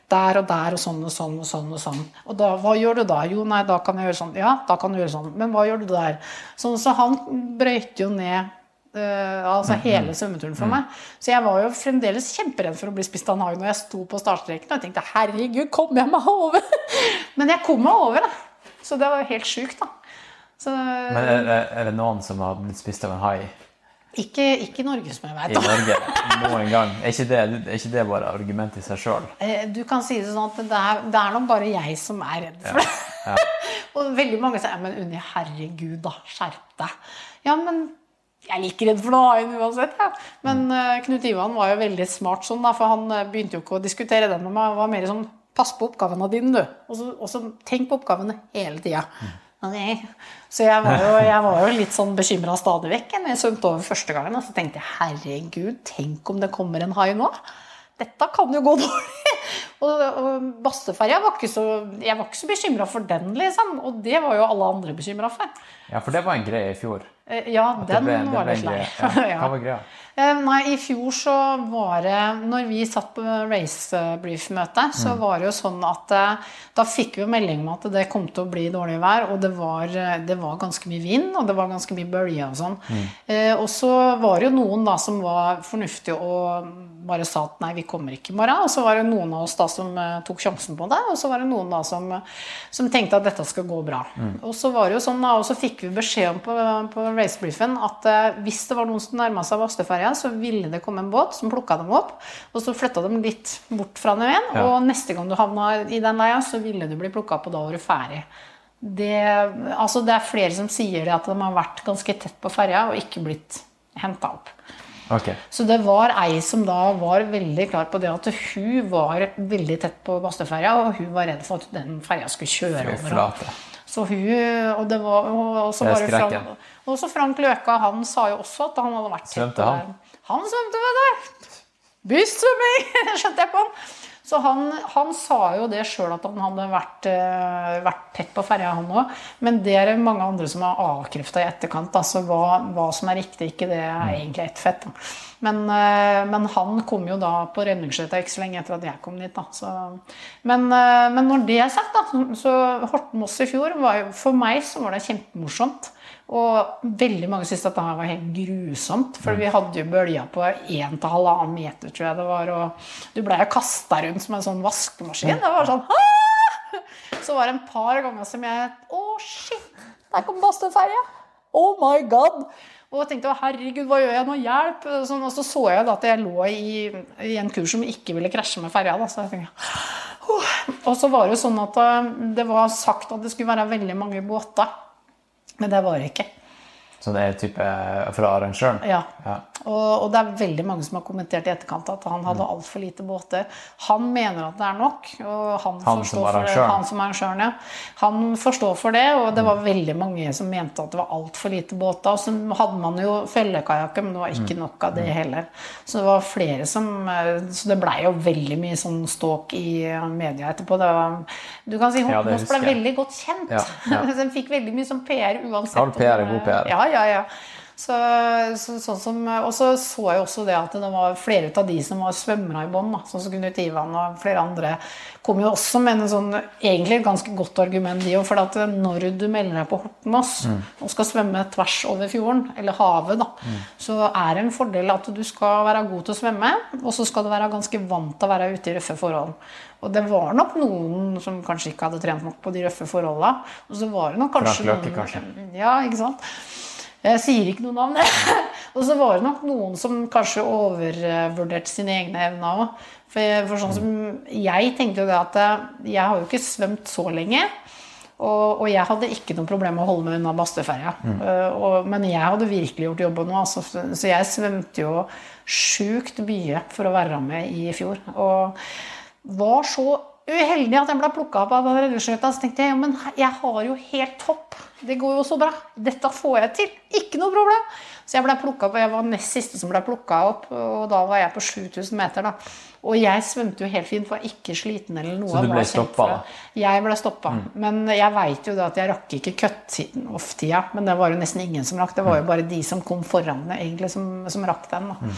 der og der og sånn og sånn og sånn. Og sånn. Og da, hva gjør du da? Jo, nei, da kan jeg gjøre sånn. Ja, da kan du gjøre sånn. Men hva gjør du der? Sånn, så han brøyte jo ned altså hele svømmeturen for meg. Så jeg var jo fremdeles kjemperedd for å bli spist av en hage når jeg sto på startstreken. Og jeg tenkte herregud, kom jeg meg over? Men jeg kom meg over, da. Så det var jo helt sjukt, da. Så, Men er, er- er det noen som har blitt spist av en hai ikke, ikke Norge, som jeg vet. I Norge noen gang? Er ikke det, er ikke det bare argument i seg sjøl? Eh, Du kan si det sånn at det er, det er nok bare jeg som er redd for det. og veldig mange sier men Unni, herregud, da. Skjerp deg. Ja, men jeg er like redd for noe annet uansett. Ja. Men uh, Knut Ivan var jo veldig smart sånn, da, for han eh, begynte jo ikke å diskutere den med meg. Han var mer sånn Pass på oppgavene dine, du. Og så, tenk på oppgavene hele tida. Ok. Så jeg var, jo, jeg var jo litt sånn bekymra stadig vekk når jeg svømte over første gangen. Og så tenkte jeg herregud, tenk om det kommer en hai nå. Dette kan jo gå dårlig. Og, og Bastøferja var ikke så Jeg var ikke så bekymra for den, liksom. Og det var jo alle andre bekymra for. Ja, for det var en greie i fjor. Eh, Ja, At den ble- var litt lei. Ja. Hva var greia? Eh, Nei, i fjor så var det Når vi satt på race brief-møte, så Mm. var det jo sånn at eh, da fikk vi jo melding om at det kom til å bli dårlig vær, og det var, det var ganske mye vind, og det var ganske mye bølger og sånn. Mm. Eh, og så var det jo noen da som var fornuftige og bare sa at nei, vi kommer ikke i morgen. Og så var det noen av oss da som eh, tok sjansen på det, og så var det noen da som, som tenkte at dette skal gå bra. Og så var det jo sånn da, og så fikk vi beskjed om på, på racebriefen at eh, hvis det var noen som nærma seg Vastøferja, så ville det komme en båt som plukka dem opp, og så flytta dem litt bort fra den veien. Ja. og neste gang du havna i den leia, så ville du bli plukka opp, og da var du ferdig. Det, altså det er flere som sier det at de har vært ganske tett på ferja og ikke blitt henta opp. Ok. Så det var ei som da var veldig klar på det at hun var veldig tett på Bastøferja, og hun var redd for at den ferja skulle kjøre over henne. Så hun, og det var, og, så var Frank, og så Frank Løka, han sa jo også at han hadde vært tett på det. Han svømte, vet du. Bystsvømming, skjønte jeg på han. Så han, han sa jo det sjøl at han hadde vært, eh, vært tett på ferja, han òg. Men det er det mange andre som har avkrefta i etterkant. Altså hva, hva som er riktig, ikke det er egentlig ett fett. Da. Men, eh, men han kom jo da på redningsskøyta ikke så lenge etter at jeg kom dit. Da. Så, men, eh, men når det er sagt, da, så Horten-Moss i fjor var For meg så var det kjempemorsomt. Og veldig mange syntes at det her var helt grusomt. For vi hadde jo bølger på 1-1,5 meter, tror jeg det var. Og du blei jo kasta rundt som en sånn vaskemaskin. Det var sånn «Aah!» Så var det en par ganger som jeg Å, shit! Der kom Bastøferja! Oh my god! Og jeg tenkte herregud, hva gjør jeg nå? Hjelp! Sånn, og så så jeg da at jeg lå i, i en kurs som ikke ville krasje med ferja. Da, så jeg tenkte, og så var det jo sånn at eh, det var sagt at det skulle være veldig mange båter. Men det var det ikke. Så det er type fra arrangøren? Ja. Ja. Og, og det er veldig mange som har kommentert i etterkant at han hadde altfor lite båter. Han mener at det er nok. Og han, Han som arrangøren? Han som arrangøren, ja. Han forstår for det, og det var veldig mange som mente at det var altfor lite båter. Og så hadde man jo fellekajakker, men det var ikke nok av det heller. Så det var flere som eh, Så det blei jo veldig mye sånn ståk i media etterpå. Det var, du kan si Ja, det ble veldig godt kjent. Ja, ja. Den fikk veldig mye sånn PR uansett. All PR er god PR. Ja, ja, ja. Så, så, sånn som, og så så jeg også det at det var flere av de som var svømmere i bånn, sånn som Knut Ivan og flere andre, kom jo også med en sånn egentlig et ganske godt argument, de òg. For at når du melder deg på Hortenås Mm. og skal svømme tvers over fjorden, eller havet, da, Mm. så er det en fordel at du skal være god til å svømme, og så skal du være ganske vant til å være ute i røffe forhold. Og det var nok noen som kanskje ikke hadde trent nok på de røffe forholdene. Og så var det nok kanskje Frank Løkke, noen kanskje? Ja, ikke sant? Jeg sier ikke noe navn. og så var det nok noen som kanskje overvurderte sine egne evner òg. For, for sånn som jeg tenkte jo det at eh, jeg har jo ikke svømt så lenge. Og, og jeg hadde ikke noe problem med å holde meg unna Bastøferja. Mm. Uh, men jeg hadde virkelig gjort jobben nå. Altså, så jeg svømte jo sjukt mye for å være med i fjor. Og var så uheldig at jeg ble plukka opp av redningsskøyta. Så tenkte jeg ja, men jeg har jo helt topp. Det går jo så bra. Dette får jeg til. Ikke noe problem. Så jeg ble plukket opp, og jeg var nest siste som ble plukka opp, og da var jeg på 7000 meter. da. Og jeg svømte jo helt fint, var ikke sliten eller noe. Så du ble stoppa? Jeg ble stoppa. Men jeg veit jo da at jeg rakk ikke cut-off-tida. Men det var jo nesten ingen som rakk. Det var jo bare de som kom foran meg, egentlig, som, som rakk den. da.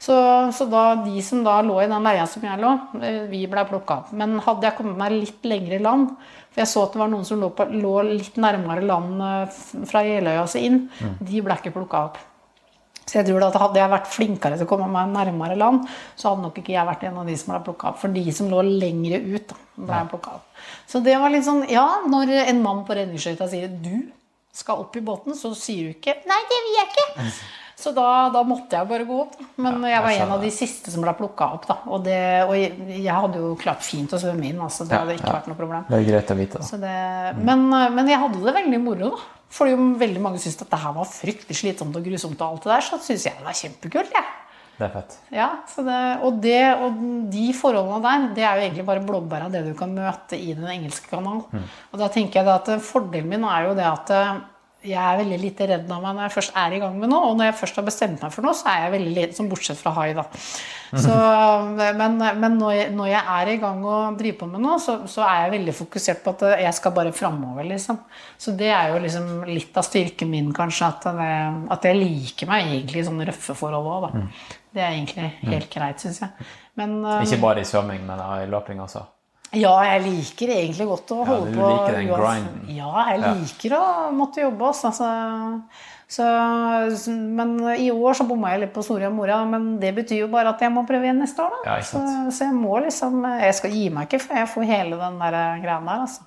Så, så da de som da lå i den leia som jeg lå, eh, vi ble plukka opp. Men hadde jeg kommet meg litt lenger i land For jeg så at det var noen som lå, på, lå litt nærmere land eh, fra Jeløya og inn. inn. De ble ikke plukka opp. Så jeg tror at Hadde jeg vært flinkere til å komme meg nærmere land, så hadde nok ikke jeg vært en av de som ble plukka opp. For de som lå lengre ut, da, ble plukka opp. Så det var litt sånn Ja, når en mann på redningsskøyta sier 'du skal opp i båten', så sier du ikke 'nei, det vil jeg ikke'. Så da, da måtte jeg bare gå opp. da. Men jeg var jeg en av de siste som ble plukka opp. da. Og, det, og jeg, jeg hadde jo klart fint å svømme inn. altså Det Ja, hadde ikke ja. vært noe problem. Det er greit å vite, det, men, men jeg hadde det veldig moro, da. Fordi om veldig mange syntes at det her var fryktelig slitsomt og grusomt, og alt det der, så syns jeg det var kjempekult. jeg. Det er fett. Ja, så det, og, det, og de forholdene der, det er jo egentlig bare blåbær av det du kan møte i den engelske kanalen. Og da tenker jeg at Fordelen min er jo det at jeg er veldig lite redd av meg når jeg først er i gang med noe. Og når jeg først har bestemt meg for noe, så er jeg veldig liten, sånn bortsett fra hai, da. Så, men men når, jeg, når jeg er i gang og driver på med noe, så, så er jeg veldig fokusert på at jeg skal bare framover, liksom. Så det er jo liksom litt av styrken min, kanskje, at, det, at jeg liker meg egentlig i sånne røffe forhold òg, da. Det er egentlig helt greit, syns jeg. Men Ikke bare i svømming, men i løping også. Ja, jeg liker egentlig godt å holde på. Ja, du på. liker den grinden. Ja, jeg liker å måtte jobbe. Altså. Så, så, men i år så bomma jeg litt på Soria Moria, men det betyr jo bare at jeg må prøve igjen neste år. Da. Ja, så, så jeg må liksom Jeg skal gi meg ikke før jeg får hele den der greia der, altså.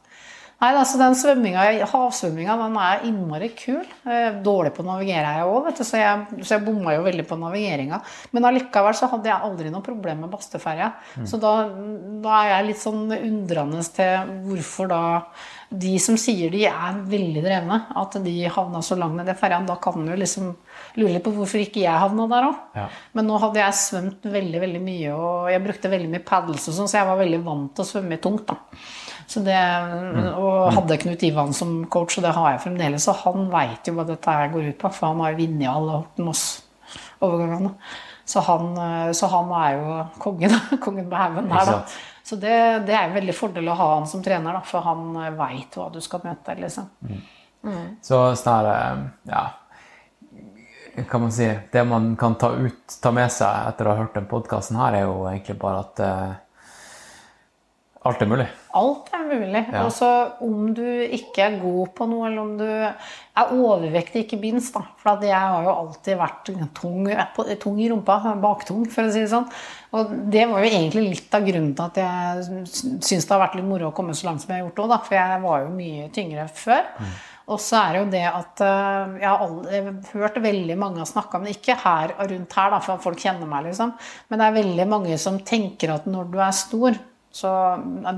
Nei, altså den svømminga, havsvømminga, den er innmari kul. Eh, Dårlig på å navigere er jeg òg, så jeg, så jeg bomma jo veldig på navigeringa. Men allikevel så hadde jeg aldri noe problem med Bastøferja. Så da, da er jeg litt sånn undrende til hvorfor da de som sier de er veldig drevne, at de havna så langt ned i ferja. Da kan du liksom lure litt på hvorfor ikke jeg havna der òg. Ja. Men nå hadde jeg svømt veldig veldig mye, og jeg brukte veldig mye paddles og sånn, så jeg var veldig vant til å svømme tungt. da. Så det, og hadde Knut Ivan som coach, og det har jeg fremdeles, og han veit jo hva dette her går ut på, for han har jo vunnet alle Horten Moss-overgangene. Så, han, eh, så han er jo kongen, kongen på haugen der, da. Så det, det er en veldig fordel å ha han som trener, da, for han veit hva du skal møte. liksom. Så Mm. Så eh, Ja. Kan man si Det man kan ta, ut, ta med seg etter å ha hørt den podkasten her, er jo egentlig bare at uh, alt er mulig. Alt er mulig. Ja. Og så om du ikke er god på noe, eller om du er overvektig, ikke minst. da. For jeg har jo alltid vært tung, tung i rumpa. Baktung, for å si det sånn. Og det var jo egentlig litt av grunnen til at jeg syns det har vært litt moro å komme så langt som jeg har gjort da. For jeg var jo mye tyngre før. Og så er det jo det at eh, jeg har aldri, jeg har hørt veldig mange snakke om det, ikke her og rundt her, da, for folk kjenner meg, liksom. Men det er veldig mange som tenker at når du er stor, så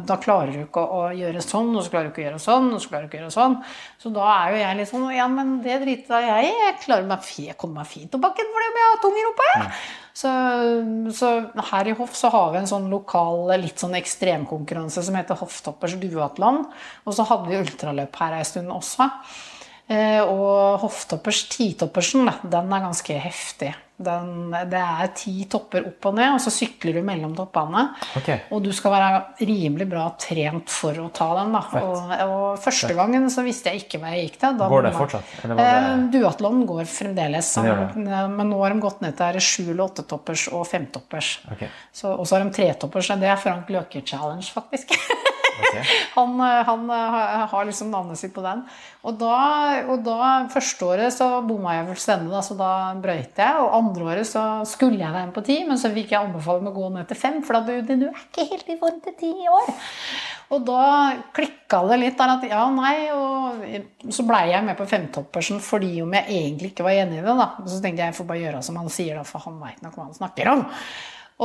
da klarer du ikke å, gjøre sånn, og så klarer du ikke å gjøre sånn, og så klarer du ikke å gjøre sånn. Så da er jo jeg litt sånn Ja, men det driter jeg i. Jeg klarer meg jeg kommer meg fint bakken fordi jeg har tung i rumpa, jeg. Så, så her i Hoff så har vi en sånn lokal litt sånn ekstremkonkurranse som heter Hofftoppers duatland. Og så hadde vi ultraløp her ei stund også. Eh, og Hofftoppers titoppersen, den er ganske heftig. Den, det er ti topper opp og ned, og så sykler du mellom toppene. Okay. Og du skal være rimelig bra trent for å ta den. Og, og første gangen så visste jeg ikke hva jeg gikk til. Da Går det man, fortsatt? Det Eh, Duatlon går fremdeles. Det gjør Men nå har de gått ned til sju- eller åttetoppers og femtoppers. Okay. Og så har de tretoppers. Det er Frank Løke Challenge, faktisk. Okay. Han, eh, han eh, har- liksom navnet sitt på den. Og da, og da første året så bomma jeg fullstendig, så da brøyt jeg. Og andre året så skulle jeg være med på ti, men så fikk jeg anbefale meg å gå ned til fem, for da du, du er ikke helt i form til ti i år. Og da klikka det litt der at ja, nei, og så blei jeg med på femtoppersen fordi om jeg egentlig ikke var enig i det, da. Så tenkte jeg jeg får bare gjøre som han sier, da, for han veit nok hva han snakker om.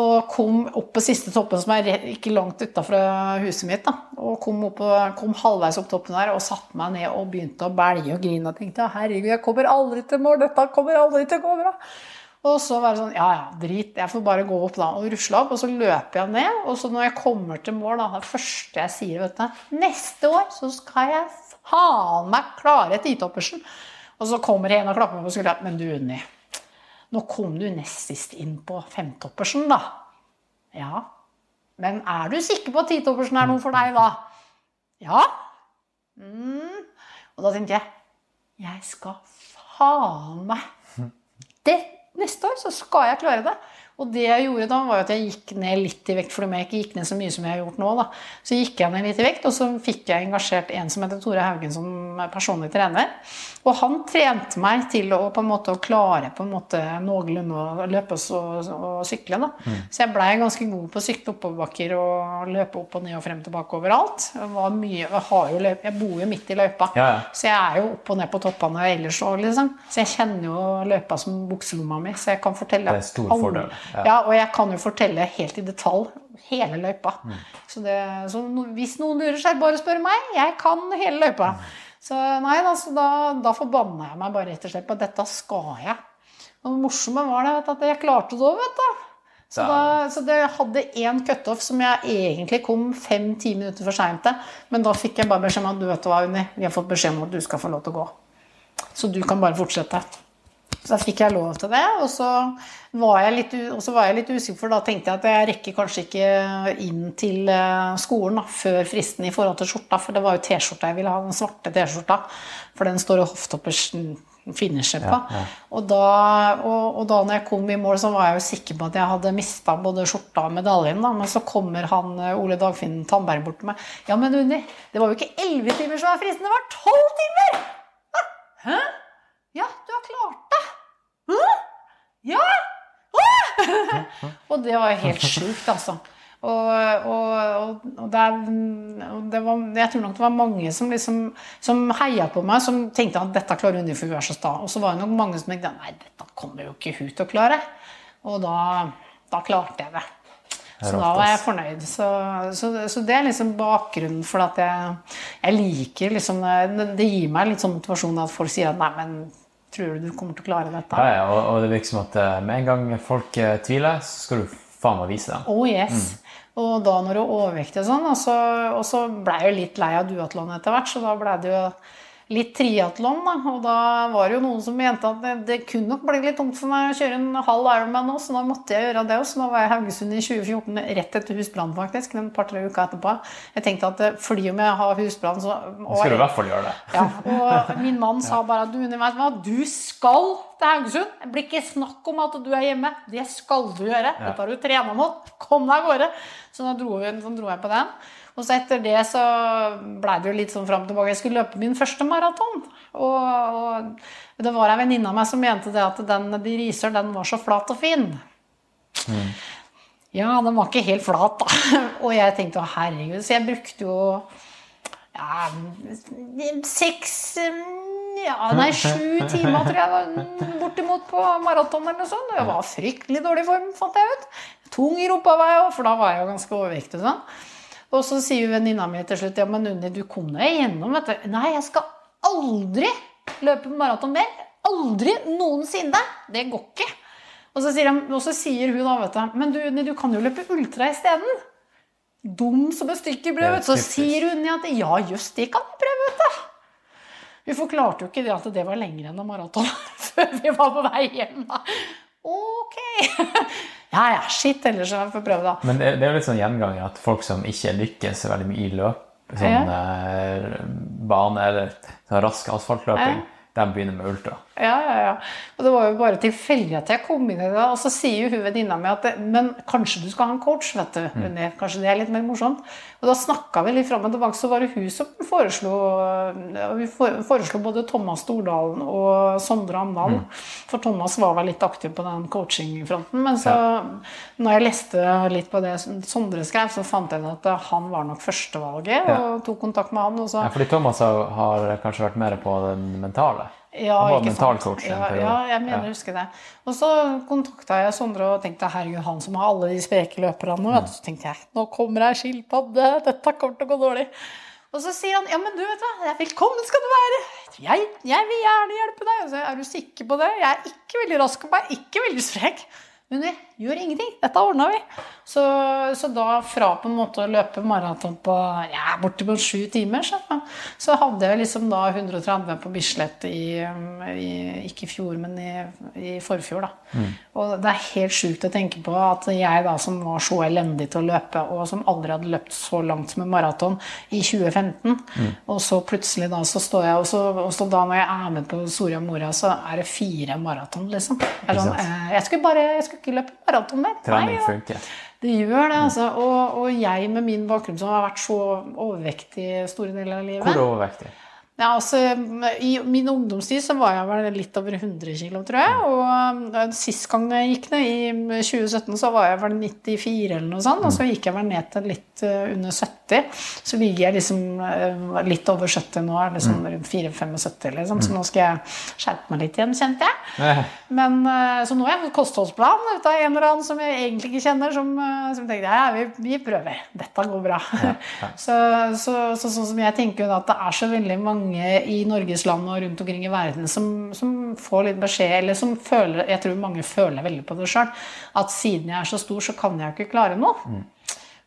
Og kom opp på siste toppen, som er ikke langt utafra huset mitt. da, Og kom, opp, kom halvveis opp toppen der og satte meg ned og begynte å belge og grine. Og tenkte herregud, jeg kommer aldri til mål, dette kommer aldri til å gå bra. Og så var det sånn, ja ja, drit, jeg får bare gå opp da og rusle opp. Og så løper jeg ned, og så når jeg kommer til mål, da, det første jeg sier, vet du Neste år så skal jeg faen meg klare titoppersen. Og så kommer en og klapper meg på skulderen. Men du, Unni, nå kom du nest sist inn på femtoppersen, da. Ja. Men er du sikker på at titoppersen er noe for deg, da? Ja. Mm. Og da tenkte jeg Jeg skal faen meg det, Neste år så skal jeg klare det. Og det jeg gjorde da, var at jeg gikk ned litt i vekt, fordi om jeg ikke gikk ned så mye som jeg har gjort nå. da. Så gikk jeg ned litt i vekt, og så fikk jeg engasjert en som heter Tore Haugen som personlig trener. Og han trente meg til å på en måte å klare på en måte noenlunde å løpe og, og sykle. da. Så jeg blei ganske god på å sykle oppoverbakker og løpe opp og ned og frem tilbake overalt. Jeg, var mye, jeg, har jo løp, jeg bor jo midt i løypa, Ja, ja. så jeg er jo opp og ned på toppene ellers òg, liksom. Så jeg kjenner jo løypa som bukselomma mi, så jeg kan fortelle Det er stor alle- fordel, ja. Ja. og jeg kan jo fortelle helt i detalj hele løypa. Mm. Så, det, så hvis noen lurer seg, bare spør meg. Jeg kan hele løypa. Mm. Så nei, da, så da, da forbanna jeg meg bare rett og slett på at dette skal jeg. Og det morsomme var det at jeg klarte det òg, vet du. Så, da, så det hadde én cutoff som jeg egentlig kom fem-ti minutter for seint til. Men da fikk jeg bare beskjed om at du vet hva, Unni, vi har fått beskjed om at du skal få lov til å gå. Så du kan bare fortsette. Så da fikk jeg lov til det, og så var jeg litt, og så var jeg litt usikker, for da tenkte jeg at jeg rekker kanskje ikke inn til eh, skolen da, før fristen i forhold til skjorta, for det var jo T-skjorta jeg ville ha, den svarte T-skjorta, for den står jo hofttoppers finisher på. Og, da, og, og da når jeg kom i mål, så var jeg jo sikker på at jeg hadde mista både skjorta og medaljen, da, men så kommer han eh, Ole Dagfinn Tandberg bort til meg. Ja, men Unni, det var jo ikke elleve timer som var fristen, det var tolv timer! Hæ? Ja, du har klart det! Hæ? Ja! Hæ? Og det var helt sjukt, altså. Og, og, og, og, det, er- og det var, jeg tror nok det var mange som, liksom, som heia på meg, som tenkte at dette klarer hun, for hun er så sta. Og så var det nok mange som tenkte nei, dette kommer jo ikke hun til å klare. Og da, da klarte jeg det. Så da var jeg fornøyd. Så, så, så det er liksom bakgrunnen for at jeg, jeg liker liksom det, det gir meg litt sånn motivasjon at folk sier at nei, men tror du du kommer til å klare dette? Ja, ja, og, og det virker som at eh, med en gang folk eh, tviler, så skal du faen meg vise dem. Oh yes. Og da når du er overvektig og sånn, og så, og så ble jeg jo litt lei av duatlon etter hvert, så da ble det jo litt triatlon, da. Og da var det jo noen som mente at det, kunne nok bli litt tungt for meg å kjøre en halv Ironman nå, så nå måtte jeg gjøre det også. Så da var jeg i Haugesund i 2014, rett etter husbrann faktisk, en par-tre uker etterpå. Jeg tenkte at eh, fordi om jeg har husbrann, så og, skal du i hvert fall gjøre det. ja, og min mann sa bare at du, vet hva, du skal til Haugesund. Det blir ikke snakk om at du er hjemme. Det skal du gjøre. Dette har du trena mot. Kom deg av gårde. Så da dro, vi, så dro jeg på den. Og så etter det så blei det jo litt sånn fram og tilbake. Jeg skulle løpe min første maraton. Og, og det var ei venninne av meg som mente det at den de riser, den var så flat og fin. Ja, den var ikke helt flat, da. Og jeg tenkte å herregud, så jeg brukte jo ja, seks ja, nei, sju timer tror jeg var bortimot på maraton eller noe sånt. Og jeg var fryktelig dårlig form, fant jeg ut. Tung i rumpa var jeg òg, for da var jeg jo ganske overvektig sånn. Og så sier jo venninna mi til slutt ja, men Unni, du kom deg igjennom, vet du. Nei, jeg skal aldri løpe maraton mer. Aldri noensinne. Det går ikke. Og så sier, han, og så sier hun da, vet du, men du, Unni, du kan jo løpe ultra isteden. Dum som et stykke brød. Så sier hun at ja, jøss, det kan vi prøve, vet du. Vi forklarte jo ikke det at det var lenger enn en maraton før vi var på vei hjem. Ok. Ja, ja, shit, ellers så får prøve, da. Men det, det er jo litt sånn gjenganger at folk som ikke lykkes veldig mye i løp, sånn eh, bane eller sånn rask asfaltløping, de begynner med ultra. Ja, ja, ja. Og det var jo bare tilfeldig at jeg kom inn i det. Og så sier jo hun venninna mi at men kanskje du skal ha en coach, vet du. Mm. Kanskje det er litt mer morsomt. Og da snakka vi litt fram og tilbake, så var det hun som foreslo Vi foreslo både Thomas Stordalen og Sondre Amdal. For Thomas var vel litt aktiv på den coachingfronten. Men så, når jeg leste litt på det Sondre skrev, så fant jeg at han var nok førstevalget, og tok kontakt med han. Og så Ja, fordi Thomas har, har kanskje vært mer på den mentale. Ja, Han var ikke mental sant? coach en Ja, ja, jeg mener jeg husker det. Og så kontakta jeg Sondre og tenkte herregud, han som har alle de spreke løperne. nå. Mm. Så tenkte jeg nå kommer ei skilpadde, dette kommer til å gå dårlig. Og så sier han ja, men du vet hva, velkommen skal du være. Jeg, jeg vil gjerne hjelpe deg. Og så er du sikker på det? Jeg er ikke veldig rask på meg, ikke veldig sprek. Men vi gjør ingenting. Dette ordna vi. Så, så da fra på en måte å løpe maraton på ja, bortimot sju timer, så, så hadde jeg liksom da 130 på Bislett i, i Ikke i fjor, men i, i forfjor, da. Og det er helt sjukt å tenke på at jeg da som var så elendig til å løpe, og som aldri hadde løpt så langt som en maraton i 2015, og så plutselig da så står jeg, og så, og så da når jeg er med på Soria Moria, så er det fire maraton, liksom. Jeg, sånn, eh, jeg skulle bare jeg skulle ikke løpe maraton mer. Trening funker. Det gjør det, altså. Og, og jeg med min bakgrunn som har vært så overvektig store deler av livet Hvor overvektig? Ja, altså, I min ungdomstid så var jeg vel litt over 100 kg, tror jeg. Og eh, sist gang jeg gikk ned, i 2017, så var jeg vel 94 eller noe sånt. Og så gikk jeg vel ned til litt eh, under 70. Så ligger jeg liksom eh, litt over 70 nå, er liksom rundt 4-75, liksom. Så nå skal jeg skjerpe meg litt igjen, kjente jeg. Men, så nå har jeg fått kostholdsplan ut av en eller annen som jeg egentlig ikke kjenner, som, som tenkte ja, vi, vi prøver. Dette går bra. så, så, så sånn som jeg tenker at det er så veldig mange i Norges land og rundt omkring i verden som, som får litt beskjed, eller som føler Jeg tror mange føler veldig på det sjøl. At siden jeg er så stor, så kan jeg jo ikke klare noe.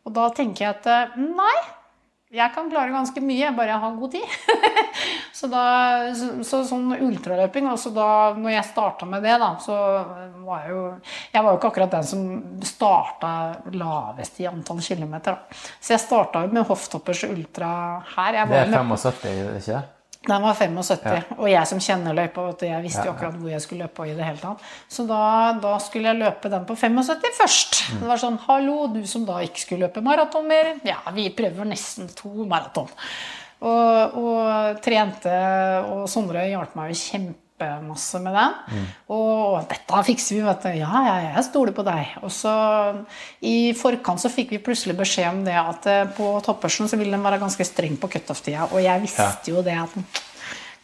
Og da tenker jeg at eh, nei, Jeg kan klare ganske mye, bare jeg har god tid. så, da, så, så sånn ultraløping også da når jeg starta med det, da, så var jeg jo Jeg var jo ikke akkurat den som starta lavest i antall kilometer. Da. Så jeg starta jo med hofftoppers ultra her. Det er 75, ikke? Den var 75, og jeg som kjenner løypa, jeg visste jo akkurat hvor jeg skulle løpe i det hele tatt. Så da, da skulle jeg løpe den på 75 først. Det var sånn, hallo, du som da ikke skulle løpe maraton mer. Ja, vi prøver nesten to maraton. Og, og trente, og Sondre hjalp meg jo kjempemasse med den. Og dette fikser vi, vet du. Ja, ja, jeg stoler på deg. Og så i forkant så fikk vi plutselig beskjed om det at eh, på toppersen så ville den være ganske streng på cutoff-tida. Og jeg visste jo det at den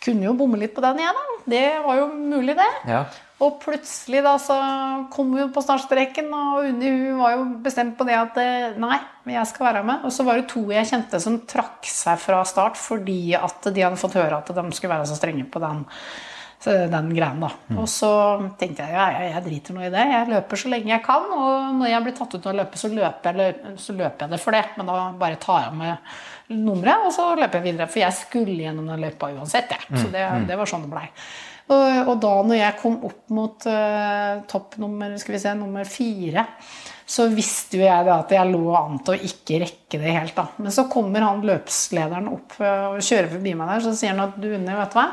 kunne jo bomme litt på den igjen, da. Det var jo mulig, det. Ja. Og plutselig da så kom hun på startstreken, og Unni hun var jo bestemt på det at eh, nei, jeg skal være med. Og så var det to jeg kjente som trakk seg fra start fordi at de hadde fått høre at de skulle være så strenge på den, den greien. da. Og så tenkte jeg ja, jeg, jeg driter nå i det. Jeg løper så lenge jeg kan. Og når jeg blir tatt ut til å løpe, så løper, jeg, så løper jeg det for det. Men da bare tar jeg med nummeret, og så løper jeg videre. For jeg skulle gjennom den løypa uansett, jeg. Så det, det var sånn det blei. Og, da når jeg kom opp mot uh, topp nummer, skal vi se, nummer fire, så visste jo jeg at jeg lå an til å ikke rekke det helt. da. Men så kommer han løpslederen opp uh, og kjører forbi meg der, så sier han at du Unni, vet du hva?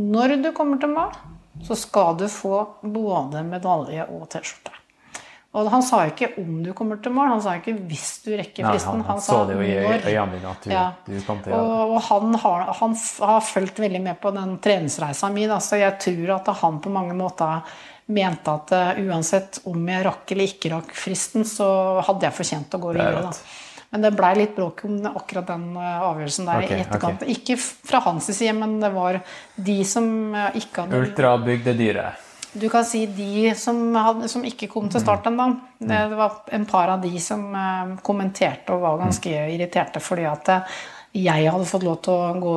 Når du kommer til mål, så skal du få både medalje og T-skjorte. Og han sa ikke om du kommer til mål, han sa ikke hvis du rekker Nei, fristen. han, han sa så det jo i øynene dine at du, Ja. du kom til å. Og, og han, har, han har fulgt veldig med på den treningsreisa mi, da, så jeg tror at han på mange måter mente at uh, uansett om jeg rakk eller ikke rakk fristen, så hadde jeg fortjent å gå er videre. Da. Men det blei litt bråk om akkurat den eh, avgjørelsen der i etterkant. Okay. Ikke fra hans side, men det var de som eh, ikke hadde Ultrabygde dyret. du kan si de som, hadde, som ikke kom til start ennå. Det, det var en par av de som eh, kommenterte og var ganske irriterte fordi at jeg hadde fått lov til å gå,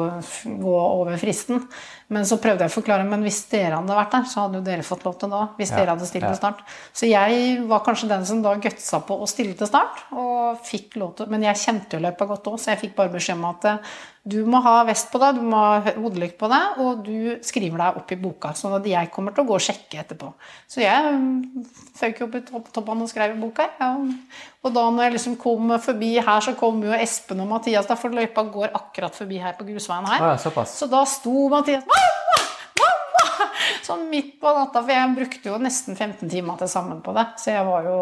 gå over fristen. Men så prøvde jeg å forklare men hvis dere hadde vært der, så hadde jo dere fått lov til da. Hvis Ja, dere hadde stilt ja. til start. Så jeg var kanskje den som da gutsa på å stille til start. Og fikk lov til, men jeg kjente jo løypa godt òg, så jeg fikk bare beskjed om at eh, du må ha vest på deg, du må ha hodelykt på deg, og du skriver deg opp i boka. Sånn at jeg kommer til å gå og sjekke etterpå. Så jeg mm, føk opp i topp- toppen og skrev i boka. Ja. Og da når jeg liksom kom forbi her, så kom jo Espen og Mathias, der, for løypa går akkurat forbi her på grusveien her. Ja. Så da sto Mathias Mamma! Mamma! Sånn midt på natta, for jeg brukte jo nesten 15 timer til sammen på det. Så jeg var jo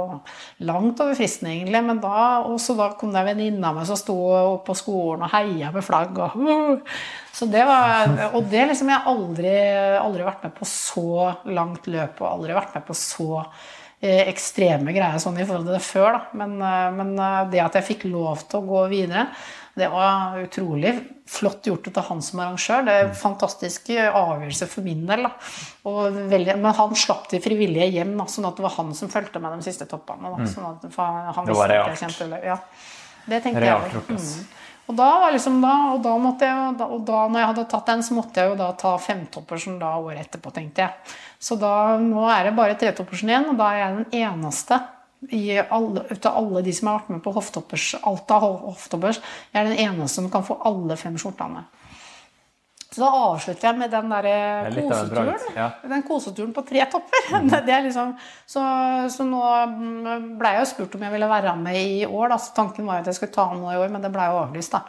langt over fristen, egentlig. Men da, også da kom det en venninne av meg som sto oppe på skolen og heia med flagg. Og, uh. så det var, og det liksom Jeg har aldri, aldri vært med på så langt løp og aldri vært med på så eh, ekstreme greier sånn i forhold til det før. Da. Men, eh, men eh, det at jeg fikk lov til å gå videre, det var utrolig flott gjort av han som arrangør. Det er en fantastisk avgjørelse for min del. Veldig, men han slapp de frivillige hjem, da, sånn at det var han som fulgte med de siste toppene. Da, sånn at, han Mm. Det var realt. det. Ja, det tenkte Realt jeg. Mm. Og da var liksom da, og da måtte jeg, og da, og da når jeg hadde tatt den, så måtte jeg jo da ta femtoppersen da året etterpå, tenkte jeg. Så da, nå er det bare tretoppersen igjen, og da er jeg den eneste i alle, ut av alle de som har vært med på hoftoppers, Alta hoftoppers, jeg er den eneste som kan få alle fem skjortene. Så da avslutter jeg med den der er bragd, koseturen. ja. Den koseturen på tre topper. Det er liksom, så, så nå mm, ble jeg jo spurt om jeg ville være med i år. Da. Så tanken var at jeg skulle ta med noe i år, men det ble jo avlyst. Da.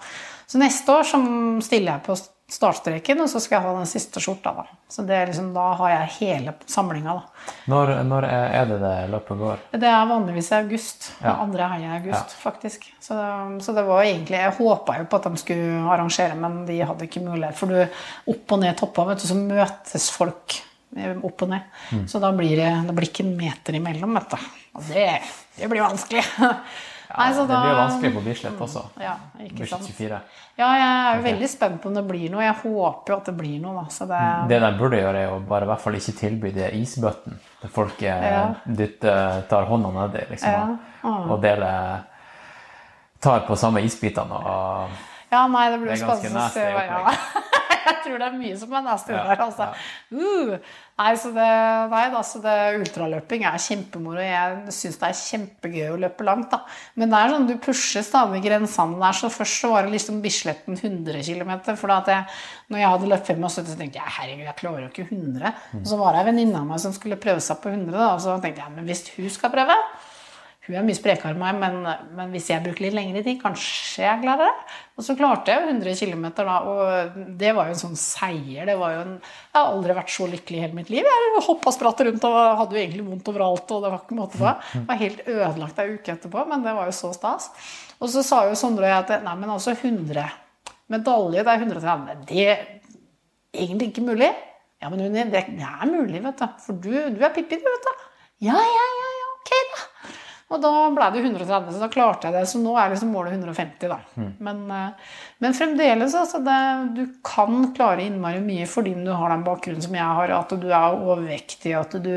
Så neste år så stiller jeg på startstreken, og så skal jeg ha den siste skjorta. Da. Så det er liksom, da har jeg hele samlinga. Da. Når, når er det det løpet går? Det er vanligvis i august. Ja. Andre helga i august, faktisk. Så, så det var egentlig Jeg håpa jo på at de skulle arrangere, men de hadde ikke mulighet. For du opp og ned toppa, vet du, så møtes folk eh, opp og ned. Mm. Så da blir det, det blir ikke en meter imellom, vet du. Og det, det blir vanskelig. Nei, så det da- blir vanskelig på Bislett også. Ja, ikke sant. 24. Ja, jeg er jo veldig spent på om det blir noe. Jeg håper jo at det blir noe, da. Så det, Det de burde gjøre, er å bare i hvert fall ikke tilby det isbøtten. Der folk eh, Ja. dytter, tar hånda nedi liksom, Ja. og, og deler Tar på samme isbitene og Ja, nei, det blir spennende å se ja. jeg tror det er mye som er nasty der, altså. Uh. Nei, så det, nei da, så det ultraløping er kjempemoro. Jeg syns det er kjempegøy å løpe langt, da. Men det er sånn, du pusher stadig grensene der. Så først så var det liksom Bisletten 100 km. For da at jeg, når jeg hadde løpt 75, så tenkte jeg herregud, jeg klarer jo ikke 100. Og så var det ei venninne av meg som skulle prøve seg på 100, da, og så tenkte jeg men hvis hun skal prøve hun er mye sprekere enn meg, men, men hvis jeg bruker litt lengre tid, kanskje jeg klarer det. Og så klarte jeg jo 100 km, da, og det var jo en sånn seier. Det en, jeg har aldri vært så lykkelig i hele mitt liv. Jeg hoppa spratt rundt og hadde jo egentlig vondt overalt. og det var ikke måte på. Jeg var helt ødelagt ei uke etterpå, men det var jo så stas. Og så sa jo Sondre og jeg at nei, men altså 100 medalje, det er 130. Det er egentlig ikke mulig. Ja, men Unni, det det er mulig, vet du. For du, du er Pippi, du, vet du. Ja, ja, ja, ja, ok, da. Og da ble det 130, så da klarte jeg det. Så nå er liksom målet 150, da. Men, eh, men fremdeles, altså. Det, du kan klare innmari mye fordi du har den bakgrunnen som jeg har. At du er overvektig, at du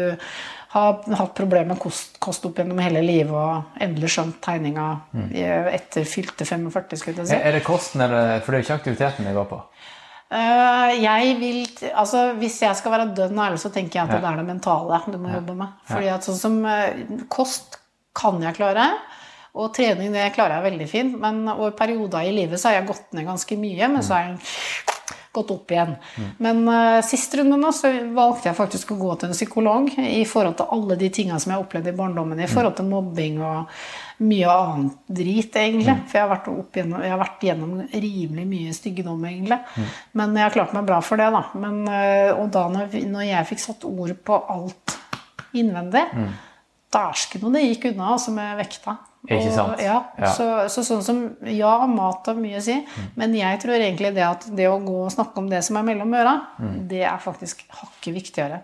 har hatt problemer med kost, kost opp gjennom hele livet og endelig skjønt tegninga mm. etter fylte 45, skulle jeg si. Er det kosten, eller For det er jo ikke aktiviteten det går på. Eh, jeg vil, altså Hvis jeg skal være dønn ærlig, så tenker jeg at det er det mentale du må jobbe med. Fordi at sånn som eh, Kost kan jeg klare, og trening det klarer jeg veldig fint. Men over perioder i livet så har jeg gått ned ganske mye, men så har jeg gått opp igjen. Men uh, sist runde nå så valgte jeg faktisk å gå til en psykolog i forhold til alle de tingene som jeg opplevde i barndommen, i forhold til mobbing og mye annet drit, egentlig. For jeg har vært, opp gjennom, jeg har vært gjennom rimelig mye styggedom, egentlig. Men jeg har klart meg bra for det, da. Men, uh, og da når, når jeg fikk satt ord på alt innvendig, dæsken og det gikk unna, altså med vekta. Ikke Og, sant? Ja, Ja. Så, så sånn som Ja, mat har mye å si, men jeg tror egentlig det at det å gå og snakke om det som er mellom øra, det er faktisk hakket viktigere.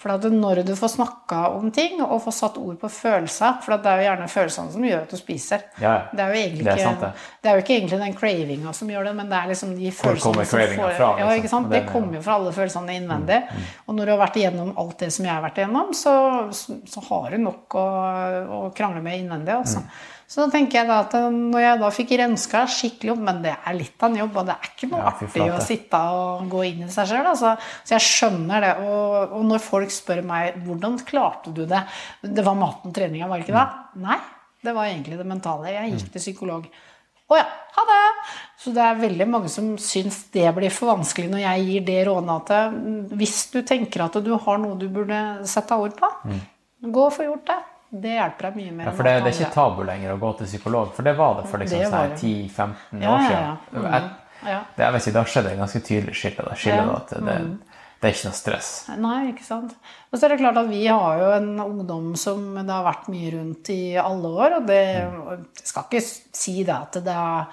For at når du får snakka om ting og får satt ord på følelser For at det er jo gjerne følelsene som gjør at du spiser. Ja, ja. Det er jo egentlig Det er sant, det. det er jo ikke egentlig den cravinga som gjør det, men det er liksom de følelsene som får fra, Ja, liksom? ikke sant? Det er kommer jo fra alle følelsene innvendig. Og når du har vært igjennom alt det som jeg har vært igjennom, så, så har du nok å, å krangle med innvendig. Altså. Så da tenker jeg da at når jeg da fikk renska skikkelig opp, men det er litt av en jobb, og det er ikke noe Ja, artig å sitte og gå inn i seg sjøl. Altså. Så jeg skjønner det. Og, og når folk spør meg hvordan klarte du det Det var maten, treninga, var det ikke det? Nei, det var egentlig det mentale. Jeg gikk til psykolog. Å ja, ha det! Så det er veldig mange som syns det blir for vanskelig når jeg gir det rådet mm, hvis du tenker at du har noe du burde sette ord på, gå og få gjort det. Det hjelper deg mye mer. Mm. Ja, for det, det er ikke tabu lenger å gå til psykolog, for det var det for liksom sånn var her det. 10-15 Ja, år siden. ja. Mm. Ja. Det, jeg vet ikke, Da skjedde det ganske tydelig skille. Da, skille Ja. Mm. da, at det, det er ikke noe stress. Nei, ikke sant. Og så er det klart at vi har jo en ungdom som det har vært mye rundt i alle år, og det Mm. jeg skal ikke si det at det er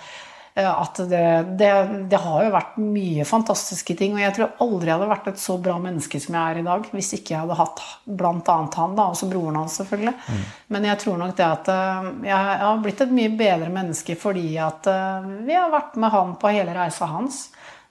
at det, det, det har jo vært mye fantastiske ting, og jeg tror aldri jeg hadde vært et så bra menneske som jeg er i dag, hvis ikke jeg hadde hatt bl.a. han, da, også broren hans selvfølgelig. Men jeg tror nok det at eh, jeg har blitt et mye bedre menneske fordi at eh, vi har vært med han på hele reisa hans.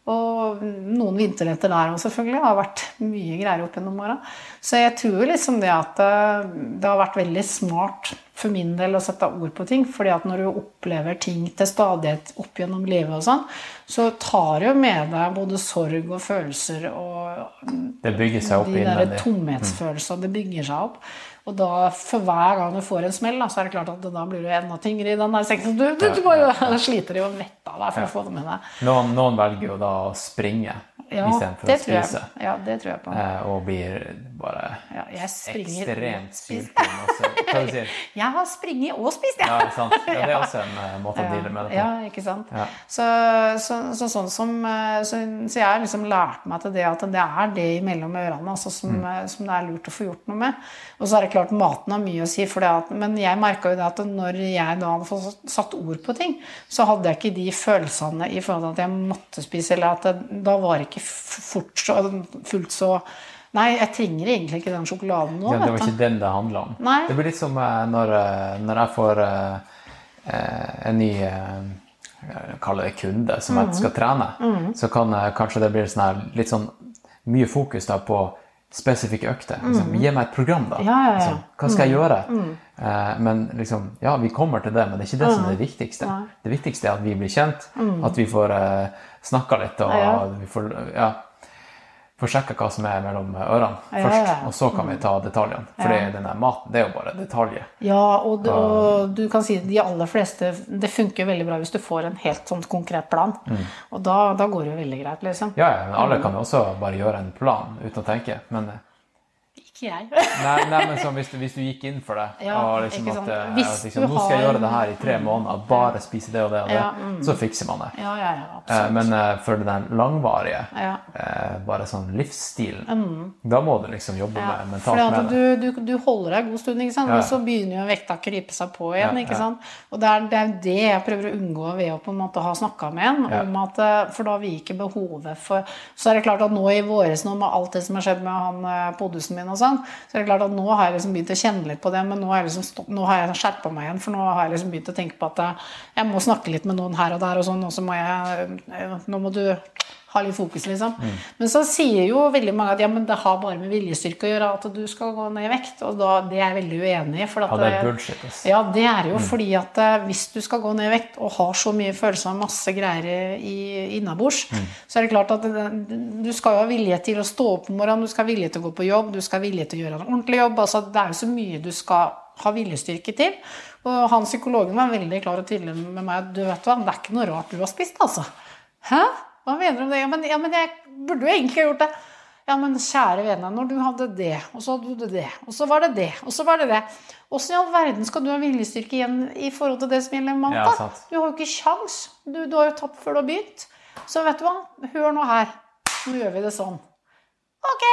Og noen vinternetter der òg, selvfølgelig. Det har vært mye greier opp gjennom åra. Så jeg tror liksom det at eh, det har vært veldig smart for min del å sette ord på ting. fordi at når du opplever ting til stadighet opp gjennom livet og sånn, så tar det jo med deg både sorg og følelser og Det bygger seg opp de der innvendig. tomhetsfølelsene. Det bygger seg opp. Og da, for hver gang du får en smell, da, så er det klart at da blir du enda tyngre i den der sekken. Du, du, du bare sliter jo å vette av deg for å få det med deg. Noen, noen velger jo da å springe Ja, istedenfor det å spise. Ja, det tror jeg på. Eh, og blir bare Ja, ekstremt spis- Hva du sier Jeg har springet og spist, jeg. Ja, sant. Ja, det er også en eh, måte å deale med det på. Ja, ikke sant. Ja. Så, så, så sånn som eh, så, jeg har liksom lært meg til det at det er det imellom ørene altså, som, Mm. som det er lurt å få gjort noe med. Og så er det klart maten har mye å si, at, men jeg merka jo det at når jeg da hadde fått satt ord på ting, så hadde jeg ikke de følelsene i forhold til at jeg måtte spise, eller at det, da var det ikke fort så, fullt så Nei, jeg trenger egentlig ikke den sjokoladen nå. Ja, det var ikke den det handla om. Nei. Det blir litt som eh, når, eh, når jeg får eh, eh, en ny eh, jeg det kunde som mm jeg skal trene, så kan eh, kanskje det bli sånn litt sånn mye fokus da på spesifikke økter. Liksom. Gi meg et program, da. Mm. Ja, ja, ja. Liksom, hva skal jeg gjøre? Eh, men liksom, ja, vi kommer til det, men det er ikke det som er det viktigste. Nei. Det viktigste er at vi blir kjent, at vi får uh, snakka litt, og Ja. vi får, ja, får sjekka hva som er mellom ørene først. Og så kan vi ta detaljene. For Ja. den der maten, det er jo bare detaljer. Ja, og, du, og du kan si de aller fleste Det funker veldig bra hvis du får en helt sånn konkret plan. Og da, da går det jo veldig greit, liksom. Ja, ja, men alle kan jo også bare gjøre en plan uten å tenke. Men eh, Ikke jeg. Nei, nei men så, hvis, du, hvis du gikk inn for det, Ja, liksom at, eh, Hvis at liksom, du nå skal jeg gjøre det her i tre måneder, bare spise det og det og det, Ja, mm. så fikser man det. Ja, ja, ja, Eh. Men eh, for den langvarige, Ja. eh, bare sånn livsstilen, da må du liksom jobbe med, mentalt med det. du, du, du holder deg en god stund, ikke sant? Og så begynner jo vekta å krype seg på igjen. Ikke sant? Og det er, det er det jeg prøver å unngå ved å på en måte ha snakka med en. Om at, eh, For da har vi ikke behovet for Så er det klart at nå i våres, nå med alt det som har skjedd med han eh, podusen min og sånn, så er det klart at nå har jeg liksom begynt å kjenne litt på det, men nå har jeg liksom jeg skjerpa meg igjen, for nå har jeg liksom begynt å tenke på at eh, jeg må snakke litt med noen her og der og sånn, og så må jeg eh, Nå må du ha litt fokus, liksom. Mm. Men så sier jo veldig mange at ja, men det har bare med viljestyrke å gjøre at du skal gå ned i vekt. Og da, det er jeg veldig uenig i. For at Ja, det er bullshit, ass. Ja, det er jo fordi at eh, hvis du skal gå ned i vekt og har så mye følelser og masse greier innabords, mm. så er det klart at det, du skal jo ha vilje til å stå opp om morgenen, du skal ha vilje til å gå på jobb, du skal ha vilje til å gjøre en ordentlig jobb. altså Det er jo så mye du skal ha viljestyrke til. Og han psykologen var veldig klar og tydelig med meg. Du vet hva, det er ikke noe rart du har spist, altså. Hæ? Hva mener du om det? Ja, men, ja, men jeg burde jo egentlig ha gjort det. Ja, men kjære vene, når du hadde det, og så hadde du det, og så var det det, og så var det det Åssen i all verden skal du ha viljestyrke igjen i forhold til det som gjelder mat? Ja. Du har jo ikke kjangs. Du, du har jo tapt før du har begynt. Så vet du hva, hør nå her. Nå gjør vi det sånn. Ok.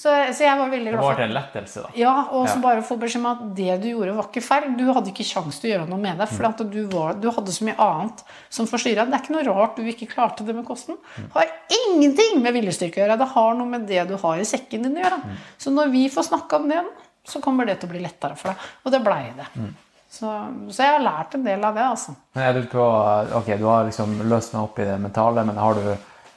Så, så jeg var veldig glad må Det være en lettelse, da. ja, og så Ja. bare få beskjed om at det du gjorde, var ikke feil. Du hadde ikke sjanse til å gjøre noe med det, for at du, var, du hadde så mye annet som forstyrra. Det er ikke noe rart du ikke klarte det med kosten. Det har ingenting med viljestyrke å gjøre. Det har noe med det du har i sekken din å gjøre. Så når vi får snakka om det, så kommer det til å bli lettere for deg. Og det blei det. Så, så jeg har lært en del av det, altså. Men er du på Ok, du har liksom løsna opp i det mentale, men har du,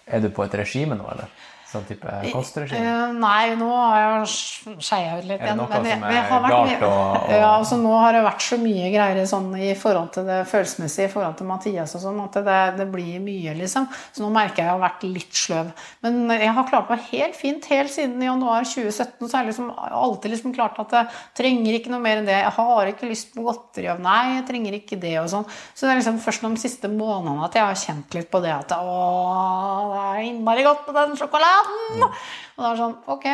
er du på et regime nå, eller? Sånn type kostregime? Eh, nei, nå har jeg skeia ut litt Er det noe men som er klart å og- Ja, altså nå har det vært så mye greier sånn i forhold til det følelsesmessige, i forhold til Mathias og sånn, at det, det blir mye, liksom. Så nå merker jeg at jeg har vært litt sløv. Men jeg har klart meg helt fint helt siden januar 2017. Så har jeg liksom alltid liksom klart at jeg trenger ikke noe mer enn det. Jeg har ikke lyst på godteri. og Nei, jeg trenger ikke det og sånn. Så det er liksom først de siste månedene at jeg har kjent litt på det at å, det er innmari godt med den sjokoladen. Og da er det sånn Ok,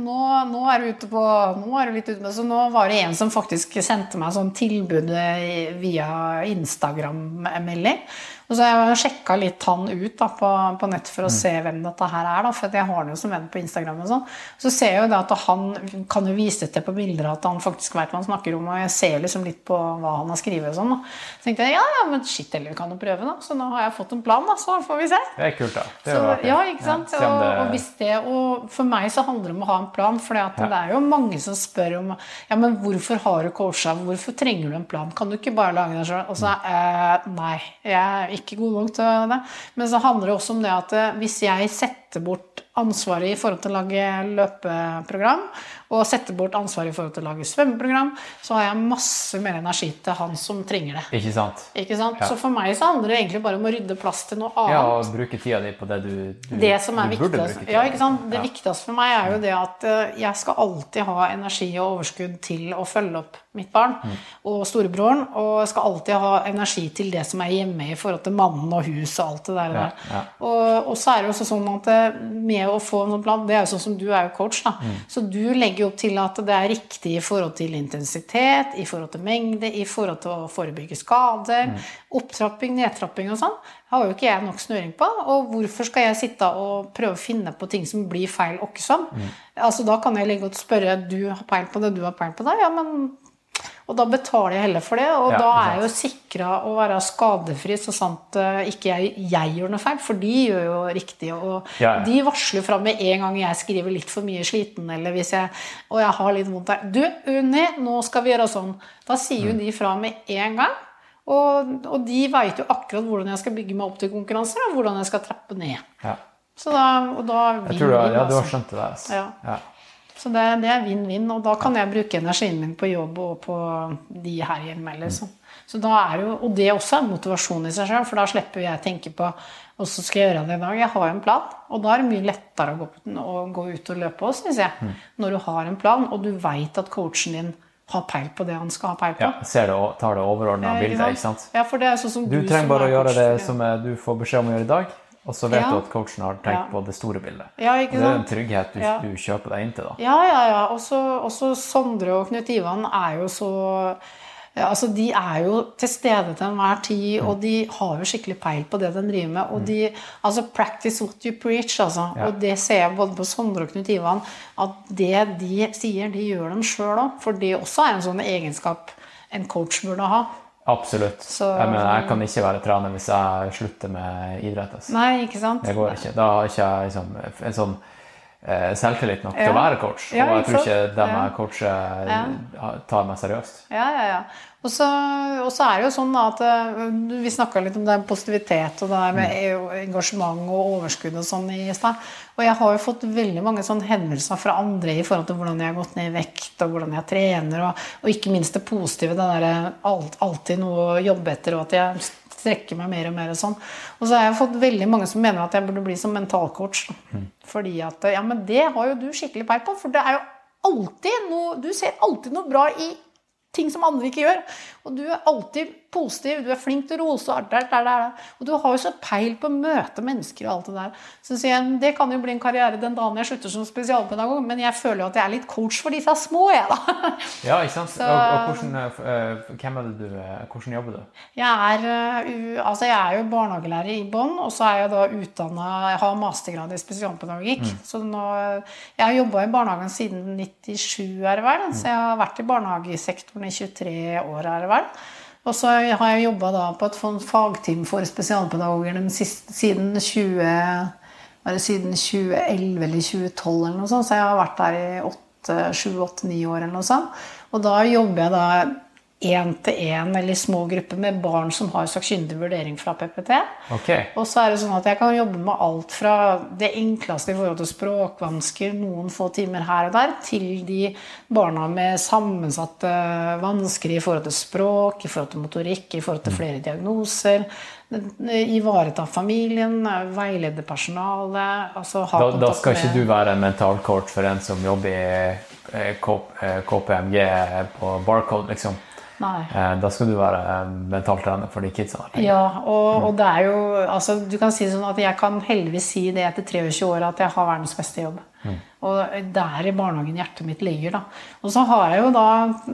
nå, nå er du ute på Nå er du litt ute med Så nå var det en som faktisk sendte meg sånn tilbud eh, via Instagram-melding. Og så har jeg sjekka litt han ut da, på, på nett for å se hvem dette her er. Da, for jeg har han jo som venn på Instagram. og sånn. Så ser jeg jo det at han kan jo vise til på bilder at han faktisk vet hva han snakker om. Og jeg ser liksom litt på hva han har skrevet og sånn. da. Så tenkte jeg ja, ja, men shit heller, vi kan jo prøve, da. Så nå har jeg fått en plan, da. Så får vi se. Det er kult, da. Det Så, ja, ikke sant? Ja, se og, og, det, og for meg så handler det om å ha en plan. For Ja. det er jo mange som spør om ja, men hvorfor har du coacha, hvorfor trenger du en plan? Kan du ikke bare lage den sjøl? Og så eh, nei, jeg er ikke god nok til det. Men så handler det også om det at eh, hvis jeg setter bort ansvaret i forhold til å lage løpeprogram, og setter bort ansvaret i forhold til å lage svømmeprogram, så har jeg masse mer energi til han som trenger det. Ikke sant? Ikke sant? Ja. Så for meg så handler det egentlig bare om å rydde plass til noe annet. Ja, og bruke tida di på det du, du Det som er du burde bruke tida ja, ikke sant? Det Ja. viktigste for meg er jo det at eh, jeg skal alltid ha energi og overskudd til å følge opp mitt barn Mm. og storebroren. Og jeg skal alltid ha energi til det som er hjemme i forhold til mannen og hus og alt det der. Ja, ja. Og, og så er det også sånn at eh, med å få en sånn plan Det er jo sånn som du er jo coach, da. Mm. Så du legger jo opp til at det er riktig i forhold til intensitet, i forhold til mengde, i forhold til å forebygge skader. Mm. Opptrapping, nedtrapping og sånn. Har jo ikke jeg nok snøring på. Og hvorfor skal jeg sitte og prøve å finne på ting som blir feil åkkesom? Altså, da kan jeg legge og spørre du har peil på det, du har peil på det. Ja, men og da betaler jeg heller for det, og Ja, da er jeg jo sikra å være skadefri så sant eh, ikke jeg, jeg gjør noe feil, for de gjør jo riktig. Og Ja, ja. de varsler fra med en gang jeg skriver litt for mye sliten, eller hvis jeg Og jeg har litt vondt der. Du, Unni, nå skal vi gjøre sånn. Da sier Mm. jo de fra med en gang. Og, og de veit jo akkurat hvordan jeg skal bygge meg opp til konkurranser, og hvordan jeg skal trappe ned. Ja. Så da, og da Jeg tror du, ja, du har skjønt det der. Altså. Ja. Så det, det er vinn-vinn, og da kan jeg bruke energien min på jobb og på de her hjemme. Liksom. Så da er jo, og det også er motivasjon i seg sjøl, for da slipper jeg å tenke på hvordan skal jeg gjøre det i dag. Jeg har jo en plan, og da er det mye lettere å gå, på, å gå ut og løpe òg, syns jeg. Når du har en plan, og du veit at coachen din har peil på det han skal ha peil på. Ja, ser det, og tar det overordna Eh, bildet, ikke sant? Ja, for det er sånn som Du du, trenger bare å gjøre det som eh, du får beskjed om å gjøre i dag, og så vet Ja. du at coachen har tenkt Ja. på det store bildet. Ja, Og det er en trygghet du, du kjøper deg inn til, da. Ja, ja, ja. Også, også Sondre og Knut Ivan er jo så ja, altså De er jo til stede til enhver tid, og de har jo skikkelig peil på det de driver med. Og de, altså Practice what you preach, altså. Ja. Og det ser jeg både på Sondre og Knut Ivan, at det de sier, de gjør dem sjøl òg. For det også er en sånn egenskap en coach burde ha. Absolutt. Så- jeg, mener, jeg kan ikke være trener hvis jeg slutter med idrett. Altså. Nei, ikke sant? Det går ikke. Da har ikke jeg liksom, en sånn eh, selvtillit nok til å være coach. Ja, og jeg tror ikke dem Ja. jeg coacher, Ja. tar meg seriøst. Ja, ja, ja. Og så, og så er det jo sånn at eh, Vi snakka litt om det positivitet og det med e- engasjement og overskudd og sånn i stad. Og jeg har jo fått veldig mange sånne henvendelser fra andre i forhold til hvordan jeg har gått ned i vekt, og hvordan jeg trener, og, og ikke minst det positive. Det derre alt, alltid noe å jobbe etter, og at jeg strekker meg mer og mer og sånn. Og så har jeg fått veldig mange som mener at jeg burde bli som mentalcoach. Mm. Fordi at Ja, men det har jo du skikkelig peil på, for det er jo alltid noe Du ser alltid noe bra i ting som andre ikke gjør. Og du er alltid positiv, du er flink til å rose og alt der, der, der. Og du har jo så peil på å møte mennesker og alt det der. Så sier jeg, det kan jo bli en karriere den dagen jeg slutter som spesialpedagog, men jeg føler jo at jeg er litt coach for disse små, jeg, da. Ja, ikke sant? Så- Og, og hvordan, eh, hvem er det du, eh, hvordan jobber du? Jeg er, uh, altså jeg er jo barnehagelærer i bånn, og så er jeg da utdanna Jeg har mastergrad i spesialpedagogikk. Så nå, jeg har jobba i barnehagen siden 97, er det vel. Så jeg har vært i barnehagesektoren i 23 år, er det vel. Og så har jeg jobba på et fagteam for spesialpedagoger siden 20 var det siden 2011 eller 2012 eller noe sånt, så jeg har vært der i 7-8-9 år eller noe sånt. Og da jobber jeg da én til én eller i små grupper med barn som har sakkyndig vurdering fra PPT. Okay. Og så er det sånn at jeg kan jobbe med alt fra det enkleste i forhold til språkvansker, noen få timer her og der, til de barna med sammensatte vansker i forhold til språk, i forhold til motorikk, i forhold til flere diagnoser. Ivareta familien, veilede personalet. Altså Da, da skal ikke du være en mentalcoach for en som jobber i eh, K- eh, KPMG på Barcode, liksom. Nei. Eh, Da skal du være mentalt mentaltrener for de kidsa. Ja, og, og det er jo altså, Du kan si sånn at jeg kan heldigvis si det etter 23 år at jeg har verdens beste jobb. Og der i barnehagen hjertet mitt ligger. da. Og så har jeg jo da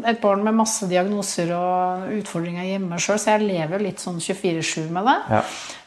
et barn med masse diagnoser og utfordringer hjemme sjøl, så jeg lever litt sånn 24-7 med det. Ja.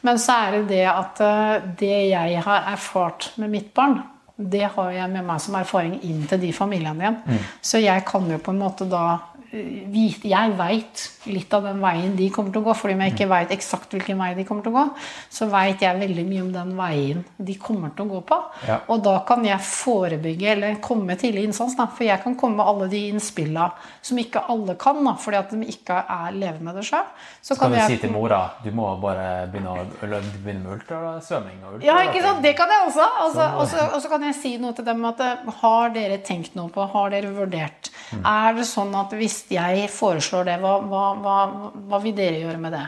Men så er det det at eh, det jeg har erfart med mitt barn, det har jeg med meg som erfaring inn til de familiene igjen. Så jeg kan jo på en måte da eh, vite Jeg veit litt av den veien de kommer til å gå. Fordi om jeg ikke veit eksakt hvilken vei de kommer til å gå, så veit jeg veldig mye om den veien de kommer til å gå på. Ja. Og da kan jeg forebygge eller komme tidlig innsats. Da. For jeg kan komme med alle de innspilla som ikke alle kan, da, fordi at de ikke er lever med det sjøl. Så Skal kan du jeg si til mora du må bare begynne, å, begynne med ultrasvømming? Ultra, Ja, ikke sant? Det kan jeg også. Altså, Sånn. og så- kan jeg si noe til dem at eh, har dere tenkt noe på, har dere vurdert? Mm. Er det sånn at hvis jeg foreslår det, hva, hva, hva, hva vil dere gjøre med det?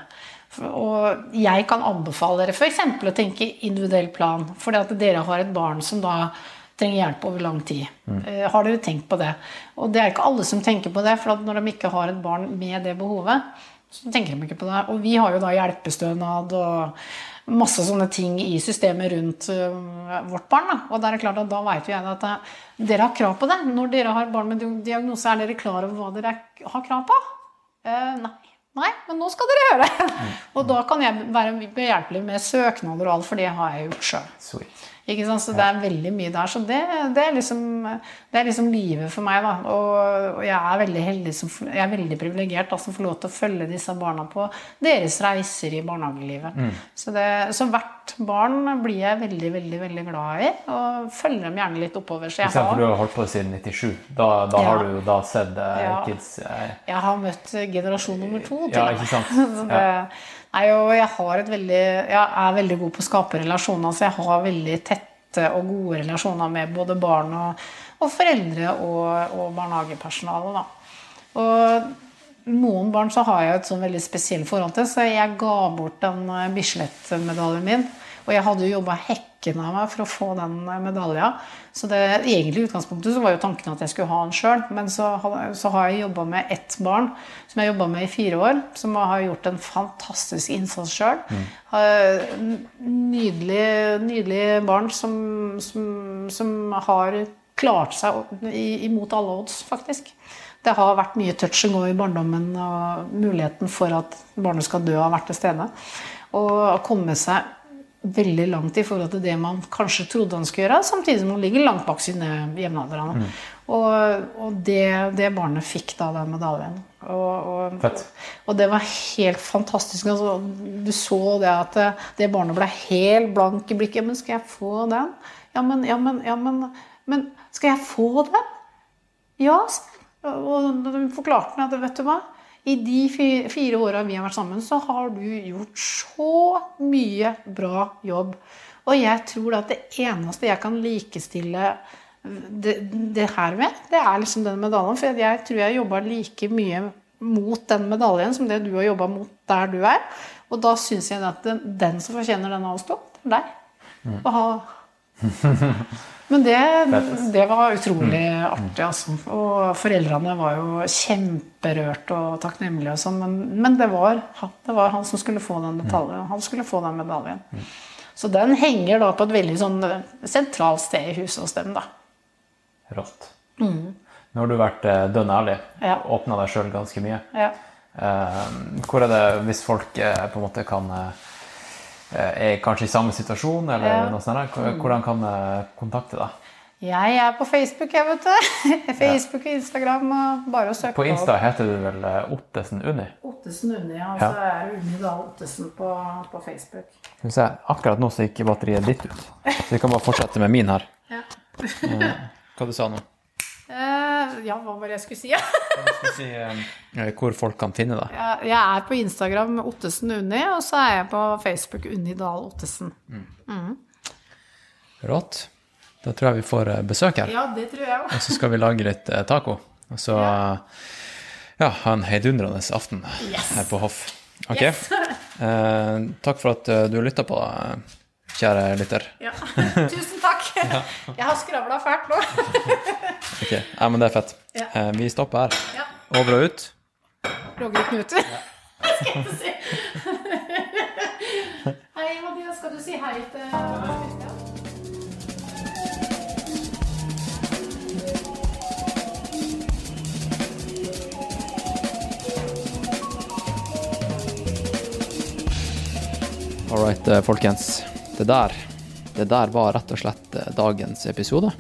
Og jeg kan anbefale dere f.eks. å tenke individuell plan, fordi at dere har et barn som da trenger hjelp over lang tid. Mm. Har dere tenkt på det? Og det er ikke alle som tenker på det, for når de ikke har et barn med det behovet, så tenker de ikke på det. Og vi har jo da hjelpestønad og masse sånne ting i systemet rundt øh, vårt barn. Da. Og da er klart at da vet jo jeg at øh, dere har krav på det. Når dere har barn med diagnose, er dere klar over hva dere er- har krav på? Uh, nei. Nei, men nå skal dere høre! Og da kan jeg være behjelpelig med søknader og alt, for det har jeg gjort sjøl. Ikke sant? Så det er veldig mye der. Så det, det, er, liksom, det er liksom livet for meg. Da. Og, og jeg er veldig heldig som, jeg er veldig privilegert da, som får lov til å følge disse barna på deres reiser i barnehagelivet. Så, det, så hvert barn blir jeg veldig, veldig veldig glad i, og følger dem gjerne litt oppover. Så jeg For du har, har holdt på siden 97. Da, da Ja. har du jo da sett uh, Ja. kids uh, jeg har møtt generasjon nummer to. til Ja, det... med. Nei, og jeg, veldig, jeg er veldig god på å skape relasjoner, så jeg har veldig tette og gode relasjoner med både barn og, og foreldre og, og barnehagepersonale. Da. Og noen barn så har jeg et sånn veldig spesielt forhold til, så jeg ga bort den eh, Bislett-medaljen min. Og jeg hadde jo jobba hekken av meg for å få den eh, medalja. Så det, egentlig i utgangspunktet så var jo tanken at jeg skulle ha den sjøl. Men så, så har jeg jobba med ett barn som jeg jobba med i fire år. Som har gjort en fantastisk innsats sjøl. Nydelig, nydelig barn som, som, som har klart seg imot alle odds, faktisk. Det har vært mye touch and go i barndommen, og muligheten for at barnet skal dø, har vært til stede. Og å komme seg veldig langt i forhold til det man kanskje trodde han skulle gjøre, samtidig som han ligger langt bak sine jevnaldrende. Og, og det, det barnet fikk da den medaljen. Og, og, og det var helt fantastisk. Altså, du så det at det, det barnet ble helt blank i blikket. Men skal jeg få den? Ja, men, ja, men, ja, men, men skal jeg få den? Ja. Og hun forklarte meg at vet du hva, i de fire åra vi har vært sammen, så har du gjort så mye bra jobb. Og jeg tror at det eneste jeg kan likestille det, det her med, det er liksom den medaljen. For jeg tror jeg jobba like mye mot den medaljen som det du har jobba mot der du er. Og da syns jeg at den, den som fortjener den av oss to, er deg. Å ha men det, det var utrolig artig, altså. Og foreldrene var jo kjemperørt og takknemlige og sånn, men, men det, var, det var han som skulle få den medaljen. Han skulle få den medaljen. Så den henger da på et veldig sånn sentralt sted i huset hos dem, da. Rått. Nå har du vært eh, dønn ærlig. Ja. Åpna deg sjøl ganske mye. Ja. Eh, hvor er det, hvis folk eh, på en måte kan eh, Er kanskje i samme situasjon, eller Ja. noe sånt, hvordan kan jeg kontakte deg? Jeg er på Facebook, jeg, vet du. Facebook og Instagram. og Bare å søke På Insta heter du vel eh, Ottesen Unni? Ottesen Unni, ja. Og Ja. så er Unni Dahl Ottesen på, på Facebook. Skal vi se, akkurat nå så gikk batteriet ditt ut. Så vi kan bare fortsette med min her. Ja. Hva du sa nå? Eh, ja, hva var det jeg skulle si? jeg skulle si eh, hvor folk kan finne deg? Jeg jeg er på Instagram Ottesen Unni, og så er jeg på Facebook Unni Dahl Ottesen. Rått. Da tror jeg vi får besøk her. Ja, det tror jeg også. Og så skal vi lage litt taco. Og så ja, ha en heidundrende aften her på Hoff. Ok? Yes. Eh, takk for at du lytta på, eh, kjære lytter. Ja. Tusen takk. Jeg har skravla fælt nå. Ok, ja, men det er fett. Ja. Eh, vi stopper her. Ja. Over og ut. Roger Knut. Skal ikke si. Hei, Mathias. Skal du si hei til Kristian? All right, eh, folkens. Det der, det der var rett og slett eh, dagens episode.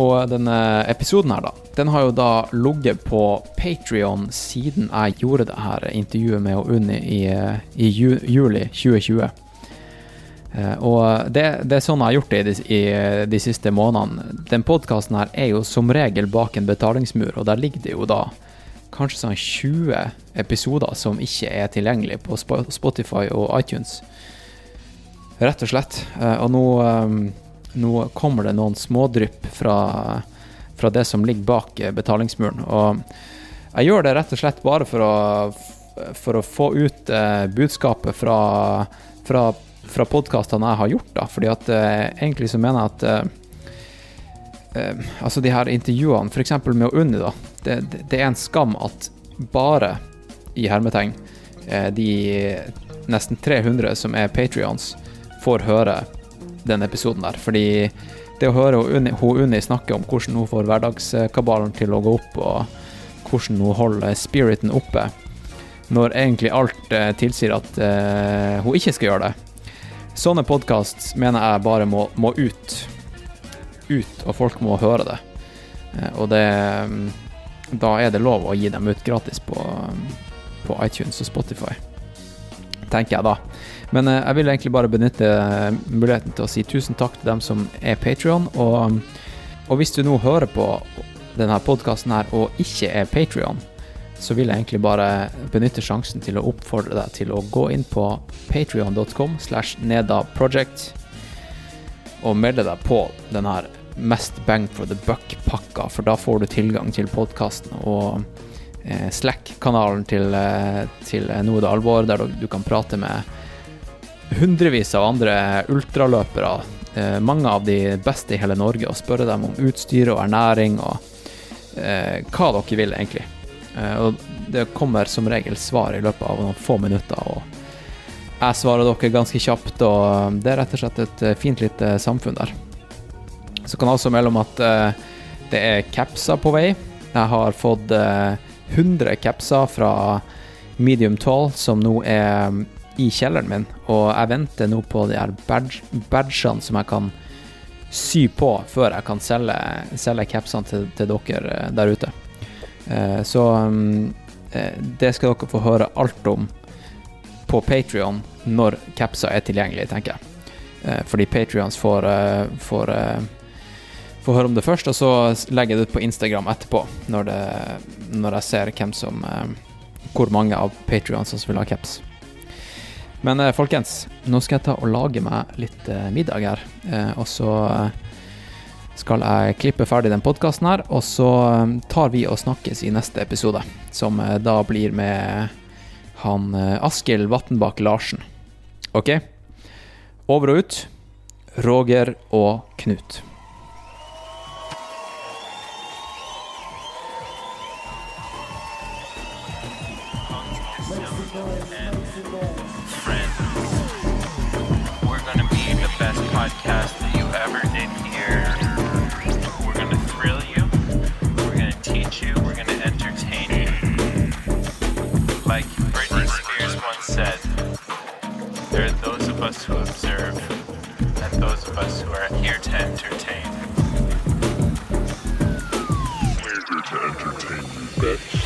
Og denne episoden her, da, den har jo da ligget på Patrion siden jeg gjorde det her intervjuet med Unni i, eh, i ju, juli 2020. Eh, Og det, det er sånn jeg har gjort det i de, i de siste månedene. Den podkasten her er jo som regel bak en betalingsmur, og der ligger det jo da kanskje sånn 20 episoder som ikke er tilgjengelig på Spotify og iTunes. Rett og slett. Eh, Og nå, eh, nå kommer det noen smådrypp fra, fra det som ligger bak eh, betalingsmuren. Og jeg gjør det rett og slett bare for å, for å få ut eh, budskapet fra, fra, fra podkastene jeg har gjort, da. Fordi at egentlig så mener jeg at altså de her intervjuene, f.eks. med Unni, da. Det, det, er en skam at bare, i hermetegn, de nesten 300 som er patrions, får høre den episoden der. Fordi det å høre hun Unni, snakke om hvordan hun får hverdagskabalen til å gå opp, og hvordan hun holder spiriten oppe, når egentlig alt eh, tilsier at eh, hun ikke skal gjøre det. Sånne podkast mener jeg bare må, må ut ut, og folk må høre det. Eh, Og det mm, Da er det lov å gi dem ut gratis på, på iTunes og Spotify. Tenker jeg da. Men eh, jeg vil egentlig bare benytte eh, muligheten til å si tusen takk til dem som er Patrion. Og, og hvis du nå hører på denne podkasten her og ikke er Patrion, så vil jeg egentlig bare benytte sjansen til å oppfordre deg til å gå inn på patrion.com slash nedaproject og melde deg på den her mest bang for the buck-pakka, for da får du tilgang til podkasten og eh, Slack-kanalen til, til Noe det alvor, der du kan prate med hundrevis av andre ultraløpere, eh, mange av de beste i hele Norge, og spørre dem om utstyr og ernæring og eh, hva dere vil, egentlig. Eh, og det kommer som regel svar i løpet av noen få minutter, og jeg svarer dere ganske kjapt, og det er rett og slett et eh, fint lite samfunn der. Så kan jeg også melde om at eh, det er capser på vei. Jeg har fått eh, 100 capser fra Medium Tall, som nå er i kjelleren min, og jeg venter nå på de her badge, badgene som jeg kan sy på før jeg kan selge, selge capsene til, til dere eh, der ute. Eh, så mm, eh, det skal dere få høre alt om på Patrion når capser er tilgjengelig, tenker jeg. Fordi Patrions får, får, får høre om det først, og så legger jeg det ut på Instagram etterpå, når, det, når jeg ser hvem som Hvor mange av Patrions som vil ha caps. Men eh, folkens, nå skal jeg ta og lage meg litt eh, middag her, eh, og så skal jeg klippe ferdig den podkasten her, og så tar vi og snakkes i neste episode, som da blir med han Askild Vatnbakk Larsen. OK? Over og ut. Roger og Knut. Ever did hear. We're to thrill you. We're to teach you. We're to entertain you. Like Britney Spears once said, there are those of us who observe and those of us who are here to entertain. We're here to entertain you, bitch.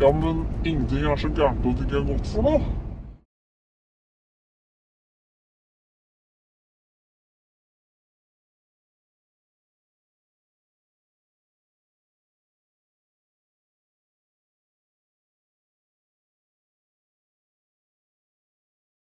Ja, men ingenting er så gærent at det ikke er godt for noe.